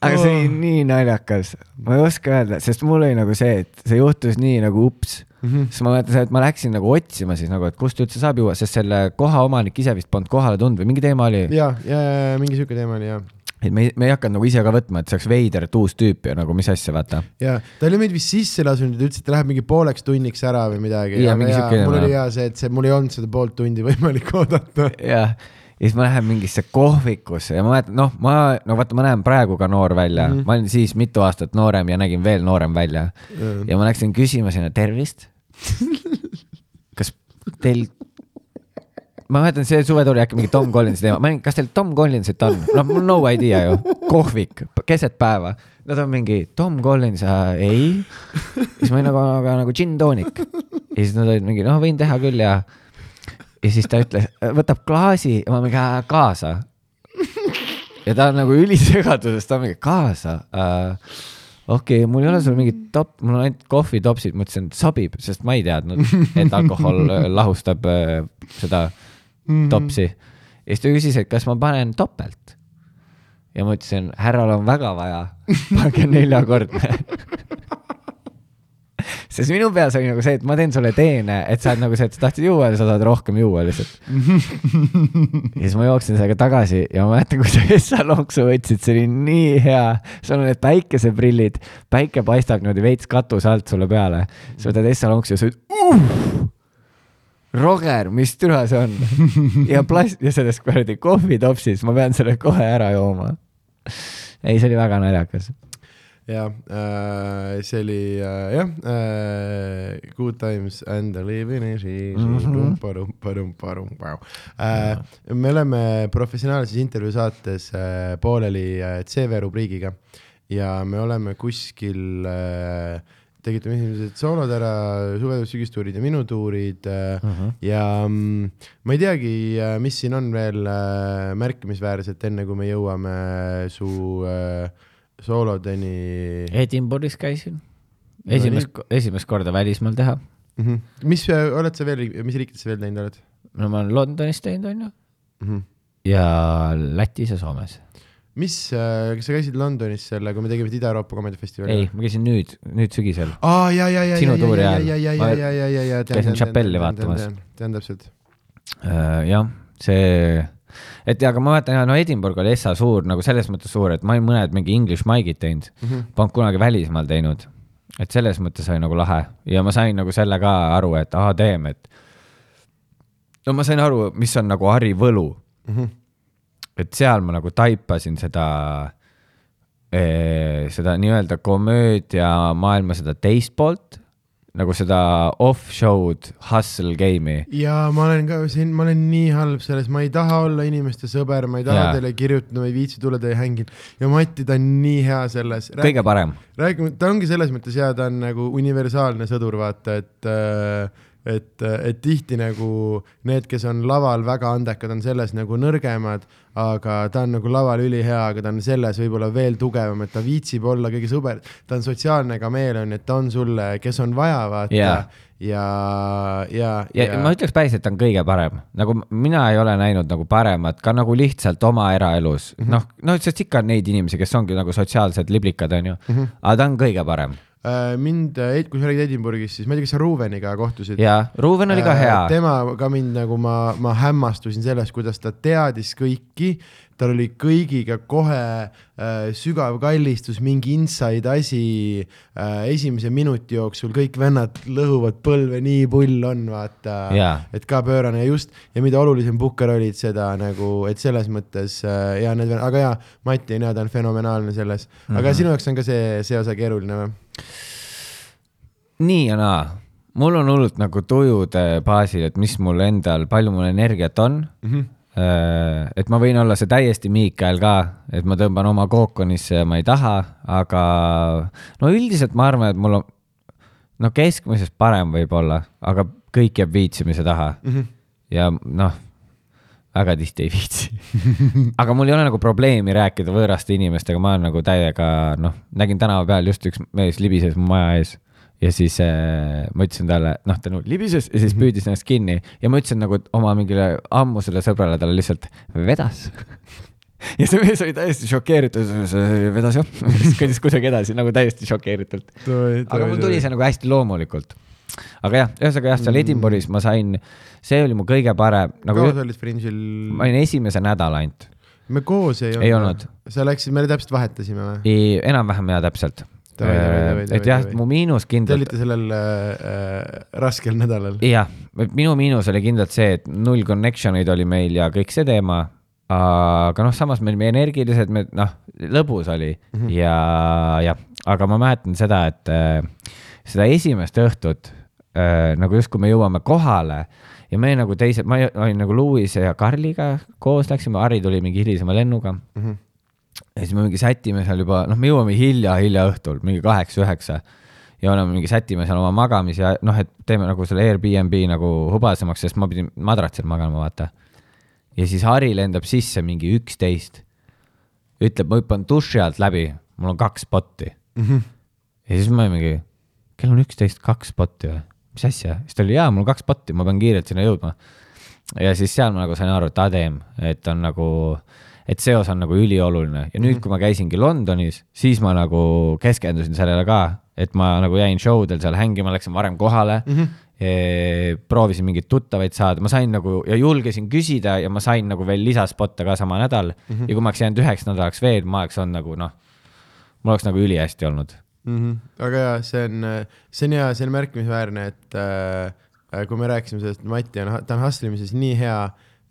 aga see oli nii naljakas, ma ei oska öelda, sest mul oli nagu see, et see juhtus nii nagu ups. siis ma mäletan seda, et ma läksin nagu otsima siis nagu, et kust üldse saab juua, sest selle koha omanik ise vist polnud kohale tulnud või mingi teema oli. ja, ja, ja mingi siuke teema oli ja, et me me ei hakanud nagu ise ka võtma, et see oleks veider, et uus tüüp ja nagu mis asja, vaata. ja ta oli meid vist sisse lasknud ta ütles, et ta läheb mingi pooleks tunniks ära või midagi. Mul teema. oli hea see, et see, mul ei olnud seda poolt tundi võimalik oodata. jah, ja siis ma lähen mingisse kohvikusse ja ma mäletan, noh, ma, no vaata, ma näen praegu ka noor välja mm. -hmm. ma olin siis mitu aastat noorem ja nägin veel noorem välja ja ma läksin küsima sinna tervist. kas teil, ma mäletan, see suve tuli äkki mingi Tom Collinsi teema, ma olin, kas teil Tom Collinsit on? noh, mul no idea ju, kohvik, keset päeva. Nad on mingi Tom Collins äh,, ei. siis ma olin nagu, aga nagu gin tonic. ja siis nad olid mingi, noh, võin teha küll ja. ja siis ta ütles, võtab klaasi ja ma mingi "Aa, kaasa. ja ta on nagu ülisegaduses, ta on mingi kaasa äh, okei okay,, mul ei ole sul mingit top, mul on ainult kohvitopsid, ma ütlesin, et sobib, sest ma ei teadnud, et alkohol äh, lahustab äh, seda topsi. ja siis ta küsis, et kas ma panen topelt. ja ma ütlesin, härral on väga vaja, pange neljakordne. sest minu peas oli nagu see, et ma teen sulle teene, et sa oled nagu see, et sa tahtsid juua ja sa tahad rohkem juua lihtsalt. ja siis ma jooksin sellega tagasi ja ma mäletan, kui sa Essa lonksu võtsid, see oli nii hea. sul on need päikeseprillid, päike paistab niimoodi veits katuse alt sulle peale. sa võtad Essa lonksu ja sa ütled uh!. Roger, mis türa see on? ja plast ja sellest kuradi kohvitopsis, ma pean selle kohe ära jooma. ei, see oli väga naljakas. ja äh, see oli äh, jah äh, Good times and the living is easy mm. Äh, me oleme professionaalses intervjuu saates äh, pooleli äh, CV rubriigiga ja me oleme kuskil äh, tegime esimesed soolod ära, suve-, sügistuurid ja minu tuurid äh, Mhm. ja mm, ma ei teagi, mis siin on veel äh, märkimisväärset, enne kui me jõuame su äh, soolodeni Edinburgh'is käisin. No esimest, esimest korda välismaal teha. mm. -hmm. mis äh, oled sa veel, mis riikides sa veel teinud oled no ma olen Londonis teinud, onju. mm? -hmm. ja Lätis ja Soomes. Mis äh,, kas sa käisid Londonis selle, kui me tegime Ida-Euroopa komedifestivali? ei, ma käisin nüüd, nüüd sügisel. aa ja, ja, ja, ja, Sinu ja, ja, ja, ja, ja, ja, ja, ja, käisin Chappelli vaatamas. tean täpselt. Äh, jah, see, et ja, aga ma mäletan, no Edinburgh oli Essa suur nagu selles mõttes suur, et ma olin mõned mingi English mic'id teinud mm, -hmm. polnud kunagi välismaal teinud. et selles mõttes oli nagu lahe ja ma sain nagu selle ka aru, et aa, teeme, et no ma sain aru, mis on nagu Harri Võlu mm. -hmm. Et seal ma nagu taipasin seda, seda nii-öelda komöödia maailma seda teist poolt, nagu seda off-show'd hustle game'i. ja ma olen ka siin, ma olen nii halb selles, ma ei taha olla inimeste sõber, ma ei taha Jaa. teile kirjutada, ma ei viitsi tulla teie hängil ja Mati, ta on nii hea selles. kõige parem. räägime, ta ongi selles mõttes hea, ta on nagu universaalne sõdur, vaata, et äh, et, et tihti nagu need, kes on laval väga andekad, on selles nagu nõrgemad, aga ta on nagu laval ülihea, aga ta on selles võib-olla veel tugevam, et ta viitsib olla kõige sõber, ta on sotsiaalne kameeleon, et ta on sulle, kes on vaja, vaata. Jaa. ja, ja, ja, ja. ma ütleks päris, et ta on kõige parem, nagu mina ei ole näinud nagu paremat ka nagu lihtsalt oma eraelus. Mm -hmm., noh, no sest ikka on neid inimesi, kes ongi nagu sotsiaalsed liblikad, onju, aga ta on kõige parem mind, kui sa räägid Edinburgh'is, siis ma ei tea, kas sa Ruveniga kohtusid? ja Ruuben oli ka Äh, hea. tema ka mind nagu ma, ma hämmastusin sellest, kuidas ta teadis kõiki, tal oli kõigiga kohe äh, sügav kallistus, mingi inside asi äh, esimese minuti jooksul, kõik vennad lõhuvad põlve, nii pull on, vaata Jaa. et ka pöörane ja just ja mida olulisem Pukker olid seda nagu, et selles mõttes äh, ja need, aga jaa, Mati on hea, ta on fenomenaalne selles, aga mm -hmm. sinu jaoks on ka see, see osa keeruline või? Nii ja naa, mul on hullult nagu tujude baasil, et mis mul endal, palju mul energiat on mm. -hmm. et ma võin olla see täiesti Miikael ka, et ma tõmban oma kookonisse ja ma ei taha, aga no üldiselt ma arvan, et mul on no keskmisest parem võib-olla, aga kõik jääb viitsimise taha mm. -hmm. ja noh, väga tihti ei viitsi. aga mul ei ole nagu probleemi rääkida võõraste inimestega, ma olen nagu täiega noh, nägin tänava peal just üks mees libises mu maja ees ja siis äh, ma ütlesin talle, noh ta nagu libises ja siis püüdis ennast kinni ja ma ütlesin nagu oma mingile ammusele sõbrale talle lihtsalt vedas. ja see mees oli täiesti šokeeritud, vedas jah, siis kõndis kuidagi edasi nagu täiesti šokeeritult. aga mul tuli see nagu hästi loomulikult. Aga jah, ühesõnaga jah, seal Edinburgh'is ma sain, see oli mu kõige parem nagu kaua, sa olid Fringe'il? ma olin esimese nädala ainult, me koos ei olnud. Ei olnud. sa läksid, me täpselt vahetasime või? enam-vähem ja täpselt. Davai, et jah mu miinus Te kindlalt olite sellel äh, äh, raskel nädalal. jah, minu miinus oli kindlalt see, et null connection eid oli meil ja kõik see teema. aga noh, samas me olime energilised, me noh, lõbus oli mm -hmm. ja, jah, aga ma mäletan seda, et äh, seda esimest õhtut äh, nagu just, kui me jõuame kohale ja me nagu teised, ma olin nagu Louise ja Karliga koos läksime, Harri tuli mingi hilisema lennuga mm. -hmm. ja siis me mingi sätime seal juba, noh, me jõuame hilja-hilja õhtul, mingi kaheksa-üheksa ja oleme mingi sätime seal oma magamis ja noh, et teeme nagu selle Airbnb nagu hubasemaks, sest ma pidin madratsil magama, vaata. ja siis Harri lendab sisse mingi üksteist. ütleb, ma hüppan duši alt läbi, mul on kaks spotti. ja siis ma mingi, kell on üksteist, kaks spotti või? Mis asja? siis ta oli, jaa, mul kaks spotti, ma pean kiirelt sinna jõudma. ja siis seal ma nagu sain aru, et adem, et on nagu, et seos on nagu ülioluline ja nüüd, kui ma käisingi Londonis, siis ma nagu keskendusin sellele ka, et ma nagu jäin show del seal hängima, läksin varem kohale mm. -hmm proovisin mingeid tuttavaid saada, ma sain nagu ja julgesin küsida ja ma sain nagu veel lisaspotte ka sama nädal mm. -hmm. ja kui ma oleks jäänud üheks nädalaks veel, ma oleks olnud nagu noh, mul oleks nagu ülihästi olnud. mm. -hmm. aga jaa, see on, see on hea, see on märkimisväärne, et äh, kui me rääkisime sellest, Mati on, ta on hustlemises nii hea,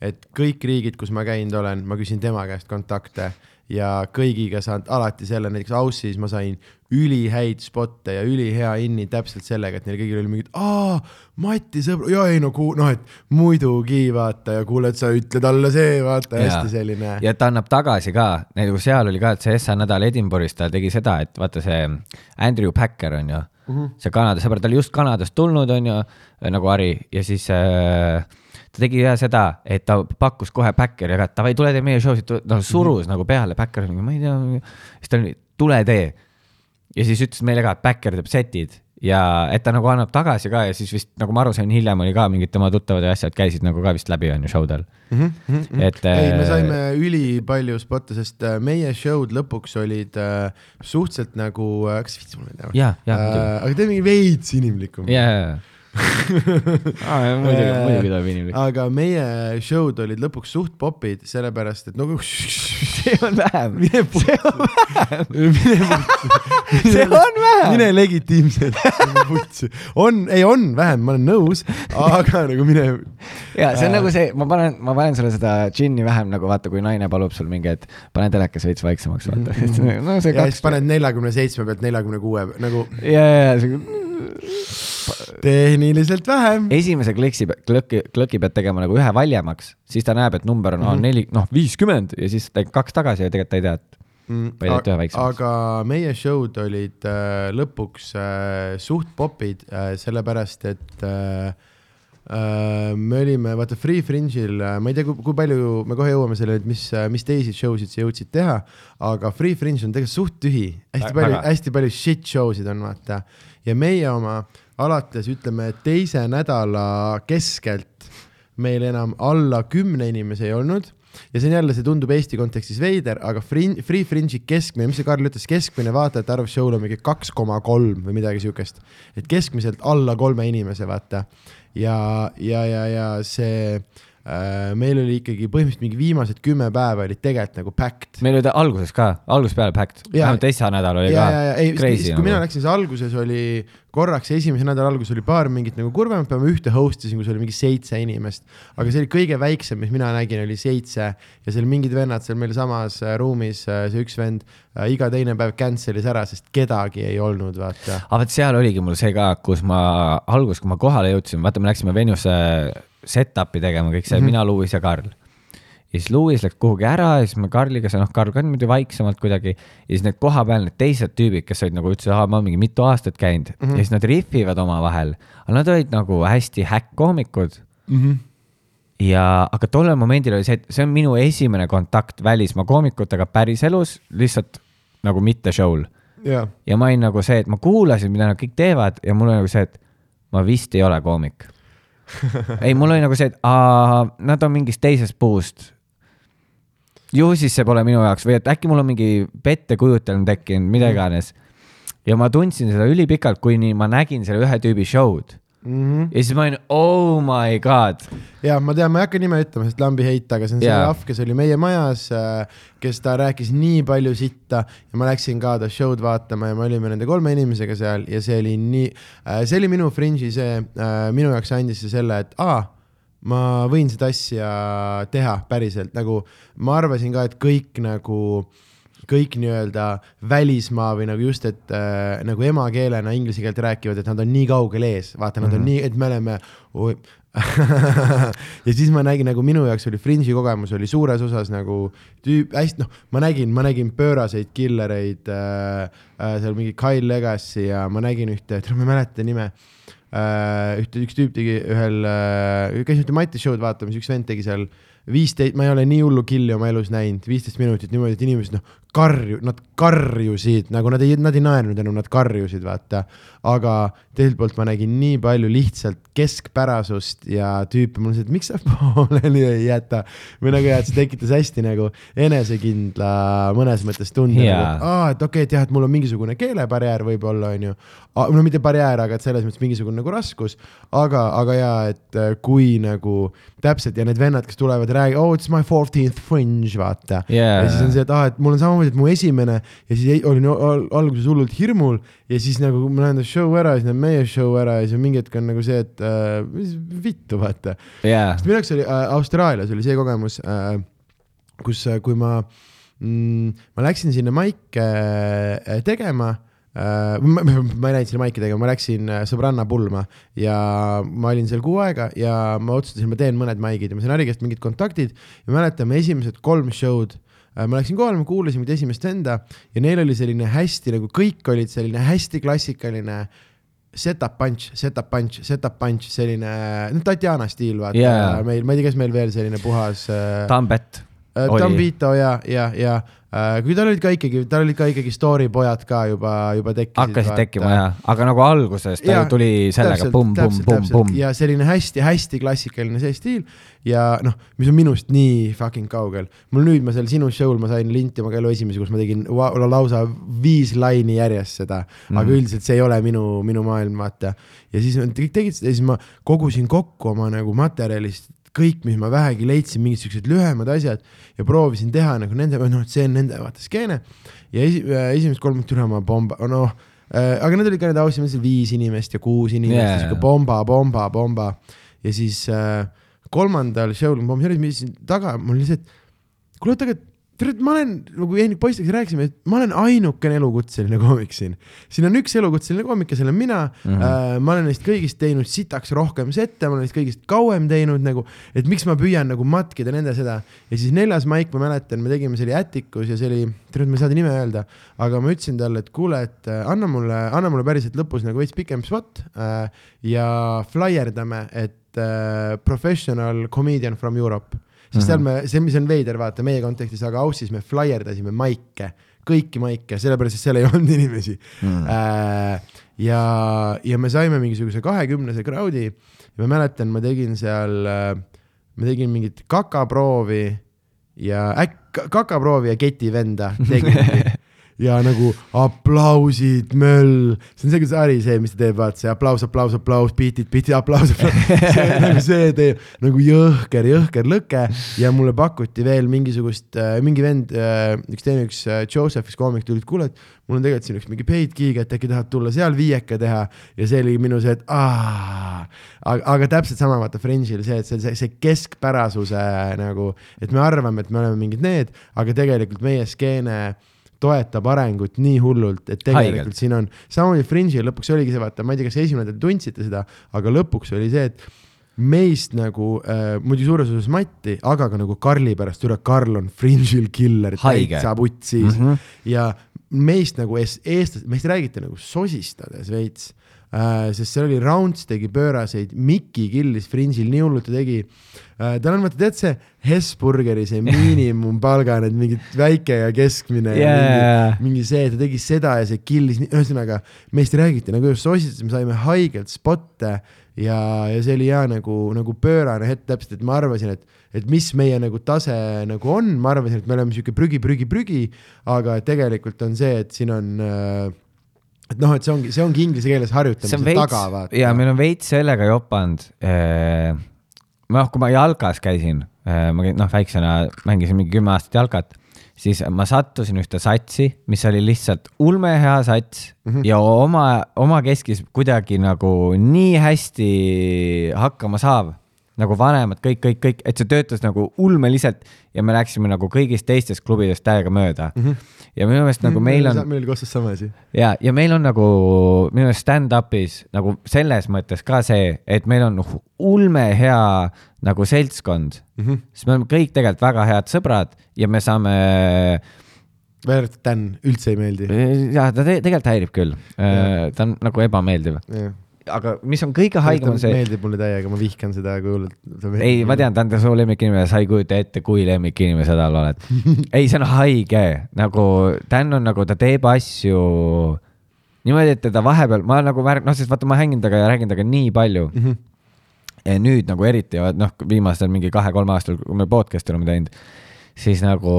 et kõik riigid, kus ma käinud olen, ma küsin tema käest kontakte ja kõigiga saan alati selle, näiteks Aussis ma sain ülihäid spotte ja ülihea inni täpselt sellega, et neil kõigil oli mingid, aa, Mati sõbra, ja ei no ku-, noh, et muidugi vaata ja kuule, et sa ütle talle see, vaata, hästi selline. ja ta annab tagasi ka, nagu seal oli ka, et see SA nädal Edinburgh'is ta tegi seda, et vaata see Andrew Packer on ju Mhm. -huh. see Kanada sõber, ta oli just Kanadast tulnud, on ju, nagu Harri ja siis äh, ta tegi ja seda, et ta pakkus kohe Backeri, aga davai, tule tee meie show sid, noh surus mm -hmm. nagu peale Backer, ma ei tea, siis ta oli, tule tee. ja siis ütles meile ka, et Backer teeb setid ja et ta nagu annab tagasi ka ja siis vist nagu ma aru sain, hiljem oli ka mingid tema tuttavad ja asjad käisid nagu ka vist läbi on ju show del mm. -hmm. et ei, me äh, saime ülipalju spotte, sest äh, meie show'd lõpuks olid äh, suhteliselt nagu, kas viitsi mulle teha? Jaa, jaa, muidugi. aga teeme mingi veits inimlikum. jaa, muidugi, muidugi tuleb inimlik. aga meie show'd olid lõpuks suht popid, sellepärast et nagu see on vähem, mine see on vähem, mine see on vähem. mine legitiimselt putsi. on, ei on vähem, ma olen nõus, aga nagu mine. ja see on nagu see, ma panen, ma panen sulle seda džinni vähem nagu vaata, kui naine palub sul mingi, et pane telekas veits vaiksemaks, vaata. no see kaks paned neljakümne seitsme pealt neljakümne kuue nagu ja, ja, ja see tehniliselt vähem. esimese klõksi, klõki, klõki pead tegema nagu ühe valjemaks, siis ta näeb, et number on mm -hmm. neli, noh, viiskümmend ja siis teed kaks tagasi ja tegelikult ta ei tea, et Või teed ühe väiksemaks? aga meie show'd olid äh, lõpuks äh, suht popid äh,, sellepärast et äh, äh, me olime, vaata Free Fringe'il äh,, ma ei tea, kui palju, me kohe jõuame sellele, et mis, mis teisi show sid sa jõudsid teha, aga Free Fringe on tegelikult suht tühi, hästi palju, hästi palju shit show sid on, vaata. Ja meie oma alates ütleme teise nädala keskelt meil enam alla kümne inimese ei olnud ja see on jälle, see tundub Eesti kontekstis veider, aga Free, Free Fringe'i keskmine, mis see Karl ütles, keskmine vaatajate arv show'l on mingi kaks koma kolm või midagi siukest. et keskmiselt alla kolme inimese, vaata. ja, ja, ja, ja see äh, meil oli ikkagi põhimõtteliselt mingi viimased kümme päeva olid tegelikult nagu packed. meil oli ta alguses ka, algusest peale packed, vähemalt teise nädal oli ja, ka ja, ja crazy kui mina nagu. läksin, siis alguses oli korraks esimese nädala alguses oli paar mingit nagu kurvemat päeva, ma ühte host isin, kus oli mingi seitse inimest. aga see oli kõige väiksem, mis mina nägin, oli seitse ja seal mingid vennad seal meil samas äh, ruumis, see üks vend äh, iga teine päev cancel'is ära, sest kedagi ei olnud, vaata. aga vot seal oligi mul see ka, kus ma alguses, kui ma kohale jõudsin, vaata, me läksime venusse set-up'i tegema kõik see mm, -hmm. mina, Luis ja Karl. ja siis Luis läks kuhugi ära ja siis me Karliga, see noh, Karl ka niimoodi vaiksemalt kuidagi ja siis need kohapeal need teised tüübid, kes olid nagu ütlesid, aa, ma olen mingi mitu aastat käinud mm -hmm. ja siis nad rihvivad omavahel, aga nad olid nagu hästi häkk-koomikud Mm -hmm. ja, aga tollel momendil oli see, et see on minu esimene kontakt välismaa koomikutega päriselus, lihtsalt nagu mitte show'l ja, ja ma olin nagu see, et ma kuulasin, mida nad kõik teevad ja mul oli nagu see, et ma vist ei ole koomik. ei, mul oli nagu see, et aa, nad on mingist teisest puust. ju siis see pole minu jaoks või et äkki mul on mingi pettekujutelm tekkinud, mida iganes. ja ma tundsin seda ülipikalt, kuni ma nägin selle ühe tüübi show'd mm -hmm. ja siis ma olin, oh my god. ja ma tean, ma ei hakka nime ütlema, sest lambi heit, aga see on see Jaa. rahv, kes oli meie majas, kes ta rääkis nii palju sitta ja ma läksin ka ta show'd vaatama ja me olime nende kolme inimesega seal ja see oli nii, see oli minu fringe'i see, minu jaoks andis see selle, et aa, ma võin seda asja teha päriselt, nagu ma arvasin ka, et kõik nagu kõik nii-öelda välismaa või nagu just, et äh, nagu emakeelena inglise keelt rääkivad, et nad on nii kaugel ees, vaata, nad on nii, et me oleme ja siis ma nägin nagu minu jaoks oli Fringe'i kogemus oli suures osas nagu tüüp, hästi noh, ma nägin, ma nägin pööraseid killereid äh,, äh, seal mingi Kyle Legacy ja ma nägin ühte, ma ei mäleta nime äh,. ühte, üks tüüp tegi ühel äh,, käis ühte Mati show'd vaatamas, üks vend tegi seal viisteist, ma ei ole nii hullu killi oma elus näinud, viisteist minutit niimoodi, et inimesed noh, karju, nad karjusid nagu nad ei, nad ei naernud enam, nad karjusid, vaata. aga teiselt poolt ma nägin nii palju lihtsalt keskpärasust ja mul on see, et miks sa pooleli ei jäta. või nagu jah, et see tekitas hästi nagu enesekindla mõnes mõttes tunde Jaa. nagu, et aa, et okei okay,, et jah, et mul on mingisugune keelebarjäär võib-olla onju. No mitte barjäär, aga et selles mõttes mingisugune nagu raskus, aga, aga ja, et äh, kui nagu täpselt ja need vennad, kes tulevad, räägivad, oh it's my fourteenth fringe, vaata. Jaa. ja siis on see, et aa, et mul on samamoodi, et mu esimene ja siis ei- olin al- alguses hullult hirmul ja siis nagu ma näen ta show ära ja siis näen meie show ära ja siis mingi hetk on nagu see, et äh, mis vittu, vaata. Jaa, sest minu jaoks oli äh, Austraalias oli see kogemus äh,, kus äh,, kui ma mm,, ma läksin sinna maike äh, tegema ma, ma ei läinud sinna maiki tegema, ma läksin äh, sõbranna pulma ja ma olin seal kuu aega ja ma otsustasin, ma teen mõned maigid ja ma sain Harri käest mingid kontaktid ja mäletan, me esimesed kolm show'd äh, ma läksin kohale, ma kuulasin mingit esimest venda ja neil oli selline hästi nagu kõik olid selline hästi klassikaline setup punch, setup punch, setup punch, selline, no Tatjana stiil vaata yeah. meil, ma ei tea, kas meil veel selline puhas äh, Tambet äh. Tambito ja, ja, ja äh, kui tal olid ka ikkagi, tal olid ka ikkagi story pojad ka juba, juba tekkisid. hakkasid tekkima jaa, aga nagu alguses ta ju tuli sellega pumm, pumm, pumm, pumm. ja selline hästi-hästi klassikaline see stiil ja noh, mis on minust nii fucking kaugel. mul nüüd ma seal sinu show'l ma sain linti oma elu esimese, kus ma tegin lausa viis laini järjest seda mm, -hmm. Mhm. aga üldiselt see ei ole minu, minu maailm, vaata. ja siis kõik tegid seda ja siis ma kogusin kokku oma nagu materjalist kõik, mis ma vähegi leidsin, mingid siuksed lühemad asjad ja proovisin teha nagu nende, noh, et see on nende vaata skeene ja esi, äh, esimesed kolm minutit üle ma pomba, noh äh, aga need olid ka need ausad, viis inimest ja kuus inimest yeah., siuke pomba, pomba, pomba ja siis äh, kolmandal show'l ma istusin taga, mul lihtsalt, kuule oota, aga tere, ma olen nagu Eenik poistega rääkisime, et ma olen ainukene elukutseline koomik siin. siin on üks elukutseline koomik ja see olen mina mm. -hmm. Ma olen neist kõigist teinud sitaks rohkem sette, ma olen neist kõigist kauem teinud nagu, et miks ma püüan nagu matkida nende seda. ja siis neljas maik, ma mäletan, me tegime, see oli Ätikus ja see oli, tere, ma ei saa ta nime öelda, aga ma ütlesin talle, et kuule, et äh, anna mulle, anna mulle päriselt lõpus nagu veits pikem spot äh, ja flaierdame, et professional comedian from Europe siis seal me, see, mis on veider, vaata meie kontekstis, aga Aussis me flaierdasime maike, kõiki maike, sellepärast et seal ei olnud inimesi mm.. Äh, ja, ja me saime mingisuguse kahekümnese crowd'i ja ma mäletan, ma tegin seal, ma tegin mingit kakaproovi ja äkk-, kakaproovi ja ketivenda tegin. ja nagu aplausid, möll. see on see, kuidas Ari see, mis ta teeb, vaata see aplaus, aplaus, aplaus, beat'id, beat'id, aplaus, aplaus. nagu see teeb nagu jõhker, jõhker lõke ja mulle pakuti veel mingisugust, mingi vend, üks teine, üks Joseph, üks koomik tuli, et kuule, et mul on tegelikult siin üks mingi paid gig, et äkki tahad tulla seal viieka teha ja see oli minu see, et aa, aga, aga täpselt sama vaata Fringe'il see, et see, see, see keskpärasuse nagu, et me arvame, et me oleme mingid need, aga tegelikult meie skeene toetab arengut nii hullult, et tegelikult Haigelt. siin on, samamoodi Fringe'il lõpuks oligi see, vaata, ma ei tea, kas esimene te tundsite seda, aga lõpuks oli see, et meist nagu äh,, muidugi suures osas Matti, aga ka nagu Karli pärast, üle Karl on Fringe'il killer, täitsa putsis mm -hmm. ja meist nagu eestlased, meist räägiti nagu sosistades veits äh,. Sest seal oli Rounds tegi pööraseid, Mikki killis Fringe'il nii hullult ta tegi äh,. tal on vaata, tead see Hesburgeri see miinimumpalga, need mingid väike ja keskmine yeah. mingi, mingi see, ta tegi seda ja see killis, ühesõnaga meist räägiti nagu just sosistades, me saime haigelt spotte ja, ja see oli hea nagu, nagu pöörane hetk täpselt, et ma arvasin, et et mis meie nagu tase nagu on, ma arvasin, et me oleme sihuke prügi, prügi, prügi, aga tegelikult on see, et siin on äh, et noh, et see ongi, see ongi inglise keeles harjutamise taga, vaata. ja meil on veits sellega jopanud eh,. noh, kui ma jalkas käisin eh,, ma käin, noh, väiksena mängisin mingi kümme aastat jalkat, siis ma sattusin ühte satsi, mis oli lihtsalt ulmehea sats mm -hmm. ja oma, omakeskis kuidagi nagu nii hästi hakkama saav nagu vanemad, kõik, kõik, kõik, et see töötas nagu ulmeliselt ja me läksime nagu kõigist teistest klubidest täiega mööda mm. -hmm. ja minu meelest nagu meil on. meil oli kostas sama asi. ja, ja meil on nagu minu meelest stand-up'is nagu selles mõttes ka see, et meil on ulmehea nagu seltskond mm, -hmm. sest me oleme kõik tegelikult väga head sõbrad ja me saame välja arvatud Dan, üldse ei meeldi. ja ta te tegelikult häirib küll, ta on nagu ebameeldiv aga mis on kõige haigem on see. meeldib mulle täiega, ma vihkan seda kui hullult. ei, ma tean, ta on su lemmikinimene, sa ei kujuta ette, kui lemmikinimene sa tal oled. ei, see on haige, nagu Dan on nagu, ta teeb asju niimoodi, et teda vahepeal, ma nagu märk-, noh, sest vaata, ma hängin temaga ja räägin temaga nii palju mm. -hmm. Ja nüüd nagu eriti, noh, viimastel mingi kahe-kolme aastal, kui me podcast'i oleme teinud siis nagu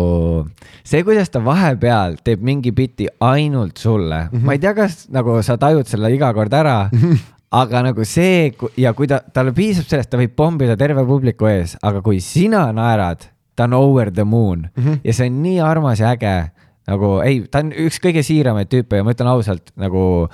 see, kuidas ta vahepeal teeb mingi biti ainult sulle mm, -hmm. ma ei tea, kas nagu sa tajud selle iga kord ära aga nagu see ja kui ta, talle piisab sellest, ta võib pommida terve publiku ees, aga kui sina naerad, ta on over the moon mm -hmm. ja see on nii armas ja äge. nagu ei, ta on üks kõige siiramaid tüüpe ja ma ütlen ausalt nagu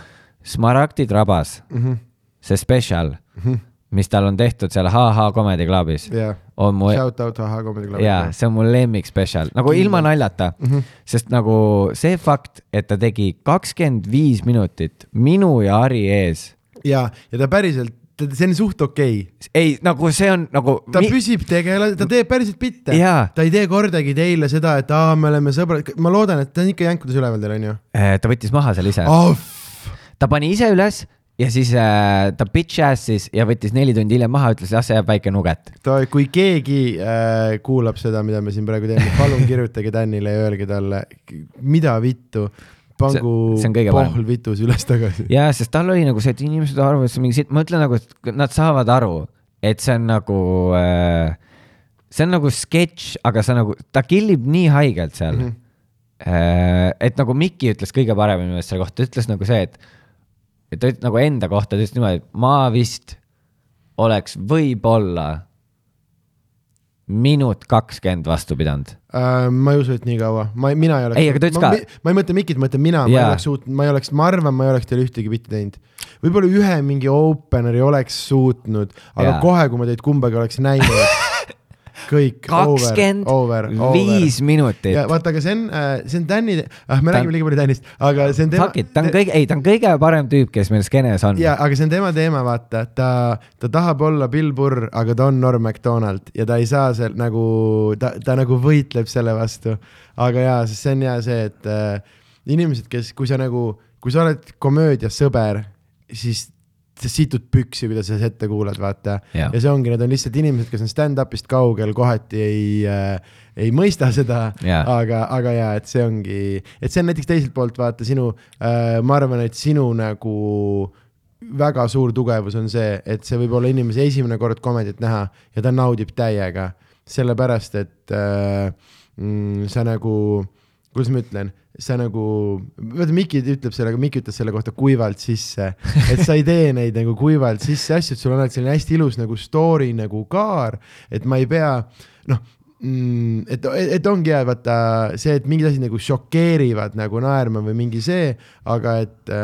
Smaragdid rabas mm, -hmm. see special mm, -hmm. mis tal on tehtud seal HH Comedy Clubis yeah.. on mu. Shout out HH Comedy Club. jaa, see on mu lemmik spetsial, nagu ilma naljata mm, -hmm. sest nagu see fakt, et ta tegi kakskümmend viis minutit minu ja Ari ees ja, ja ta päriselt see on suht okei okay.. ei, nagu see on nagu. ta mi... püsib tegelane, ta teeb päriselt bitte. ta ei tee kordagi teile seda, et aa, me oleme sõbrad, ma loodan, et ta on ikka jänkudes üleval teil onju. Äh, ta võttis maha seal ise oh.. ta pani ise üles ja siis äh, ta bitch ass'is ja võttis neli tundi hiljem maha, ütles, jah, see jääb väike nuget. kui keegi äh, kuulab seda, mida me siin praegu teeme, palun kirjutage Danile ja öelge talle, mida vittu pangu pohl vitus üles-tagasi. ja, sest tal oli nagu see, et inimesed arvavad, et see on mingi siit, ma ütlen nagu, et nad saavad aru, et see on nagu äh,, see on nagu sketš, aga see nagu, ta killib nii haigelt seal mm. -hmm. Äh, et nagu Mikki ütles kõige paremini minu meelest selle kohta, ta ütles nagu see, et, et ta ütles nagu enda kohta, ta ütles niimoodi, et ma vist oleks võib-olla minut kakskümmend vastu pidanud uh,. ma ei usu, et nii kaua, ma, mina ei oleks. ei, aga ta ütles ka. ma ei mõtle Mikit, ma mõtlen mina, ma ei oleks suutnud, ma ei oleks, ma arvan, ma ei oleks teile ühtegi bitti teinud. võib-olla ühe mingi openeri oleks suutnud, aga ja. kohe, kui ma teid kumbagi oleks näinud kõik. kakskümmend viis minutit. vaata, aga see on, äh, see on Danny ah,, me ta... räägime liiga palju Danist, aga see on tema. Fuck it, ta on kõige, ei, ta on kõige parem tüüp, kes meil skeenes on. ja, aga see on tema teema, vaata, ta, ta tahab olla Bill Burr, aga ta on Norm Macdonald ja ta ei saa seal nagu, ta, ta nagu võitleb selle vastu. aga jaa, sest see on hea see, et äh, inimesed, kes, kui sa nagu, kui sa oled komöödias sõber, siis sa situd püksi, kuidas sa ette kuulad, vaata. ja see ongi, need on lihtsalt inimesed, kes on stand-up'ist kaugel, kohati ei äh,, ei mõista seda, aga, aga ja, et see ongi, et see on näiteks teiselt poolt vaata sinu äh,, ma arvan, et sinu nagu väga suur tugevus on see, et see võib olla inimese esimene kord komedit näha ja ta naudib täiega, sellepärast et äh, mm, sa nagu kuidas ma ütlen, sa nagu, vaata Miki ütleb selle, Miki ütles selle kohta kuivalt sisse, et sa ei tee neid nagu kuivalt sisse asju, et sul on alati selline hästi ilus nagu story nagu kaar, et ma ei pea, noh mm,, et, et ongi hea, vaata see, et mingid asjad nagu šokeerivad nagu naerma või mingi see, aga et,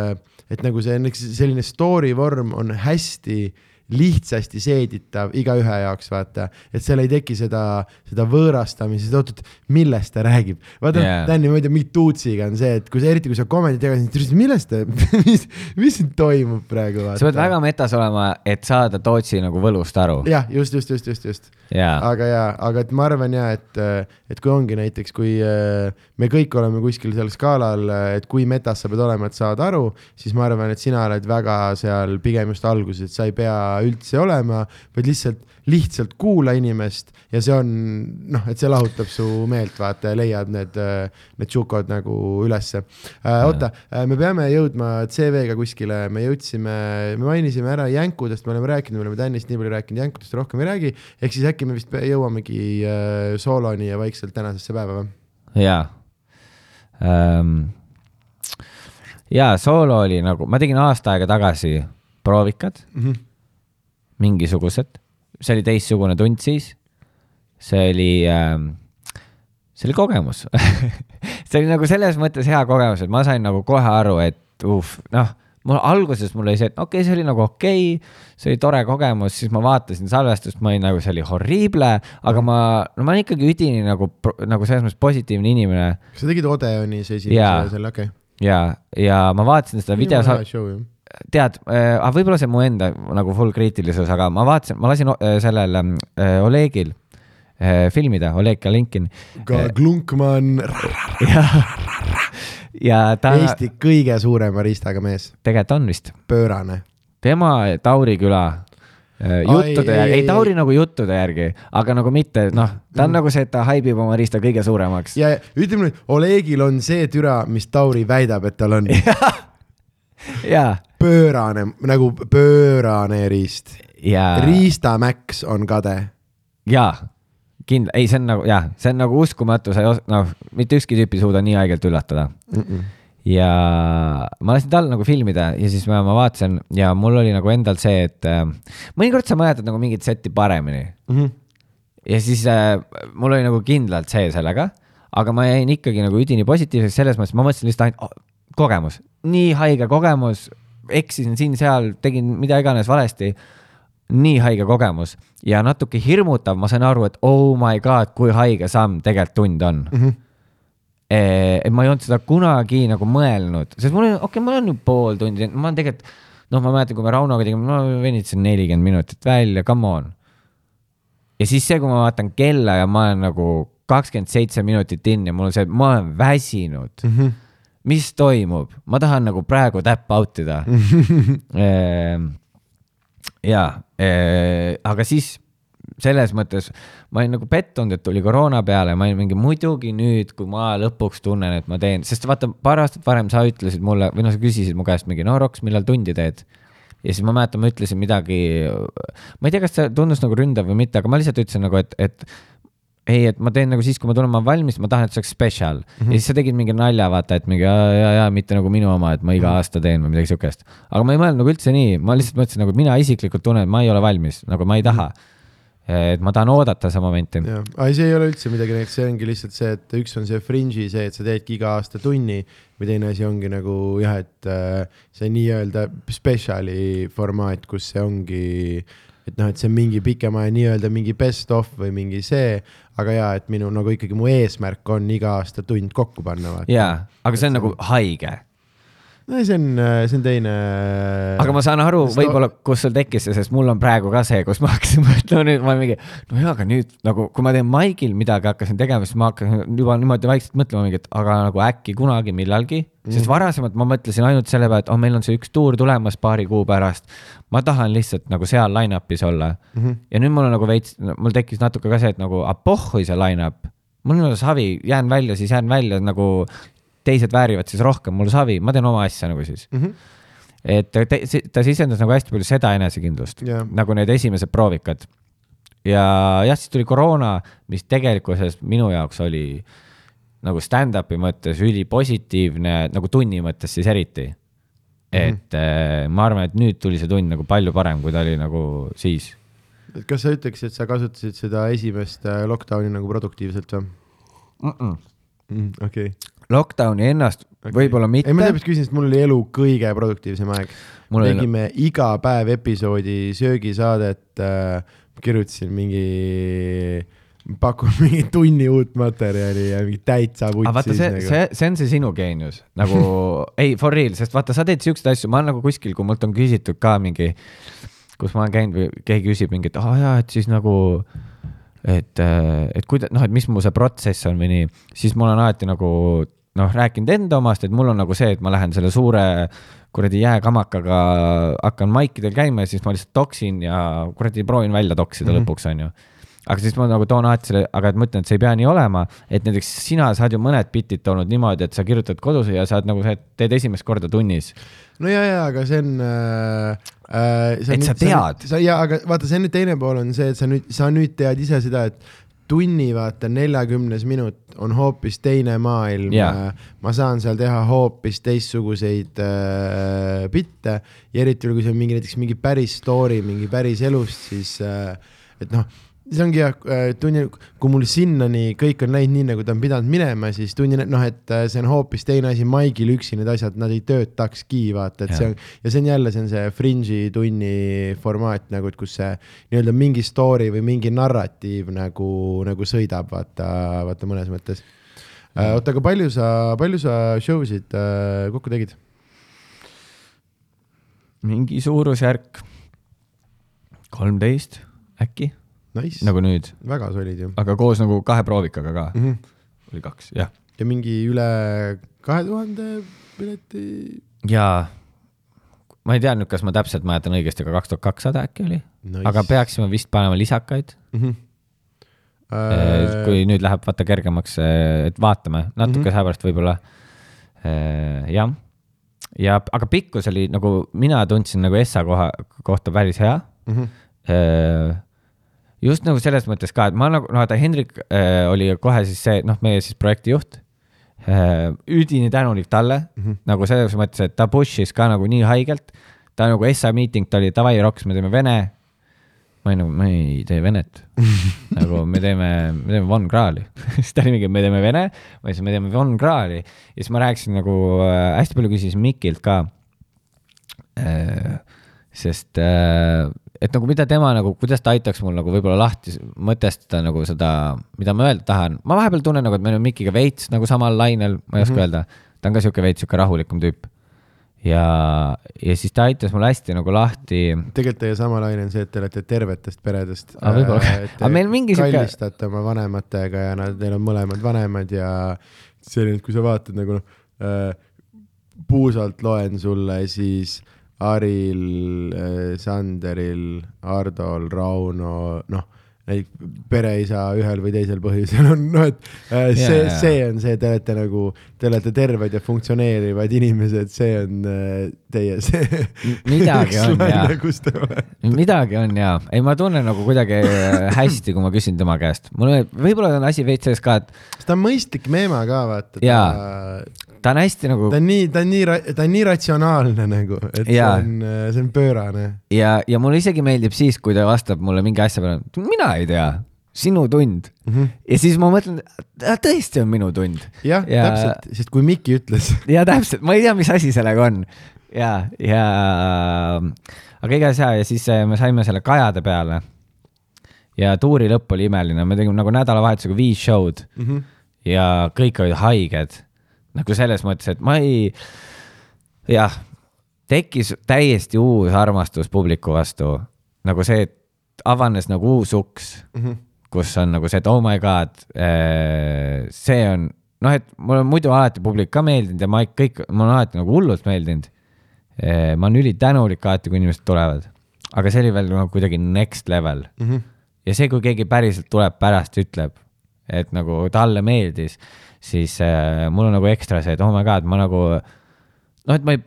et nagu see selline story vorm on hästi lihtsasti seeditav igaühe jaoks, vaata, et seal ei teki seda, seda võõrastamist, et oot-oot, millest ta räägib. vaata Jaa. yeah., Tänni, ma ei tea, mingi tuutsiga on see, et kui sa, eriti kui sa komedi teed, siis millest ta, mis, mis siin toimub praegu, sa pead väga metas olema, et saada Tootsi nagu võlust aru. jah, just, just, just, just, just. jaa, aga jaa, aga et ma arvan ja, et, et kui ongi näiteks, kui äh, me kõik oleme kuskil seal skaalal, et kui metas sa pead olema, et saada aru, siis ma arvan, et sina oled väga seal pigem just alguses, et sa ei pea üldse olema, vaid lihtsalt, lihtsalt kuula inimest ja see on noh, et see lahutab su meelt, vaata ja leiad need, need tšukod nagu ülesse äh,. oota, me peame jõudma CV-ga kuskile, me jõudsime, me mainisime ära jänkudest, me oleme rääkinud, me oleme Tänist nii palju rääkinud, jänkudest rohkem ei räägi, ehk siis äkki me vist jõuamegi äh, sooloni ja vaikselt tänasesse päeva või? jaa ähm,. jaa, soolo oli nagu, ma tegin aasta aega tagasi proovikad, mingisugused, see oli teistsugune tund siis. see oli ähm,, see oli kogemus see oli nagu selles mõttes hea kogemus, et ma sain nagu kohe aru, et uh, noh, mul alguses mul oli see, et okei okay,, see oli nagu okei okay,, see oli tore kogemus, siis ma vaatasin salvestust, ma olin nagu, see oli horrible, aga ma, no ma olen ikkagi üdini nagu, nagu selles mõttes positiivne inimene kas sa tegid Odeonis esimese selle, okei ja, ja ma vaatasin seda video, okay.. Tead äh,, aga võib-olla see mu enda nagu full kriitilisus, aga ma vaatasin, ma lasin äh, sellel äh, Olegil äh, filmida, Oleg Kalinkin. Ka Glunkmann, ja, ja ta Eesti kõige suurema riistaga mees, tegelikult on vist, pöörane. tema Tauri küla äh, juttude järgi, ei, Tauri nagu juttude järgi, aga nagu mitte, noh, ta on nagu see, et ta haibib oma riista kõige suuremaks. ja ütleme nüüd, Olegil on see türa, mis Tauri väidab, et tal on. Ja, pöörane, nagu pöörane riist. ja, riistamäks on kade. ja kindla-, ei, see on nagu jah, see on nagu uskumatu, sa ei os-, noh, mitte ükski tüüp ei suuda nii haigelt üllatada. ja ma lasin tal nagu filmida ja siis ma, ma vaatasin ja mul oli nagu endal see, et äh, mõnikord sa mäletad nagu mingit setti paremini. Ja siis äh, mul oli nagu kindlalt see sellega, aga ma jäin ikkagi nagu üdini positiivseks selles mõttes, ma mõtlesin lihtsalt ainult oh, kogemus, nii haige kogemus, eksisin siin-seal, tegin mida iganes valesti. nii haige kogemus ja natuke hirmutav, ma sain aru, et oh my god, kui haige samm tegelikult tund on mm. -hmm et ma ei olnud seda kunagi nagu mõelnud, sest mul oli, okei okay,, mul on ju pool tundi, ma olen tegelikult, noh, ma mäletan, kui me Raunoga tegime, ma venitasin nelikümmend minutit välja, come on. ja siis see, kui ma vaatan kella ja ma olen nagu kakskümmend seitse minutit in ja mul on see, ma olen väsinud mm. -hmm. Mis toimub, ma tahan nagu praegu tap out ida ja, aga siis selles mõttes ma olin nagu pettunud, et tuli koroona peale, ma olin mingi muidugi nüüd, kui ma lõpuks tunnen, et ma teen, sest vaata paar aastat varem sa ütlesid mulle või noh, sa küsisid mu käest mingi no Roks, millal tundi teed. ja siis ma mäletan, ma ütlesin midagi, ma ei tea, kas see tundus nagu ründav või mitte, aga ma lihtsalt ütlesin nagu, et, et ei, et ma teen nagu siis, kui ma tunnen, ma olen valmis, ma tahan, et see oleks spetsial mm. -hmm. ja siis sa tegid mingi nalja, vaata, et mingi ja, ja, ja mitte nagu minu oma, et ma iga aasta teen või midagi siukest. aga ma ei mõelnud nagu üldse nii, ma lihtsalt mõtlesin nagu, et mina isiklikult tunnen, et ma ei ole valmis, nagu ma ei taha. et ma tahan oodata seda momenti. ei, see ei ole üldse midagi see ongi lihtsalt see, et üks on see fringe'i see, et sa teedki iga aasta tunni või teine asi ongi nagu jah, et äh, see nii-öelda spetsiali formaat, kus see ongi, et noh, et see on mingi pikema ja nii-öelda mingi best of või mingi see, aga ja et minu nagu ikkagi mu eesmärk on iga aasta tund kokku panna. jaa, aga see on nagu haige. No see on, see on teine. aga ma saan aru võib-olla, kus sul tekkis see, sest mul on praegu ka see, kus ma hakkasin mõtlema nüüd, ma mingi, no jaa, aga nüüd nagu, kui ma teen maigil midagi hakkasin tegema, siis ma hakkasin juba niimoodi vaikselt mõtlema mingi, et aga nagu äkki kunagi millalgi mm., sest varasemalt ma mõtlesin ainult selle peale, et oh, meil on see üks tuur tulemas paari kuu pärast. ma tahan lihtsalt nagu seal line-up'is olla mm. -hmm. ja nüüd mul on nagu veits, mul tekkis natuke ka see, et nagu pohhui see line-up. mul on savi, jään välja, siis jään välja nagu teised väärivad siis rohkem, mul savi, ma teen oma asja nagu siis mm. -hmm. et ta, ta sisendas nagu hästi palju seda enesekindlust Jah. nagu need esimesed proovikad. ja jah, siis tuli koroona, mis tegelikkuses minu jaoks oli nagu stand-up'i mõttes ülipositiivne, nagu tunni mõttes siis eriti. et äh, ma arvan, et nüüd tuli see tund nagu palju parem, kui ta oli nagu siis et kas sa ütleksid, et sa kasutasid seda esimest äh, lockdown'i nagu produktiivselt või mm. -mm. mm,? okei okay. Lockdowni ennast okay. võib-olla mitte ei, ma sellepärast küsin, sest mul oli elu kõige produktiivsem aeg. Tegime iga päev episoodi söögisaadet äh,, kirjutasin mingi, pakun mingi tunni uut materjali ja mingi täitsa aga vaata, vutsis see, nagu. see, see on see sinu geenius nagu ei, for real, sest vaata, sa teed siukseid asju, ma olen nagu kuskil, kui mult on küsitud ka mingi, kus ma olen käinud või keegi küsib mingi, et aa jaa, et siis nagu, et, et kuida-, noh, et mis mu see protsess on või nii, siis ma olen alati nagu noh, rääkinud enda omast, et mul on nagu see, et ma lähen selle suure kuradi jääkamakaga hakkan maikidel käima ja siis ma lihtsalt toksin ja kuradi proovin välja toksida mm. -hmm. lõpuks, onju aga siis ma nagu toon alati selle, aga et ma ütlen, et see ei pea nii olema, et näiteks sina saad ju mõned bitid toonud niimoodi, et sa kirjutad kodus ja saad nagu see, teed esimest korda tunnis. no ja, ja, aga see on äh,. Äh, Et sa tead. sa ja, aga vaata, see on nüüd teine pool on see, et sa nüüd, sa nüüd tead ise seda, et tunni vaata neljakümnes minut on hoopis teine maailm Jaa. ma saan seal teha hoopis teistsuguseid äh, bitte ja eriti kui see on mingi näiteks mingi päris story mingi päris elust, siis äh, et noh, see ongi jah äh, tunni, kui mul sinnani kõik on läinud nii, nagu ta on pidanud minema, siis tunni, noh, et äh, see on hoopis teine asi, maigil üksi need asjad, nad ei töötakski, vaata, et Jah. see on ja see on jälle, see on see Fringe'i tunni formaat nagu, et kus see nii-öelda mingi story või mingi narratiiv nagu, nagu sõidab, vaata, vaata mõnes mõttes äh,. oota, aga palju sa, palju sa show sid kokku tegid? mingi suurusjärk kolmteist äkki, Nice, nagu nüüd, väga solid ju aga koos nagu kahe proovikaga ka mm. -hmm. oli kaks, jah. ja mingi üle kahe tuhande pileti ja ma ei tea nüüd, kas ma täpselt mäletan õigesti, aga kaks tuhat kakssada äkki oli nice. aga peaksime vist panema lisakaid mm. -hmm. Äh, kui nüüd läheb vaata kergemaks, et vaatame natuke mm. -hmm. seepärast võib-olla. jah, ja aga pikkus oli nagu mina tundsin nagu Essa koha kohta päris hea. mm -hmm. Just nagu selles mõttes ka, et ma nagu, no vaata Hendrik äh, oli kohe siis see, noh, meie siis projektijuht. üdini tänulik talle mm. -hmm. nagu selles mõttes, et ta push'is ka nagu nii haigelt. ta nagu Essa meeting, ta oli davai, Roks, me teeme vene. ma olin nagu, me ei tee venet nagu me teeme, me teeme Von Krahli siis ta oli mingi, me teeme vene, ma ütlesin, me teeme Von Krahli ja siis ma rääkisin nagu äh, hästi palju küsisin Mikilt ka äh,. sest äh, et nagu mida tema nagu, kuidas ta aitaks mul nagu võib-olla lahti mõtestada nagu seda, mida ma öelda tahan. ma vahepeal tunnen nagu, et me oleme Mikiga veits nagu samal lainel, ma ei oska mm -hmm. öelda. ta on ka sihuke veits sihuke rahulikum tüüp. ja, ja siis ta aitas mul hästi nagu lahti tegelikult teie sama laine on see, et te olete tervetest peredest. Aa, võib-olla. Aga meil mingi sihuke- kallistate oma vanematega ja nad, neil on mõlemad vanemad ja selline, et kui sa vaatad nagu noh äh,, puusalt loen sulle, siis Aril äh,, Sanderil, Hardol, Rauno, noh, neid pereisa ühel või teisel põhjusel on, noh, et äh, see Jaa, yeah, jaa. see on see, te olete nagu, te olete terved ja funktsioneerivad inimesed, see on äh, teie see midagi on, jaa. olete. midagi on ja, ei, ma tunnen nagu kuidagi hästi, kui ma küsin tema käest. mul on- võib-olla on asi veits selles ka, et ta on mõistlik meema ka, vaata. Jaa. Ta ta on hästi nagu on nii, ta on nii, ta on nii ratsionaalne nagu, et see Jaa. on, see on pöörane. ja, ja mulle isegi meeldib siis, kui ta vastab mulle mingi asja peale, mina ei tea, sinu tund mm. -hmm. ja siis ma mõtlen, tõesti on minu tund. jah Ja- ja..., täpselt, sest kui Mikki ütles, ja täpselt, ma ei tea, mis asi sellega on. ja, ja aga igatahes ja, ja siis äh, me saime selle kajade peale. ja tuuri lõpp oli imeline, me tegime nagu nädalavahetusega viis show'd mm. -hmm. ja kõik olid haiged. Nagu selles mõttes, et ma ei, jah, tekkis täiesti uus armastus publiku vastu. nagu see, et avanes nagu uus uks Mm -hmm. kus on nagu see, et oh my god, see on, noh, et mulle on muidu alati publik ka meeldinud ja ma ik- kõik, mulle on alati nagu hullult meeldinud. ma olen ülitänulik alati, kui inimesed tulevad, aga see oli veel nagu kuidagi next level Mm -hmm. ja see, kui keegi päriselt tuleb pärast, ütleb, et nagu talle meeldis, siis äh, mul on nagu ekstra see, et oh my god, ma nagu noh, et ma ei,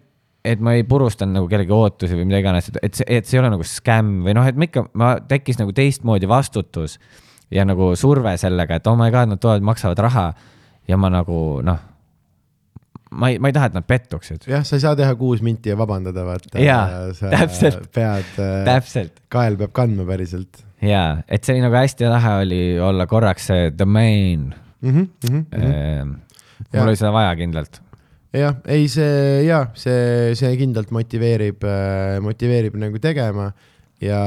et ma ei purustanud nagu kellegi ootusi või mida iganes, et, et see, et see ei ole nagu skämm või noh, et ma ikka, ma tekkis nagu teistmoodi vastutus ja nagu surve sellega, et oh my god, nad tulevad, maksavad raha ja ma nagu noh, ma ei, ma ei taha, et nad pettuksid. jah, sa ei saa teha kuus minti ja vabandada, vaata. Jaa, täpselt. pead, täpselt. kael peab kandma päriselt jaa, et see oli nagu hästi lahe oli olla korraks see domain mm. -hmm, mm mm. -hmm. mul oli seda vaja kindlalt. jah, ei see ja see, see kindlalt motiveerib, motiveerib nagu tegema ja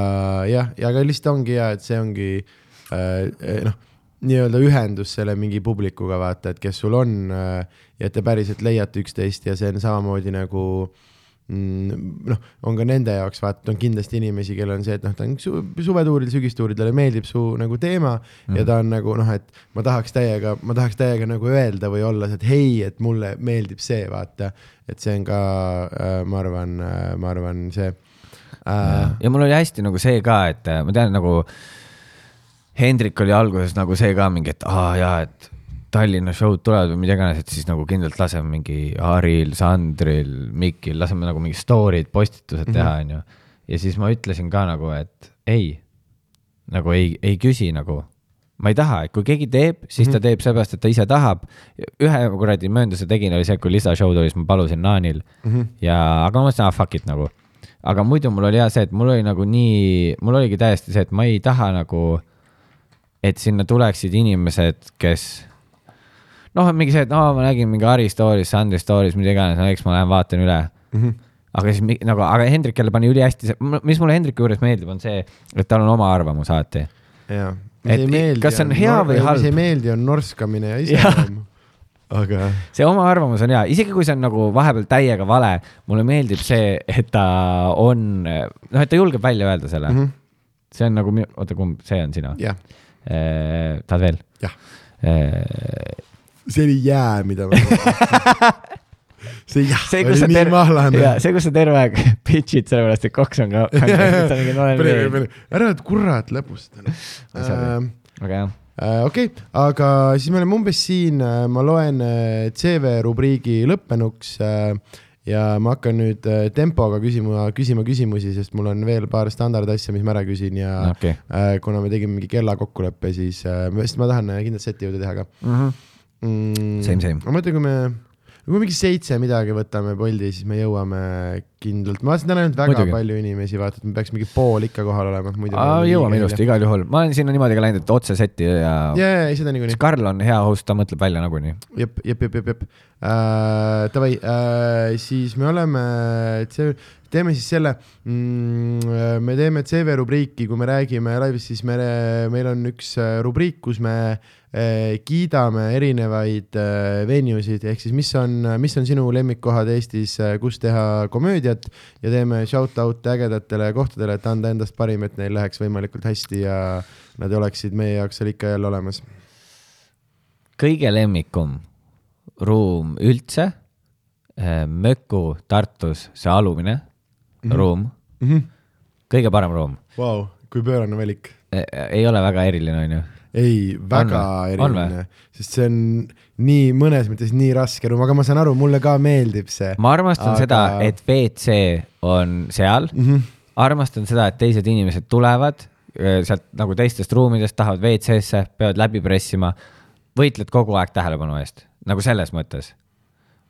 jah, ja aga lihtsalt ongi hea, et see ongi äh, noh, nii-öelda ühendus selle mingi publikuga, vaata, et kes sul on äh, ja te päriselt leiate üksteist ja see on samamoodi nagu mm, noh, on ka nende jaoks vaata, on kindlasti inimesi, kellel on see, et noh, ta on su suvetuuril, sügistuuril, talle meeldib su nagu teema mm. ja ta on nagu noh, et ma tahaks täiega, ma tahaks täiega nagu öelda või olla see, et hei, et mulle meeldib see, vaata. et see on ka, ma arvan, ma arvan, see äh,. ja mul oli hästi nagu see ka, et äh, ma tean nagu Hendrik oli alguses nagu see ka mingi, et aa jaa, et Tallinna show'd tulevad või mida iganes, et siis nagu kindlalt laseme mingi Haril, Sandril, Mikil, laseme nagu mingi story'd, postitused teha, onju. ja siis ma ütlesin ka nagu, et ei, nagu ei, ei küsi nagu. ma ei taha, et kui keegi teeb, siis ta teeb seepärast, et ta ise tahab. ühe kuradi möönduse tegin, oli see, kui lisashow tuli, siis ma palusin Naanil mm -hmm. ja, aga ma mõtlesin, aa fuck it nagu. aga muidu mul oli hea see, et mul oli nagu nii, mul oligi täiesti see, et ma ei taha nagu, et sinna tuleksid inimesed, kes noh, mingi see, et no ma nägin mingi Harri story's, Sandri story's, mida iganes, no eks ma lähen vaatan üle mm. -hmm. aga siis nagu, aga Hendrik jälle pani ülihästi, mis mulle Hendriku juures meeldib, on see, et tal on oma arvamus alati. jaa. Et kas see on hea või halb? mis ei meeldi, on norskamine ja iseloom. aga see oma arvamus on hea, isegi kui see on nagu vahepeal täiega vale, mulle meeldib see, et ta on, noh, et ta julgeb välja öelda selle mm. -hmm. see on nagu, oota, kumb, see on sina? jah, tahad veel? jah, see oli jää, mida ma. see jah see, oli nii terve, mahlane. see, kus sa terve aeg pitch'id sellepärast, et koks on ka. ära nüüd kurat lõbusta. Sorry. aga jah, okei, aga siis me oleme umbes siin, ma loen äh, CV rubriigi lõppenuks äh, ja ma hakkan nüüd äh, tempoga küsima, küsima küsimusi, sest mul on veel paar standardasja, mis ma ära küsin ja äh, kuna me tegime mingi kella kokkuleppe, siis äh,, sest ma tahan äh, kindlalt seti juurde teha ka mm.. Same, same. ma mõtlen, kui me, kui me mingi seitse midagi võtame Bolti, siis me jõuame kindlalt, ma vaatasin täna ainult väga Muidugi. Palju inimesi, vaata, et me peaks mingi pool ikka kohal olema, muidu. jõuame ilusti, igal juhul, ma olen sinna niimoodi ka läinud, et otse seti ja ja, ja, seda niikuinii. Karl on hea host, ta mõtleb välja nagunii. jep, jep, jep, jep, jep äh,. Davai äh,, siis me oleme, teeme siis selle mm,, me teeme CV rubriiki, kui me räägime laivis, siis me, meil on üks äh, rubriik, kus me äh, kiidame erinevaid äh, venue sid, ehk siis mis on, mis on sinu lemmikkohad Eestis, kus teha komöödiat ja teeme shout out'e ägedatele kohtadele, et anda endast parim, et neil läheks võimalikult hästi ja nad oleksid meie jaoks seal ikka jälle olemas. kõige lemmikum ruum üldse, Möku Tartus, see alumine mm -hmm. ruum, mm. -hmm. kõige parem ruum. Vau, kui pöörane valik. ei ole väga eriline, onju. ei, väga? On eriline, sest see on nii mõnes mõttes nii raske ruum, aga ma saan aru, mulle ka meeldib see. ma armastan Aga- seda, et WC on seal mm. -hmm. armastan seda, et teised inimesed tulevad sealt nagu teistest ruumidest, tahavad WC-sse, peavad läbi pressima, võitled kogu aeg tähelepanu eest, nagu selles mõttes.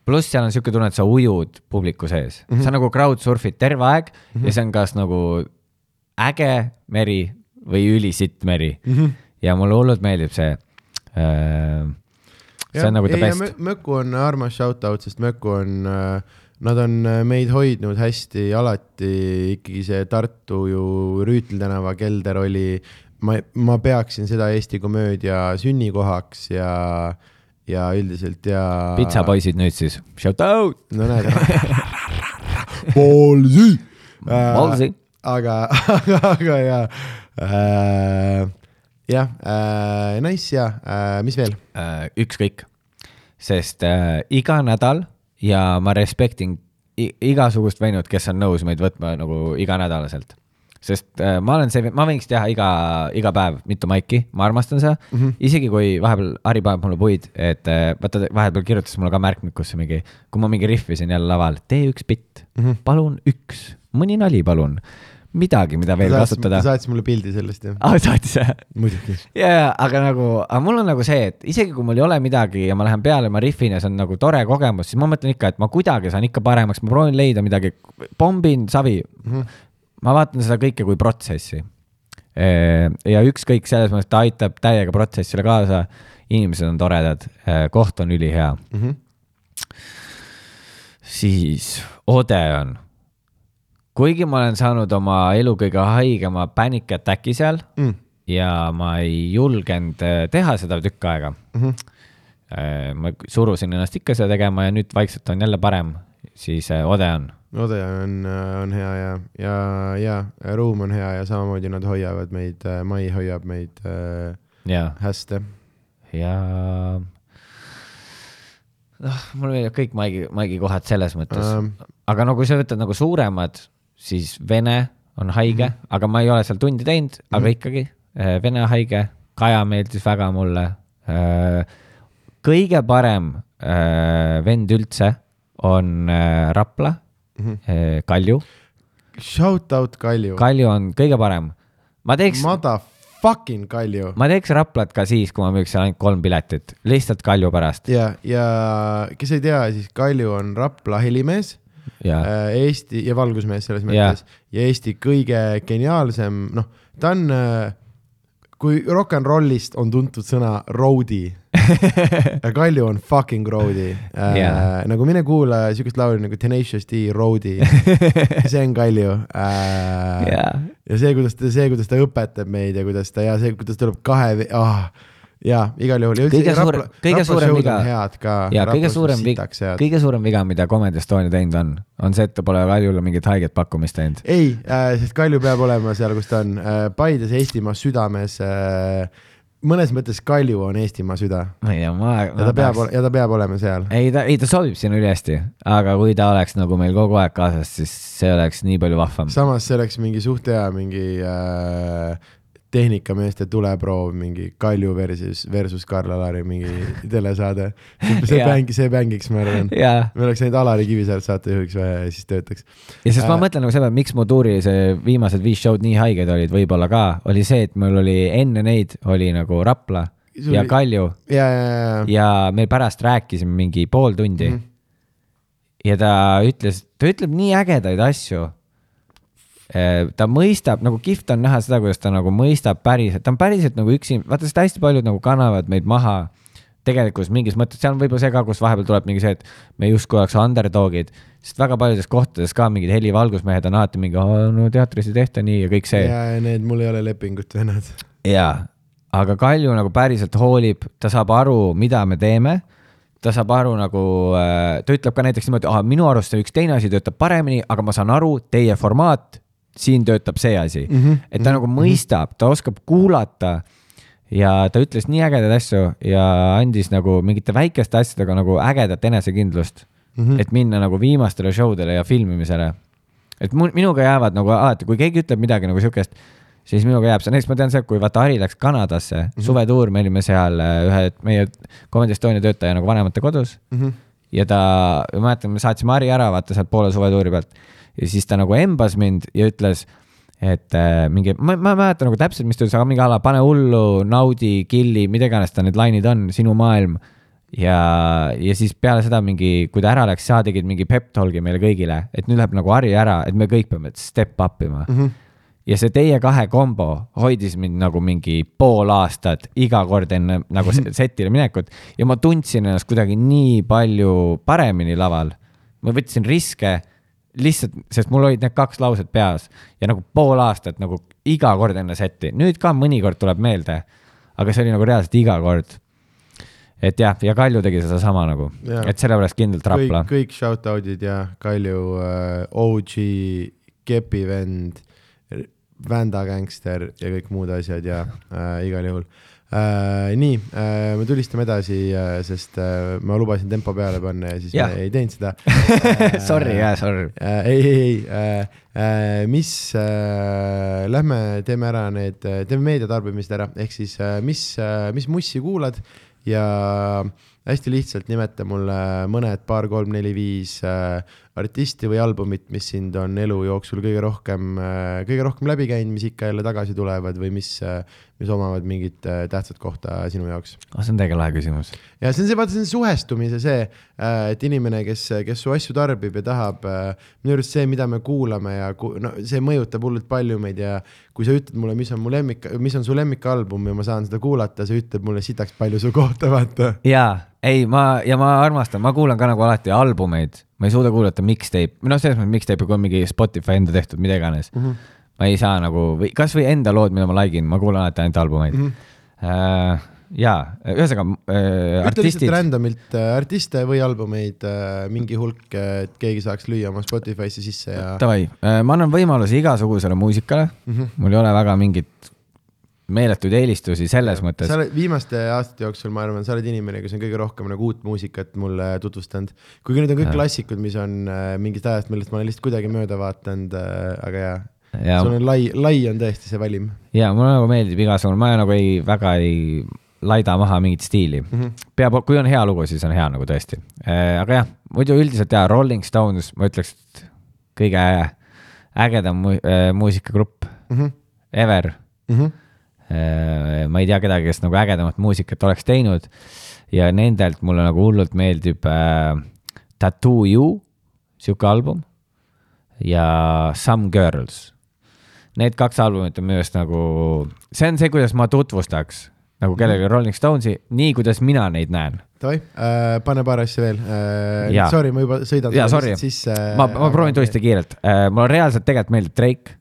pluss seal on siuke tunne, et sa ujud publiku sees mm, -hmm. sa nagu crowdsurf'id terve aeg mm -hmm. ja see on kas nagu äge meri või ülisitt meri mm. -hmm. Ja mulle hullult meeldib see äh,. see on nagu the best. Möku on armas shout out, sest Möku on, nad on äh, meid hoidnud hästi alati, ikkagi see Tartu ju Rüütli tänava kelder oli, ma, ma peaksin seda Eesti komöödia sünnikohaks ja, ja üldiselt ja. pitsapoisid nüüd siis, shout out. no näed. Ballsy. Ballsy. aga, aga, aga ja äh,, jah äh,, nice ja äh, mis veel? äh, ükskõik, sest äh, iga nädal ja ma respektin igasugust venut, kes on nõus meid võtma nagu iganädalaselt. sest äh, ma olen see, ma võiks teha iga, iga päev mitu maiki, ma armastan seda mm, -hmm. isegi kui vahepeal Harri paneb mulle puid, et äh, vaata, vahepeal kirjutas mulle ka märkmikusse mingi, kui ma mingi rihvisin jälle laval, tee üks bitt mm, -hmm. palun üks, mõni nali, palun. midagi, mida veel kasutada ta. saatis mulle pildi sellest jah, aa, saatis jah? muidugi. ja, ja, aga nagu, aga mul on nagu see, et isegi kui mul ei ole midagi ja ma lähen peale, ma rihvin ja see on nagu tore kogemus, siis ma mõtlen ikka, et ma kuidagi saan ikka paremaks, ma proovin leida midagi, pombin savi mm. -hmm. ma vaatan seda kõike kui protsessi. ja ükskõik selles mõttes, ta aitab täiega protsessile kaasa, inimesed on toredad, koht on ülihea Mm -hmm. siis Odeon. Kuigi ma olen saanud oma elu kõige haigema panic attack'i seal mm.. ja ma ei julgenud äh, teha seda tükk aega Mm -hmm. Ma surusin ennast ikka seda tegema ja nüüd vaikselt on jälle parem, siis äh, Odeon. On, on hea ja, ja, ja ruum on hea ja samamoodi nad hoiavad meid, Mai hoiab meid äh, ja, hästi. ja noh, mul meeldivad kõik Maigi, Maigi kohad selles mõttes um,, aga no kui sa võtad nagu suuremad, siis Vene on haige mm, -hmm. aga ma ei ole seal tundi teinud, aga mm -hmm. ikkagi äh, Vene haige, Kaja meeldis väga mulle. kõige parem äh, vend üldse on äh, Rapla Mhm. äh,, Kalju, Shout out Kalju. Kalju on kõige parem. ma teeks, Motherfucking Kalju. ma teeks Raplat ka siis, kui ma müüks seal ainult kolm piletit, lihtsalt Kalju pärast ja, ja kes ei tea, siis Kalju on Rapla helimees ja äh, Eesti ja valgusmees selles mõttes. Ja Eesti kõige geniaalsem, noh, ta on, kui rock n rollist on tuntud sõna road'i, Kalju on fucking road'i äh, Jaa. nagu mine kuula siukest laulu nagu Tenacious D road'i, see on Kalju. Äh, ja ja see, kuidas ta, see, kuidas ta õpetab meid ja kuidas ta ja see, kuidas tuleb kahe ah,, ja igal juhul. Kõige suurem- kõige suurem viga- ja kõige suurem viga, kõige suurem viga, mida Comedy Estonia teinud on, on see, et ta pole Kaljule mingit haiget pakkumist teinud. ei äh,, sest Kalju peab olema seal, kus ta on äh,, Paides Eestimaa südames äh,. mõnes mõttes Kalju on Eestimaa süda ma ei tea, ma. ja ta peab, ja ta peab olema seal. ei, ta, ei ta sobib sinna ülihästi, aga kui ta oleks nagu meil kogu aeg kaasas, siis see oleks nii palju vahvam. samas see oleks mingi suht hea mingi äh, tehnikameeste tuleproov, mingi Kalju versus, versus Karl-Alari mingi telesaade. see bäng, see bängiks, ma arvan. ja, me oleks näinud Alari Kivisaart saatejuhiks vaja ja siis töötaks. ja sest ma Äh. mõtlen nagu peale, miks mu tuuri see viimased viis show'd nii haiged olid, võib-olla ka, oli see, et mul oli enne neid oli nagu Rapla Sul ja Kalju ja, ja, ja, ja me pärast rääkisime mingi pool tundi Mhm. ja ta ütles, ta ütleb nii ägedaid asju. Ta mõistab nagu kihvt on näha seda, kuidas ta nagu mõistab päriselt, ta on päriselt nagu üksi, vaata sest hästi paljud nagu kannavad meid maha tegelikus mingis mõttes, seal on võib-olla see ka, kus vahepeal tuleb mingi see, et me justkui oleks underdog'id, sest väga paljudes kohtades ka mingid helivalgusmehed on alati mingi, no teatris ei tehta nii ja kõik see. Ja, ja need, mul ei ole lepingut vennad. jaa, aga Kalju nagu päriselt hoolib, ta saab aru, mida me teeme. ta saab aru nagu, ta ütleb ka näiteks niimoodi, minu arust see üks teine asi töötab paremini, aga ma saan aru, teie formaat, siin töötab see asi mm. Mhm, -hmm, et ta mm -hmm. nagu mõistab, ta oskab kuulata ja ta ütles nii ägedaid asju ja andis nagu mingite väikeste asjadega nagu ägedat enesekindlust mm, Mhm. -hmm. et minna nagu viimastele show dele ja filmimisele. et mul, minuga jäävad nagu alati, kui keegi ütleb midagi nagu siukest, siis minuga jääb see, näiteks ma tean seda, kui vaata Hari läks Kanadasse mm -hmm. suvetuur, me olime seal äh, ühe meie Comedy Estonia töötaja nagu vanemate kodus Mhm. ja ta, ma mäletan, me saatsime Harri ära, vaata sealt poole suvetuuri pealt ja siis ta nagu embas mind ja ütles, et äh, mingi, ma, ma ei mäleta nagu täpselt, mis ta ütles, aga mingi ala, pane hullu, naudi, killi, mida iganes ta need lainid on, sinu maailm. ja, ja siis peale seda mingi, kui ta ära läks, sa tegid mingi pep talk'i meile kõigile, et nüüd läheb nagu Harri ära, et me kõik peame step up ima mm. -hmm ja see teie kahe kombo hoidis mind nagu mingi pool aastat iga kord enne nagu se- setile minekut ja ma tundsin ennast kuidagi nii palju paremini laval. ma võtsin riske lihtsalt, sest mul olid need kaks lauset peas ja nagu pool aastat nagu iga kord enne setti, nüüd ka mõnikord tuleb meelde. aga see oli nagu reaalselt iga kord. et jah, ja Kalju tegi sedasama nagu, et sellepärast kindlalt kõik Rapla,. kõik shout-out'id ja Kalju äh,, OG, Kepi vend, Vända gängster ja kõik muud asjad ja äh, igal juhul äh,. nii äh,, me tulistame edasi äh,, sest äh, ma lubasin tempo peale panna ja siis me ei teinud seda Sorry, jaa, sorry. äh,. ei, ei, ei äh,, äh, mis äh,, lähme teeme ära need, teeme meediatarbimised ära, ehk siis äh, mis äh,, mis mussi kuulad ja hästi lihtsalt nimeta mulle mõned paar, kolm, neli, viis äh, artisti või albumit, mis sind on elu jooksul kõige rohkem äh,, kõige rohkem läbi käinud, mis ikka jälle tagasi tulevad või mis äh,, mis omavad mingit äh, tähtsat kohta sinu jaoks. oh, see on tegelikult lahe küsimus. ja see on see, vaata, see on suhestumise see äh,, et inimene, kes, kes su asju tarbib ja tahab äh,, minu arust see, mida me kuulame ja ku, no see mõjutab hullult palju meid ja kui sa ütled mulle, mis on mu lemmik, mis on su lemmikalbum ja ma saan seda kuulata, see ütleb mulle sitaks palju su kohta, vaata. jaa, ei, ma ja ma armastan, ma kuulan ka nagu alati albumeid, ma ei suuda kuulata mixtape, noh, selles mõttes mixtape, on mingi Spotify enda tehtud, mida iganes mm. -hmm ma ei saa nagu või kasvõi enda lood, mida ma like in, ma kuulan alati ainult albumeid mm. -hmm. Uh, ja ühesõnaga äh,. ütle lihtsalt random'ilt äh, artiste või albumeid äh, mingi hulk, et keegi saaks lüüa oma Spotify'sse sisse ja. Davai äh,, ma annan võimaluse igasugusele muusikale mm, -hmm. mul ei ole väga mingit meeletuid eelistusi selles mõttes. sa oled viimaste aastate jooksul, ma arvan, sa oled inimene, kes on kõige rohkem nagu uut muusikat mulle tutvustanud. kuigi need on kõik klassikud, mis on äh, mingist ajast, millest ma olen lihtsalt kuidagi mööda vaadanud äh,, aga jaa ja sul on lai, lai on tõesti see valim. ja mulle nagu meeldib igasugune, ma nagu ei, väga ei laida maha mingit stiili mm. -hmm. peab, kui on hea lugu, siis on hea nagu tõesti äh,. aga jah, muidu üldiselt ja Rolling Stones, ma ütleks, et kõige ägedam mu äh, muusikagrupp mm -hmm. ever mm. -hmm. Ma ei tea kedagi, kes nagu ägedamat muusikat oleks teinud ja nendelt mulle nagu hullult meeldib äh, Tattoo You, sihuke album ja Some Girls need kaks albumit on minu arust nagu, see on see, kuidas ma tutvustaks nagu mhm. kellelegi Rolling Stonesi, nii kuidas mina neid näen. Davai äh,, pane paar asja veel äh,. Sorry, ma juba sõidan. jaa, sorry, ma, ma proovin tõesti kiirelt äh,. mulle reaalselt tegelikult meeldib Drake.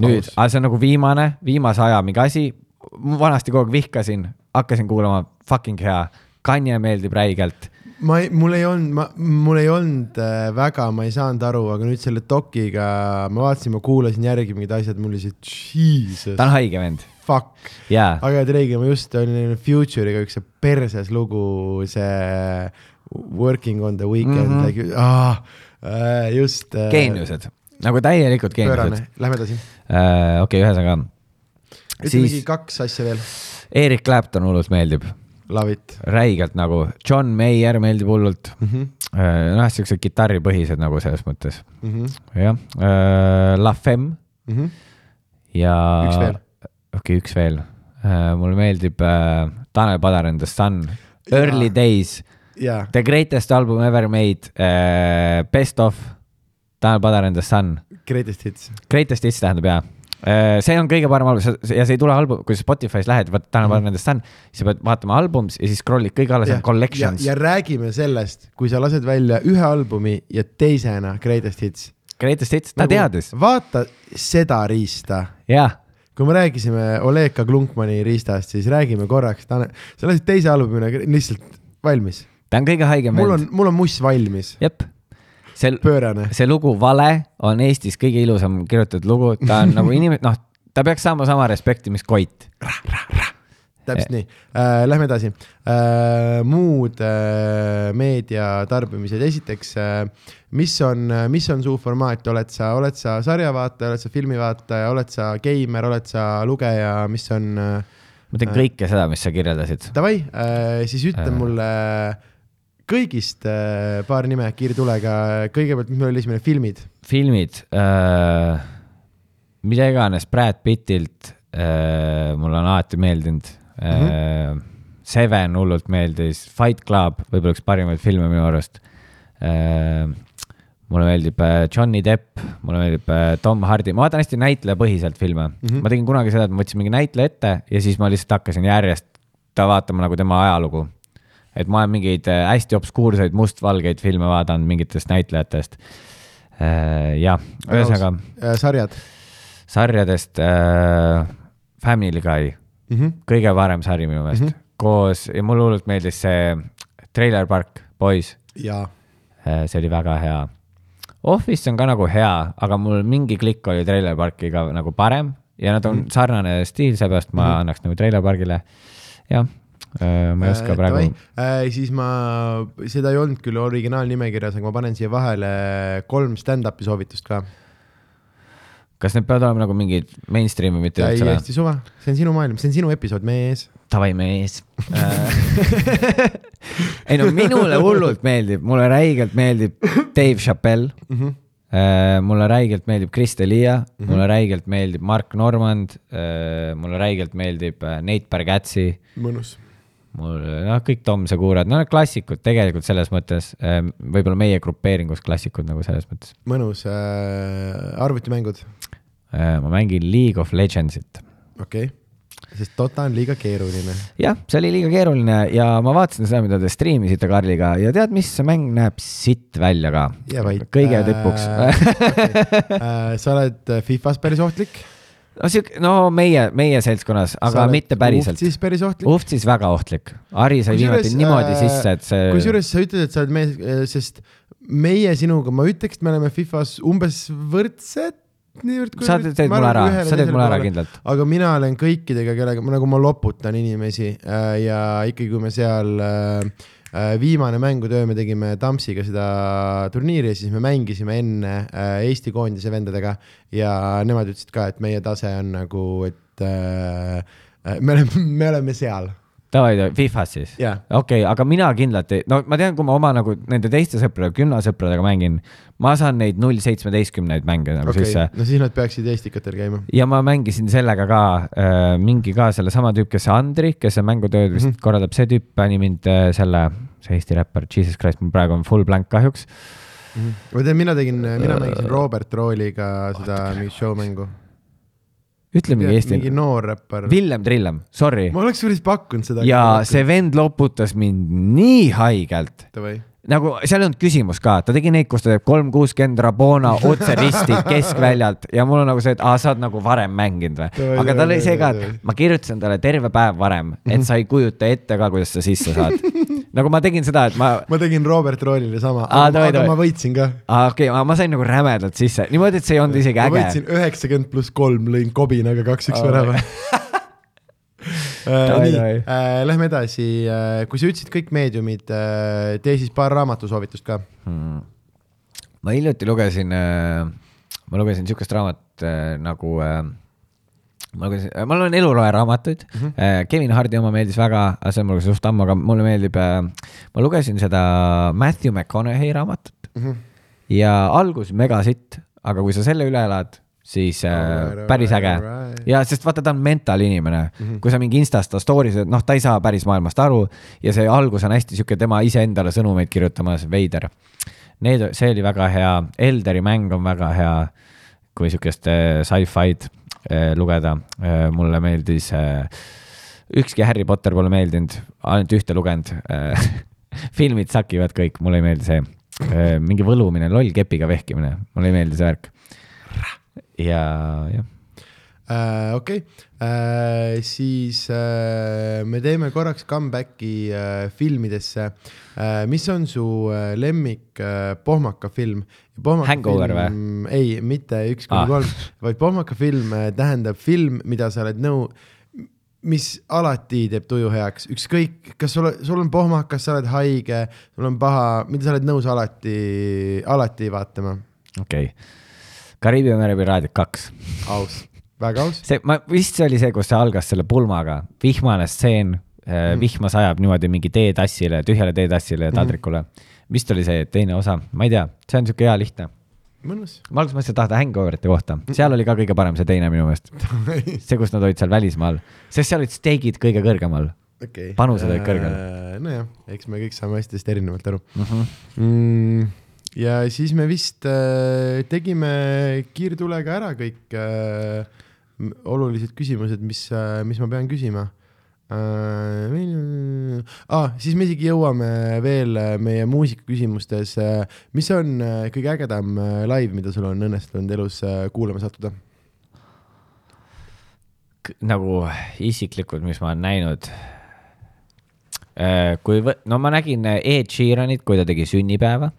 nüüd, aga see on nagu viimane, viimase aja mingi asi. vanasti kogu aeg vihkasin, hakkasin kuulama, fucking hea. Kanye meeldib räigelt ma ei, mul ei olnud, ma, mul ei olnud äh, väga, ma ei saanud aru, aga nüüd selle dokiga ma vaatasin, ma kuulasin järgi mingid asjad, mul oli see, jesus. ta on haige vend. Fuck yeah.. aga Drake'i ma just olin Future'iga üks see perses lugu, see Working on the weekend mm, -hmm. like, ah, äh, just äh,. geeniused, nagu täielikult geeniused. Lähme edasi uh,. okei okay,, ühesõnaga. ütle siis... mingi kaks asja veel. Erik Clapton hullult meeldib. Räigelt nagu, John Mayer meeldib hullult mm. -hmm. noh, siuksed kitarripõhised nagu selles mõttes mm -hmm.. jah uh,, La Femme mm. -hmm. ja. üks veel. okei okay,, üks veel uh,. mulle meeldib uh, Tanel Padar and the Sun, Early ja. Days yeah.. The greatest album ever made uh,, Best of, Tanel Padar and the Sun. Greatest hits. Greatest hits tähendab jaa Äh, see on kõige parem album ja see ei tule album, kui sa Spotify's lähed, vaata täna mm. nendest on, siis sa pead vaatama albums ja siis scroll'id kõik alles on collections. ja räägime sellest, kui sa lased välja ühe albumi ja teisena Greatest Hits. Greatest Hits, ta nagu, teadis. vaata seda riista. jah kui me rääkisime Oleg Klunkmani riistast, siis räägime korraks, sa lasid teise albumina lihtsalt valmis. ta on kõige haigem. mul on, mul on muss valmis. jep see, pöörane. see lugu Vale on Eestis kõige ilusam kirjutatud lugu, ta on nagu inimene, noh, ta peaks saama sama respekti, mis Koit. täpselt nii äh,, lähme edasi äh,. muud äh, meedia tarbimised, esiteks äh, mis on, mis on su formaat, oled sa, oled sa sarjavaataja, oled sa filmivaataja, oled sa geimer, oled sa lugeja, mis on äh,? ma teen kõike seda, mis sa kirjeldasid. Davai äh,, siis ütle äh. mulle kõigist äh, paar nime kiirtulega, kõigepealt, mis meil oli esimene, filmid? filmid äh,, mida iganes Brad Pittilt äh, mulle on alati meeldinud äh, mm. -hmm. Seven hullult meeldis, Fight Club, võib-olla üks parimaid filme minu arust äh,. mulle meeldib äh, Johnny Depp, mulle meeldib äh, Tom Hardy, ma vaatan hästi näitlejapõhiselt filme mm. -hmm. ma tegin kunagi seda, et ma võtsin mingi näitleja ette ja siis ma lihtsalt hakkasin järjest vaatama nagu tema ajalugu et ma olen mingeid äh, hästi obskuurseid mustvalgeid filme vaadanud mingitest näitlejatest. Äh, jah, ühesõnaga. Äh, sarjad? sarjadest äh, Family Guy mm, -hmm. kõige parem sari minu meelest mm, -hmm. koos ja mulle hullult meeldis see Trailer Park Boys. see oli väga hea. Office on ka nagu hea, aga mul mingi klikk oli Trailer Parkiga nagu parem ja nad on mm -hmm. sarnane stiil, seepärast ma mm -hmm. annaks nagu Trailer Parkile. jah ma ei oska äh, praegu. Äh, siis ma, seda ei olnud küll originaalnimekirjas, aga ma panen siia vahele kolm stand-up'i soovitust ka. kas need peavad olema nagu mingid mainstream'i, mitte üldse täiesti suva, see on sinu maailm, see on sinu episood meie ees davai mees ei no minule hullult meeldib, mulle räigelt meeldib Dave Chappelle mm. -hmm. mulle räigelt meeldib Chris D'Elia mm, -hmm. mulle räigelt meeldib Mark Normand, mulle räigelt meeldib äh, Nate Bargatze mõnus. Mul noh, kõik Tom Segurad, no need klassikud tegelikult selles mõttes, võib-olla meie grupeeringus klassikud nagu selles mõttes. mõnus äh,, arvutimängud, ma mängin League of Legendsit. okei okay.. sest Dota on liiga keeruline. jah, see oli liiga keeruline ja ma vaatasin seda, mida te striimisite Karliga ja tead, mis see mäng näeb sitt välja ka kõige tipuks äh, sa oled Fifas päris ohtlik. No siuke, no meie, meie seltskonnas, aga mitte päriselt. siis päris ohtlik. Uhtsis väga ohtlik, Ari sai viimati niimoodi äh, sisse, et see. kusjuures sa ütled, et sa oled mees, sest meie sinuga, ma ütleks, et me oleme Fifas umbes võrdsed. niivõrd kui sa teed mulle ära, sa teed mulle ära kindlalt. aga mina olen kõikidega, kellega ma nagu ma loputan inimesi äh, ja ikkagi, kui me seal äh, äh, viimane mängutöö me tegime Tampsiga seda turniiri ja siis me mängisime enne äh, Eesti koondise vendadega ja nemad ütlesid ka, et meie tase on nagu, et äh, äh, me oleme, me oleme seal. Davai, Fifas siis okei aga mina kindlalt ei, no ma tean, kui ma oma nagu nende teiste sõpradega, gümnasõpradega mängin, ma saan neid null seitsmeteistkümneid mänge nagu okay. okei sisse, no siis nad peaksid Eestikatel käima. ja ma mängisin sellega ka äh,, mingi ka sellesama tüüp, kes Andri, kes see mängutööd vist mm -hmm. korraldab, see tüüp pani mind äh, selle, see Eesti räppar, Jesus Christ, mul praegu on full blank kahjuks. ma tean, mina tegin, mina mängisin Robert Rooliga seda mingit show mängu. Ütle mingi Eesti mingi, noor räppar. Villem Trillem, sorry. ma oleks päris pakkunud seda. ja see vend loputas mind nii haigelt nagu seal ei olnud küsimus ka, ta tegi neid, kus ta teeb kolm kuuskümmend Rabona otse risti keskväljalt ja mul on nagu see, et aa, sa oled nagu varem mänginud või. Aga tal oli see ka, et ma kirjutasin talle terve päev varem, et sa ei kujuta ette ka, kuidas sa sisse saad. nagu ma tegin seda, et ma, ma tegin Robert Roolile sama, Aa, aga, aga ma võitsin ka. okei okay,, ma sain nagu rämedalt sisse, niimoodi, et see ei olnud isegi ma äge. võitsin üheksakümmend pluss kolm, lõin kobinaga kaks-üks värava. Davai, nii davai., lähme edasi, kui sa ütlesid kõik meediumid, tee siis paar raamatusoovitust ka. hmm.. ma hiljuti lugesin, ma lugesin niisugust raamat äh, nagu äh, ma lugesin, ma loen eluloe raamatuid mm, -hmm. Kevin Hardi oma meeldis väga, see on mul suht ammu, aga mulle meeldib, ma lugesin seda Matthew McConaughey raamatut mm. -hmm. ja algus mega sitt, aga kui sa selle üle elad, siis Alright, äh, päris äge alright. ja sest vaata, ta on mental inimene mm, -hmm. kui sa mingi Instas ta story's, noh, ta ei saa päris maailmast aru ja see algus on hästi sihuke tema iseendale sõnumeid kirjutamas, veider. Need, see oli väga hea, Elderi mäng on väga hea, kui sihukest äh, sci-fi'd äh, lugeda äh,, mulle meeldis äh,, ükski Harry Potter pole meeldinud, ainult ühte lugenud äh. filmid sakivad kõik, mulle ei meeldi see äh,, mingi võlumine, loll kepiga vehkimine, mulle ei meeldi see värk. ja, jah Äh, okei, siis äh, me teeme korraks comeback'i äh, filmidesse. mis on su äh, lemmik äh, pohmaka film? Hangover või? ei, mitte üks kuni Ah. kolm, vaid pohmaka film äh, tähendab film, mida sa oled nõu, mis alati teeb tuju heaks, ükskõik, kas sul, sul on pohmakas, sa oled haige, sul on paha, mida sa oled nõus alati, alati vaatama. okei okay.. Kariibi mere piraadid kaks, aus, väga aus. see, ma vist see oli see, kus see algas selle pulmaga, vihmane stseen mm., vihma sajab niimoodi mingi teetassile, tühjale teetassile ja taldrikule mm. -hmm. vist oli see teine osa, ma ei tea, see on siuke hea lihtne. mõnus. ma alguses mõtlesin, et tahta Hangoverite kohta, seal oli ka kõige parem see teine minu meelest. see, kus nad olid seal välismaal, sest seal olid steigid kõige kõrgemal okei. Panused olid kõrgel.. nojah, eks me kõik saame asjadest erinevalt aru mm. -hmm. mm,. ja siis me vist äh, tegime kiirtulega ära kõik äh, olulised küsimused, mis äh,, mis ma pean küsima äh,. Ah, siis me isegi jõuame veel äh, meie muusikaküsimustes äh,, mis on kõige ägedam live, mida sul on õnnestunud elus kuulama sattuda? nagu isiklikult, mis ma olen näinud. kui võ-, no ma nägin Ed Sheeranit, kui ta tegi sünnipäeva.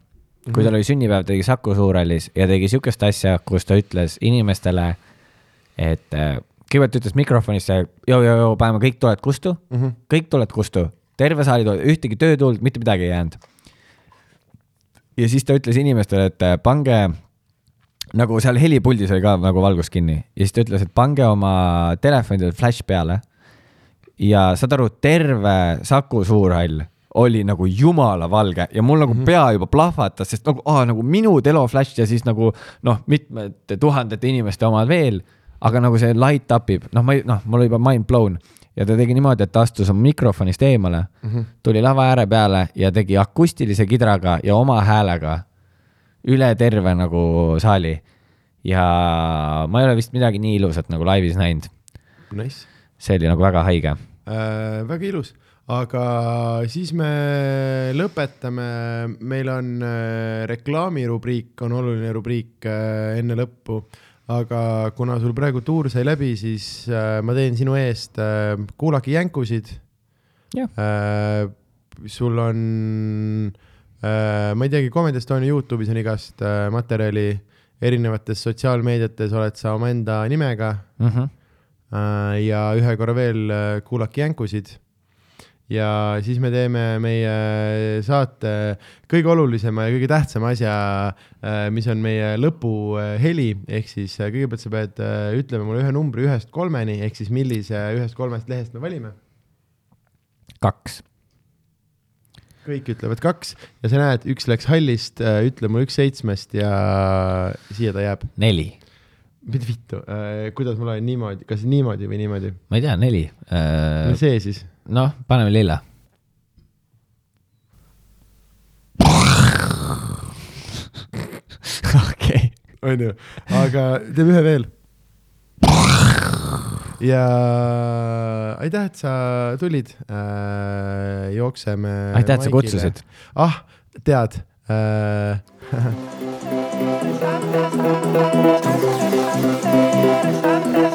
kui tal oli sünnipäev, ta tegi Saku Suurhallis ja tegi sihukest asja, kus ta ütles inimestele, et äh, kõigepealt ütles mikrofonisse, joo-joo-joo, paneme kõik tuled kustu mm, -hmm. kõik tuled kustu, terve saali tuled, ühtegi töötuult, mitte midagi ei jäänud. ja siis ta ütles inimestele, et äh, pange nagu seal helipuldis oli ka nagu valgus kinni ja siis ta ütles, et pange oma telefonidel flash peale ja saad aru, terve Saku Suurhall oli nagu jumala valge ja mul nagu mm -hmm. pea juba plahvatas, sest nagu, aa, nagu minu teloflash ja siis nagu noh, mitmete tuhandete inimeste omad veel, aga nagu see light up ib, noh, ma ei, noh, mul oli juba mind blown ja ta tegi niimoodi, et ta astus oma mikrofonist eemale mm, -hmm. tuli lava ääre peale ja tegi akustilise kidraga ja oma häälega üle terve nagu saali. ja ma ei ole vist midagi nii ilusat nagu laivis näinud, Nice see oli nagu väga haige. äh,. väga ilus, aga siis me lõpetame, meil on äh, reklaamirubriik, on oluline rubriik äh, enne lõppu, aga kuna sul praegu tuur sai läbi, siis äh, ma teen sinu eest äh, kuulake jänkusid äh,. sul on äh,, ma ei teagi, Comedy Estonia Youtube'is on igast äh, materjali, erinevates sotsiaalmeediates oled sa omaenda nimega Mhm. Äh, ja ühe korra veel äh, kuulake jänkusid. Ja siis me teeme meie saate kõige olulisema ja kõige tähtsama asja, mis on meie lõpuheli, ehk siis äh, kõigepealt sa pead äh, ütlema mulle ühe numbri ühest kolmeni, ehk siis millise ühest kolmest lehest me valime. kaks, kõik ütlevad kaks ja sa näed, üks läks hallist, ütle mulle üks seitsmest ja siia ta jääb. neli, mida vittu, kuidas mul on niimoodi, kas niimoodi või niimoodi? ma ei tea, neli. see siis noh, paneme lille. okei. onju, aga teeme ühe veel. ja aitäh, et sa tulid äh,. jookseme. aitäh, et sa kutsusid. ah, tead äh,